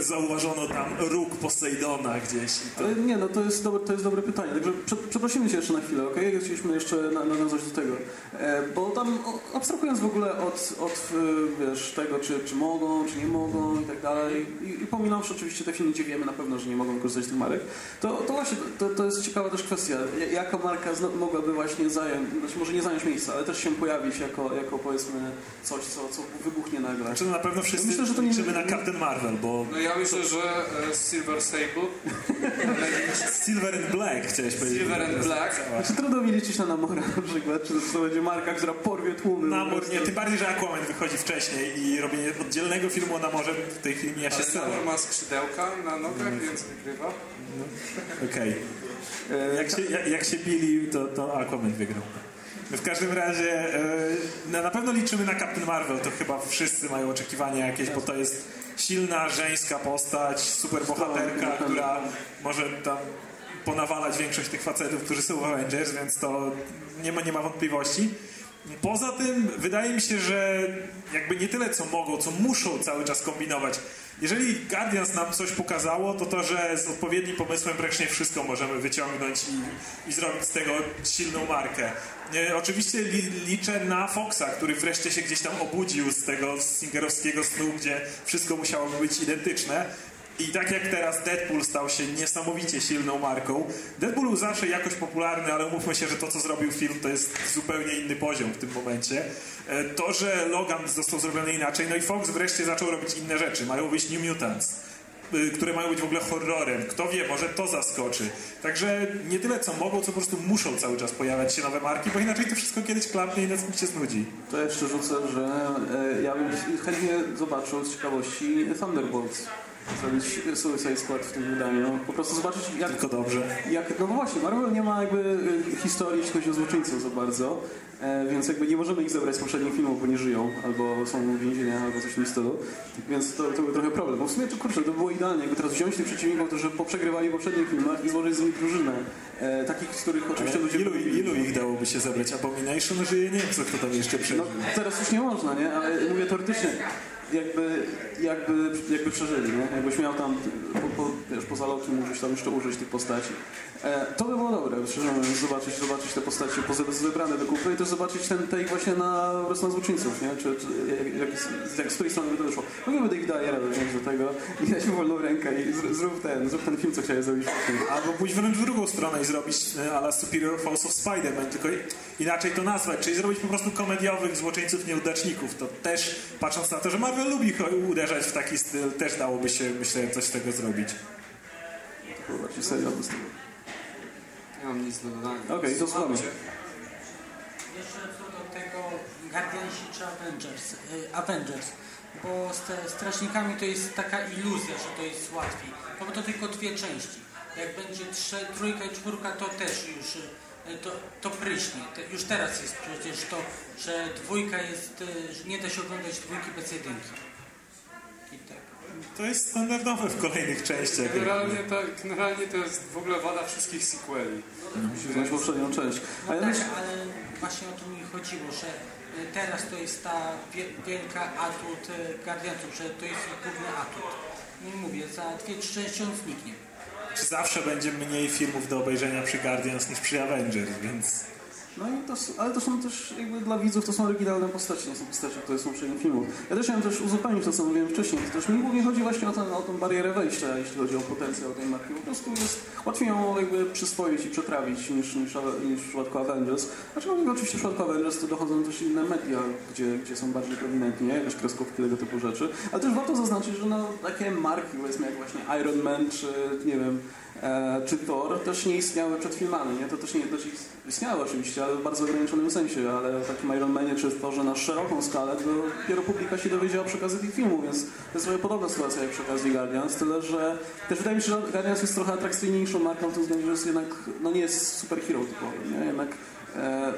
zauważono tam róg Poseidona gdzieś. I to, Ale nie, no to jest, dobre, to jest dobre pytanie. Także prze, przeprosimy Cię jeszcze na chwilę, ok? Chcieliśmy jeszcze na, nawiązać do tego. E, bo tam abstrahując w ogóle od, od e, wiesz, tego, czy, czy mogą, czy nie mogą i tak dalej, i, i pominąwszy oczywiście te filmy, gdzie wiemy na pewno, że nie mogą korzystać z tych marek, to, to właśnie to, to jest ciekawa też kwestia. Ja- Jaka marka mogłaby właśnie zająć, znaczy może nie zająć miejsca, ale też się pojawić jako, jako powiedzmy coś, co, co wybuchnie nagle. Znaczy, na pewno wszyscy Myślę, że to nie liczymy na Captain Marvel, bo No ja myślę, że e, Silver Sable *laughs* Silver and Black chciałeś powiedzieć. Silver and Black. Znaczy, trudno mi liczyć na Namora na przykład, czy to będzie marka, która porwie tłumy. Namor nie, tym bardziej, że Aquaman wychodzi wcześniej i robienie oddzielnego filmu o Namorze w tej chwili mija się z. Namor ma skrzydełka na nogach, więc wygrywa. Okej. Jak, się, jak, jak się bili, to, to Aquaman wygrał. W każdym razie e, na pewno liczymy na Captain Marvel, to chyba wszyscy mają oczekiwania jakieś, bo to jest silna, żeńska postać, superbohaterka, która może tam ponawalać większość tych facetów, którzy są w Avengers, więc to nie ma, nie ma wątpliwości. Poza tym wydaje mi się, że jakby nie tyle co mogą, co muszą cały czas kombinować. Jeżeli Guardians nam coś pokazało, to to, że z odpowiednim pomysłem praktycznie wszystko możemy wyciągnąć i, i zrobić z tego silną markę. E, oczywiście li, liczę na Foxa, który wreszcie się gdzieś tam obudził z tego singerowskiego snu, gdzie wszystko musiało być identyczne. I tak jak teraz Deadpool stał się niesamowicie silną marką, Deadpool był zawsze jakoś popularny, ale umówmy się, że to co zrobił film to jest zupełnie inny poziom w tym momencie. E, To, że Logan został zrobiony inaczej, no i Fox wreszcie zaczął robić inne rzeczy. Mają wyjść New Mutants. Y, które mają być w ogóle horrorem. Kto wie, może to zaskoczy. Także nie tyle co mogą, co po prostu muszą cały czas pojawiać się nowe marki, bo inaczej to wszystko kiedyś klapnie i nas się znudzi. To jeszcze rzucę, że e, ja bym chętnie zobaczył z ciekawości Thunderbolts. Zrobić Suicide Squad w tym wydaniu. Po prostu zobaczyć jak... Tylko dobrze. Jak, no właśnie, Marvel nie ma jakby e, historii, jeśli chodzi o złoczyńców za bardzo, e, więc jakby nie możemy ich zebrać z poprzednich filmów, bo nie żyją, albo są w więzieniach, albo coś w tym stylu. Więc to, to był trochę problem. Bo w sumie to kurczę, to było idealnie, jakby teraz wziąć tych przeciwników, którzy poprzegrywali w poprzednich filmach i złożyć z nich drużynę. E, takich, z których oczywiście ludzie... Ilu, ilu ich dałoby się zebrać? Abomination żyje, nie wiem co kto tam jeszcze przeżył. No, teraz już nie można, nie? Ale mówię teoretycznie, jakby, jakby, jakby przeżyli, nie? Jakbyś miał tam po, po, wiesz, poza lokiem mógłbyś tam jeszcze użyć tych postaci. E, to by było dobre, szczerze mówiąc, zobaczyć, zobaczyć te postacie wybrane do kupy i też zobaczyć ten take właśnie na na złoczyńców, nie? Czy, czy jak, jak, jak, z której strony by to wyszło. Mogliby Davida Ayera wziąć do tego i dać mu wolną rękę i zrób, zrób ten, zrób ten film, co chciałeś zrobić. Albo pójść wręcz w drugą stronę i zrobić e, ala Superior Force of Spider-Man, tylko inaczej to nazwać, czyli zrobić po prostu komediowych złoczyńców nieudaczników. To też, patrząc na to, że Marvel lubi uderzać w taki styl, też dałoby się, myślę, coś z tego zrobić. To był bardziej serial z tego. Nie mam nic do dodania. Okej, okay, to słuchamy. Jeszcze co do tego Guardiansi czy Avengers, y, Avengers, bo z strażnikami to jest taka iluzja, że to jest łatwiej, no bo to tylko dwie części. Jak będzie trójka i czwórka, to też już y, to, to pryśnie. już teraz jest przecież to, że dwójka jest, y, że nie da się oglądać dwójki bez jedynki. I tak. To jest standardowe w kolejnych częściach. Generalnie, to, generalnie to jest w ogóle wada wszystkich sequeli. Musisz znać poprzednią część. No tak, ale właśnie o to mi chodziło, że y, teraz to jest ta wielka atut Guardiansów, że to jest ich główny atut. Nie mówię, za dwie, trzy części on zniknie. Zawsze będzie mniej filmów do obejrzenia przy Guardians niż przy Avengers, więc... No i to, ale to są też jakby dla widzów to są oryginalne postacie, nie są postacie, które są w filmów. Ja też chciałem też uzupełnić to, co mówiłem wcześniej. To też mi głównie chodzi właśnie o, ten, o tą barierę wejścia, jeśli chodzi o potencjał tej marki. Po prostu jest łatwiej ją jakby przyswoić i przetrawić niż, niż, niż w przypadku Avengers. Aczkolwiek oczywiście w przypadku Avengers to dochodzą też inne media, gdzie, gdzie są bardziej prominentni, jakieś kreskówki, tego typu rzeczy. Ale też warto zaznaczyć, że no, takie marki, powiedzmy jak właśnie Iron Man, czy nie wiem, czy Thor też nie istniały przed filmami, nie? To też nie też istniały oczywiście, ale w bardzo ograniczonym sensie, ale w takim Iron Manie czy Thorze na szeroką skalę, to dopiero publika się dowiedziała przy okazji tych filmów, więc to jest podobna sytuacja jak przy okazji Guardians, tyle że też wydaje mi się, że Guardians jest trochę atrakcyjniejszą marką w tym względzie, że jest jednak, no nie jest superhero typowy, nie? Jednak e,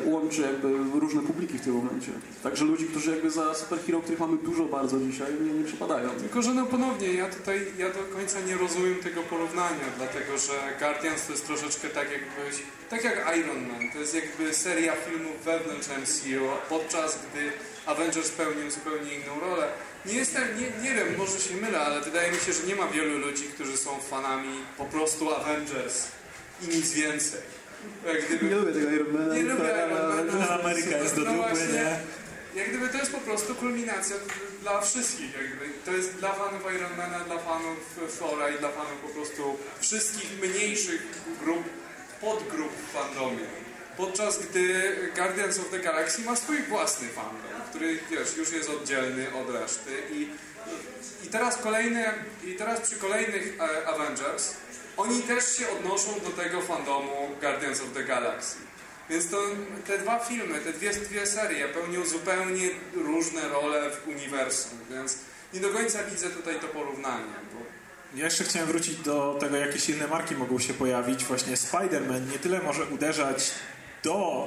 łączy jakby różne publiki w tym momencie. Także ludzi, którzy jakby za superhero, których mamy dużo bardzo dzisiaj, nie, nie przypadają. Tylko, że no ponownie, ja tutaj, ja do końca nie rozumiem tego porównania, dlatego, że Guardians to jest troszeczkę tak jakbyś, tak jak Iron Man, to jest jakby seria filmów wewnątrz MCU, podczas gdy Avengers pełnił zupełnie inną rolę. Nie jestem, nie, nie wiem, może się mylę, ale wydaje mi się, że nie ma wielu ludzi, którzy są fanami po prostu Avengers i nic więcej. Jak gdyby, nie lubię tego Ironmana. Nie lubię Ironmana. Ameryka jest do dupy, no nie? Jak gdyby to jest po prostu kulminacja dla wszystkich. Jak gdyby. To jest dla fanów Ironmana, dla fanów Thora i dla fanów po prostu wszystkich mniejszych grup, podgrup w fandomie. Podczas gdy Guardians of the Galaxy ma swój własny fandom, który wiesz, już jest oddzielny od reszty i, i teraz kolejne, i teraz przy kolejnych e, Avengers oni też się odnoszą do tego fandomu Guardians of the Galaxy. Więc to, te dwa filmy, te dwie, dwie serie pełnią zupełnie różne role w uniwersum, więc nie do końca widzę tutaj to porównanie. Bo... Ja jeszcze chciałem wrócić do tego, jakie silne marki mogą się pojawić. Właśnie Spider-Man nie tyle może uderzać do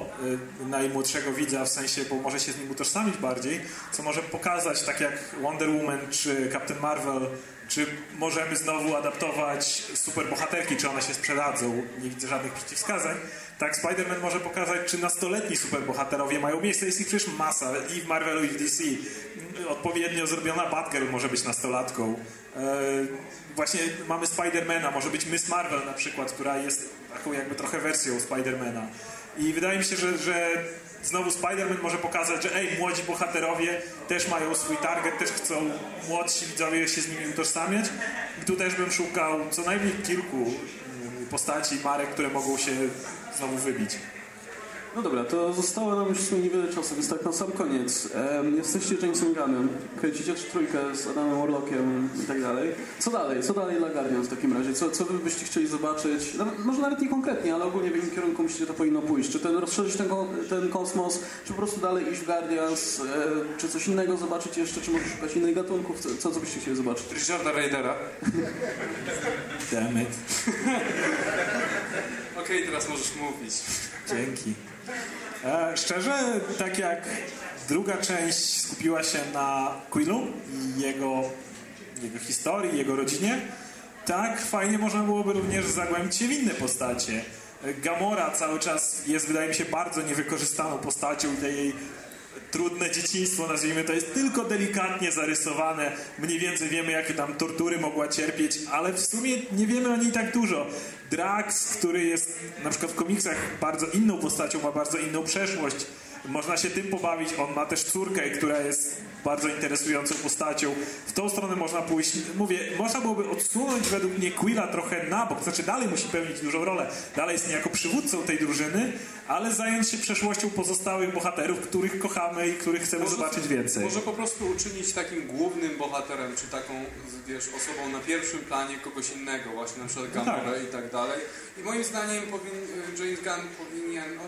y, najmłodszego widza, w sensie, bo może się z nim utożsamić bardziej, co może pokazać, tak jak Wonder Woman czy Captain Marvel czy możemy znowu adaptować superbohaterki, czy one się sprzedadzą? Nie widzę żadnych przeciwwskazań. Tak, Spider-Man może pokazać, czy nastoletni superbohaterowie mają miejsce. Jest ich przecież masa i w Marvelu, i w DC. Odpowiednio zrobiona Batgirl może być nastolatką. Eee, właśnie mamy Spidermana, może być Miss Marvel na przykład, która jest taką jakby trochę wersją Spidermana. I wydaje mi się, że, że znowu Spider-Man może pokazać, że ej, młodzi bohaterowie też mają swój target, też chcą młodsi widzowie się z nimi utożsamiać. I tu też bym szukał co najmniej kilku mm, postaci, marek, które mogą się znowu wybić. No dobra, to zostało nam już w sumie niewiele czasu, więc tak na sam koniec. Em, jesteście Jamesem Gunnem, kręcicie trójkę z Adamem Warlockiem i tak dalej. Co dalej? Co dalej dla Guardians w takim razie? Co, co wy byście chcieli zobaczyć? Nawet, może nawet nie konkretnie, ale ogólnie w jakim kierunku myślicie, to powinno pójść? Czy ten, rozszerzyć ten, ten kosmos, czy po prostu dalej iść w Guardians, e, czy coś innego zobaczyć jeszcze, czy może szukać innych gatunków? Co, co, co byście chcieli zobaczyć? Richarda Raidera. Damn it. *laughs* Okej, teraz możesz mówić. Dzięki. E, szczerze, tak jak druga część skupiła się na Quillu i jego, jego historii, jego rodzinie, tak fajnie można byłoby również zagłębić się w inne postacie. E, Gamora cały czas jest, wydaje mi się, bardzo niewykorzystaną postacią i te jej trudne dzieciństwo, nazwijmy to, jest tylko delikatnie zarysowane. Mniej więcej wiemy, jakie tam tortury mogła cierpieć, ale w sumie nie wiemy o niej tak dużo. Drax, który jest na przykład w komiksach bardzo inną postacią, ma bardzo inną przeszłość. Można się tym pobawić. On ma też córkę, która jest bardzo interesującą postacią. W tą stronę można pójść. Mówię, można byłoby odsunąć według mnie Quilla trochę na bok. Znaczy dalej musi pełnić dużą rolę. Dalej jest niejako przywódcą tej drużyny, ale zająć się przeszłością pozostałych bohaterów, których kochamy i których chcemy zobaczyć więcej. Może po prostu uczynić takim głównym bohaterem, czy taką, wiesz, osobą na pierwszym planie kogoś innego, właśnie na przykład No tak. I tak dalej. I moim zdaniem powin, James Gunn powinien, no,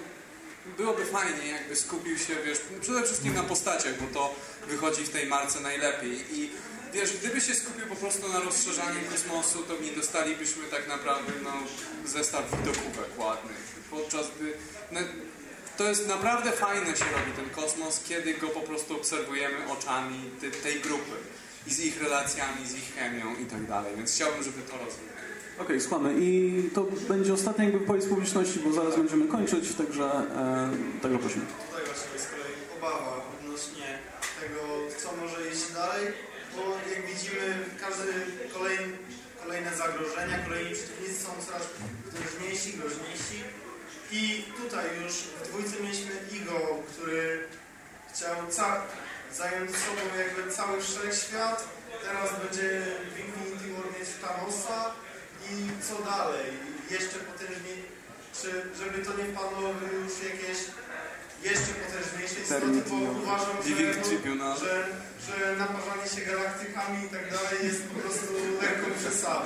byłoby fajnie, jakby skupił się, wiesz, przede wszystkim na postaciach, bo to wychodzi w tej marce najlepiej. I wiesz, gdyby się skupił po prostu na rozszerzaniu kosmosu, to nie dostalibyśmy tak naprawdę no, zestaw widokówek ładnych. Podczas gdy no, to jest naprawdę fajne się robi ten kosmos, kiedy go po prostu obserwujemy oczami te, tej grupy i z ich relacjami, z ich chemią i tak dalej. Więc chciałbym, żeby to rozwinąć. Okej, słuchamy. I to będzie ostatnia jakby wypowiedź publiczności, bo zaraz będziemy kończyć, także e, tego prosimy. Tutaj właśnie jest kolei obawa odnośnie tego, co może iść dalej, bo jak widzimy, każdy kolejny, kolejne zagrożenia, kolejni przeciwnicy są coraz groźniejsi, groźniejsi. I tutaj już w dwójce mieliśmy Igo, który chciał ca- zająć sobą jakby cały wszechświat. Teraz będzie Infinity War mieć Thanosa i co dalej? Jeszcze potężniej, czy żeby to nie wpadło już jakieś jeszcze potężniejsze istoty, bo uważam, że, no, że, że naparzanie się galaktykami i tak dalej jest po prostu lekką przesadą.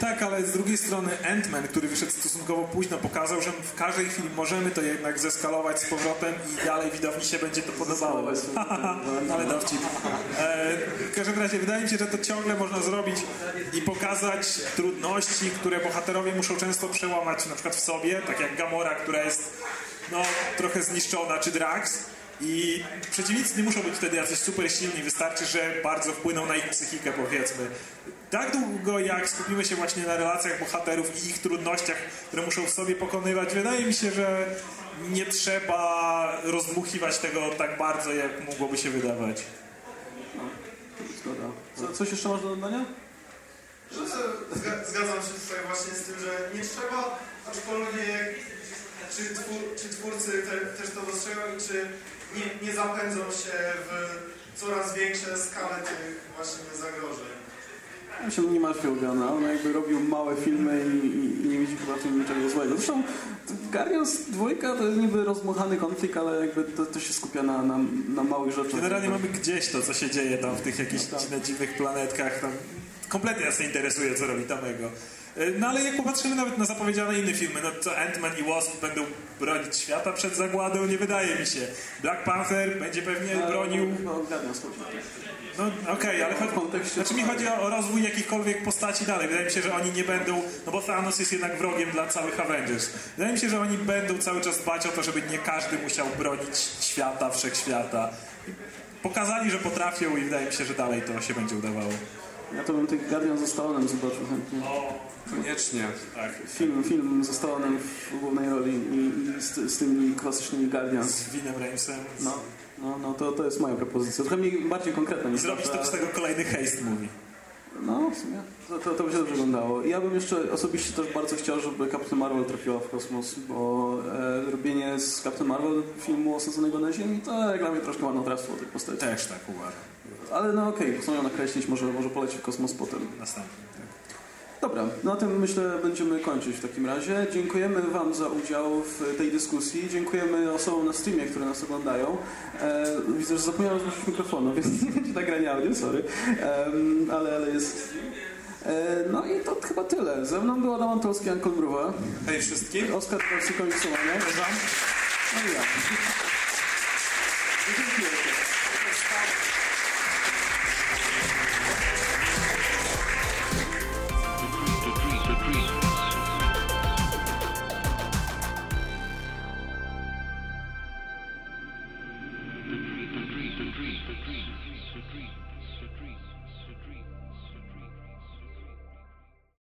Tak, ale z drugiej strony Ant-Man, który wyszedł stosunkowo późno, pokazał, że w każdej chwili możemy to jednak zeskalować z powrotem i dalej widowni się będzie to podobało. *laughs* ale dowcip. E, w każdym razie wydaje mi się, że to ciągle można zrobić i pokazać trudności, które bohaterowie muszą często przełamać na przykład w sobie, tak jak Gamora, która jest no, trochę zniszczona, czy Drax. I przeciwnicy nie muszą być wtedy jacyś super silni, wystarczy, że bardzo wpłyną na ich psychikę, powiedzmy. Tak długo jak skupimy się właśnie na relacjach bohaterów i ich trudnościach, które muszą w sobie pokonywać, wydaje mi się, że nie trzeba rozdmuchiwać tego tak bardzo, jak mogłoby się wydawać. Zgoda. Co, coś jeszcze masz do dodania? Zgadzam się tutaj właśnie z tym, że nie trzeba, aczkolwiek czy, twór, czy twórcy te, też to dostrzegają i czy nie, nie zapędzą się w coraz większe skale tych właśnie zagrożeń. Ja się nie martwię o Gana, on jakby robił małe filmy i, i, nie widzi chyba w tym niczego złego. Zresztą Guardians 2 to jest niby rozmuchany konflikt, ale jakby to, to się skupia na, na, na małych rzeczach. Generalnie mamy gdzieś to, co się dzieje tam w tych jakichś dziwnych, dziwnych planetkach. Tam kompletnie nas nie interesuje, co robi Tamego. E, No ale jak popatrzymy nawet na zapowiedziane inne filmy, no to Ant-Man i Wasp będą bronić świata przed zagładą, nie wydaje mi się. Black Panther będzie pewnie bronił... No, chodzi. No okej, ale chodzi, znaczy mi chodzi o, o rozwój jakichkolwiek postaci dalej. Wydaje mi się, że oni nie będą, no bo Thanos jest jednak wrogiem dla całych Avengers. Wydaje mi się, że oni będą cały czas dbać o to, żeby nie każdy musiał bronić świata, wszechświata. Pokazali, że potrafią i wydaje mi się, że dalej to się będzie udawało. Ja to bym tych Guardians ze Stallonem zobaczył chętnie. Koniecznie. Tak. Film, film ze Stallonem w głównej roli i, i z, z tymi klasycznymi Guardians. Z Winem Ramsem. No, no, no to, to jest moja propozycja. Trochę mniej, bardziej konkretna I zrobić to z tego kolejny haste movie. No, w sumie. To, to, to by się dobrze wyglądało. I ja bym jeszcze osobiście też bardzo chciał, żeby Captain Marvel trafiła w kosmos, bo e, robienie z Captain Marvel filmu osadzonego na Ziemi to jak dla mnie troszkę marnotrawstwo tych postaci. Też tak uważam. Ale no okej, okay, chcą ją nakreślić, może, może poleci w kosmos potem. Następny, tak. Dobra, na tym myślę będziemy kończyć w takim razie. Dziękujemy Wam za udział w tej dyskusji. Dziękujemy osobom na streamie, które nas oglądają. E, widzę, że zapomniałem zgłosić mikrofonu, więc *laughs* nie będzie nagrania audio, sorry. Em, ale, ale jest... E, no i to chyba tyle. Ze mną był Adam Antolski, Ankol Mruwa. Hej wszystkim. Oskar Polski, komiksowania. No i ja. Dziękuję.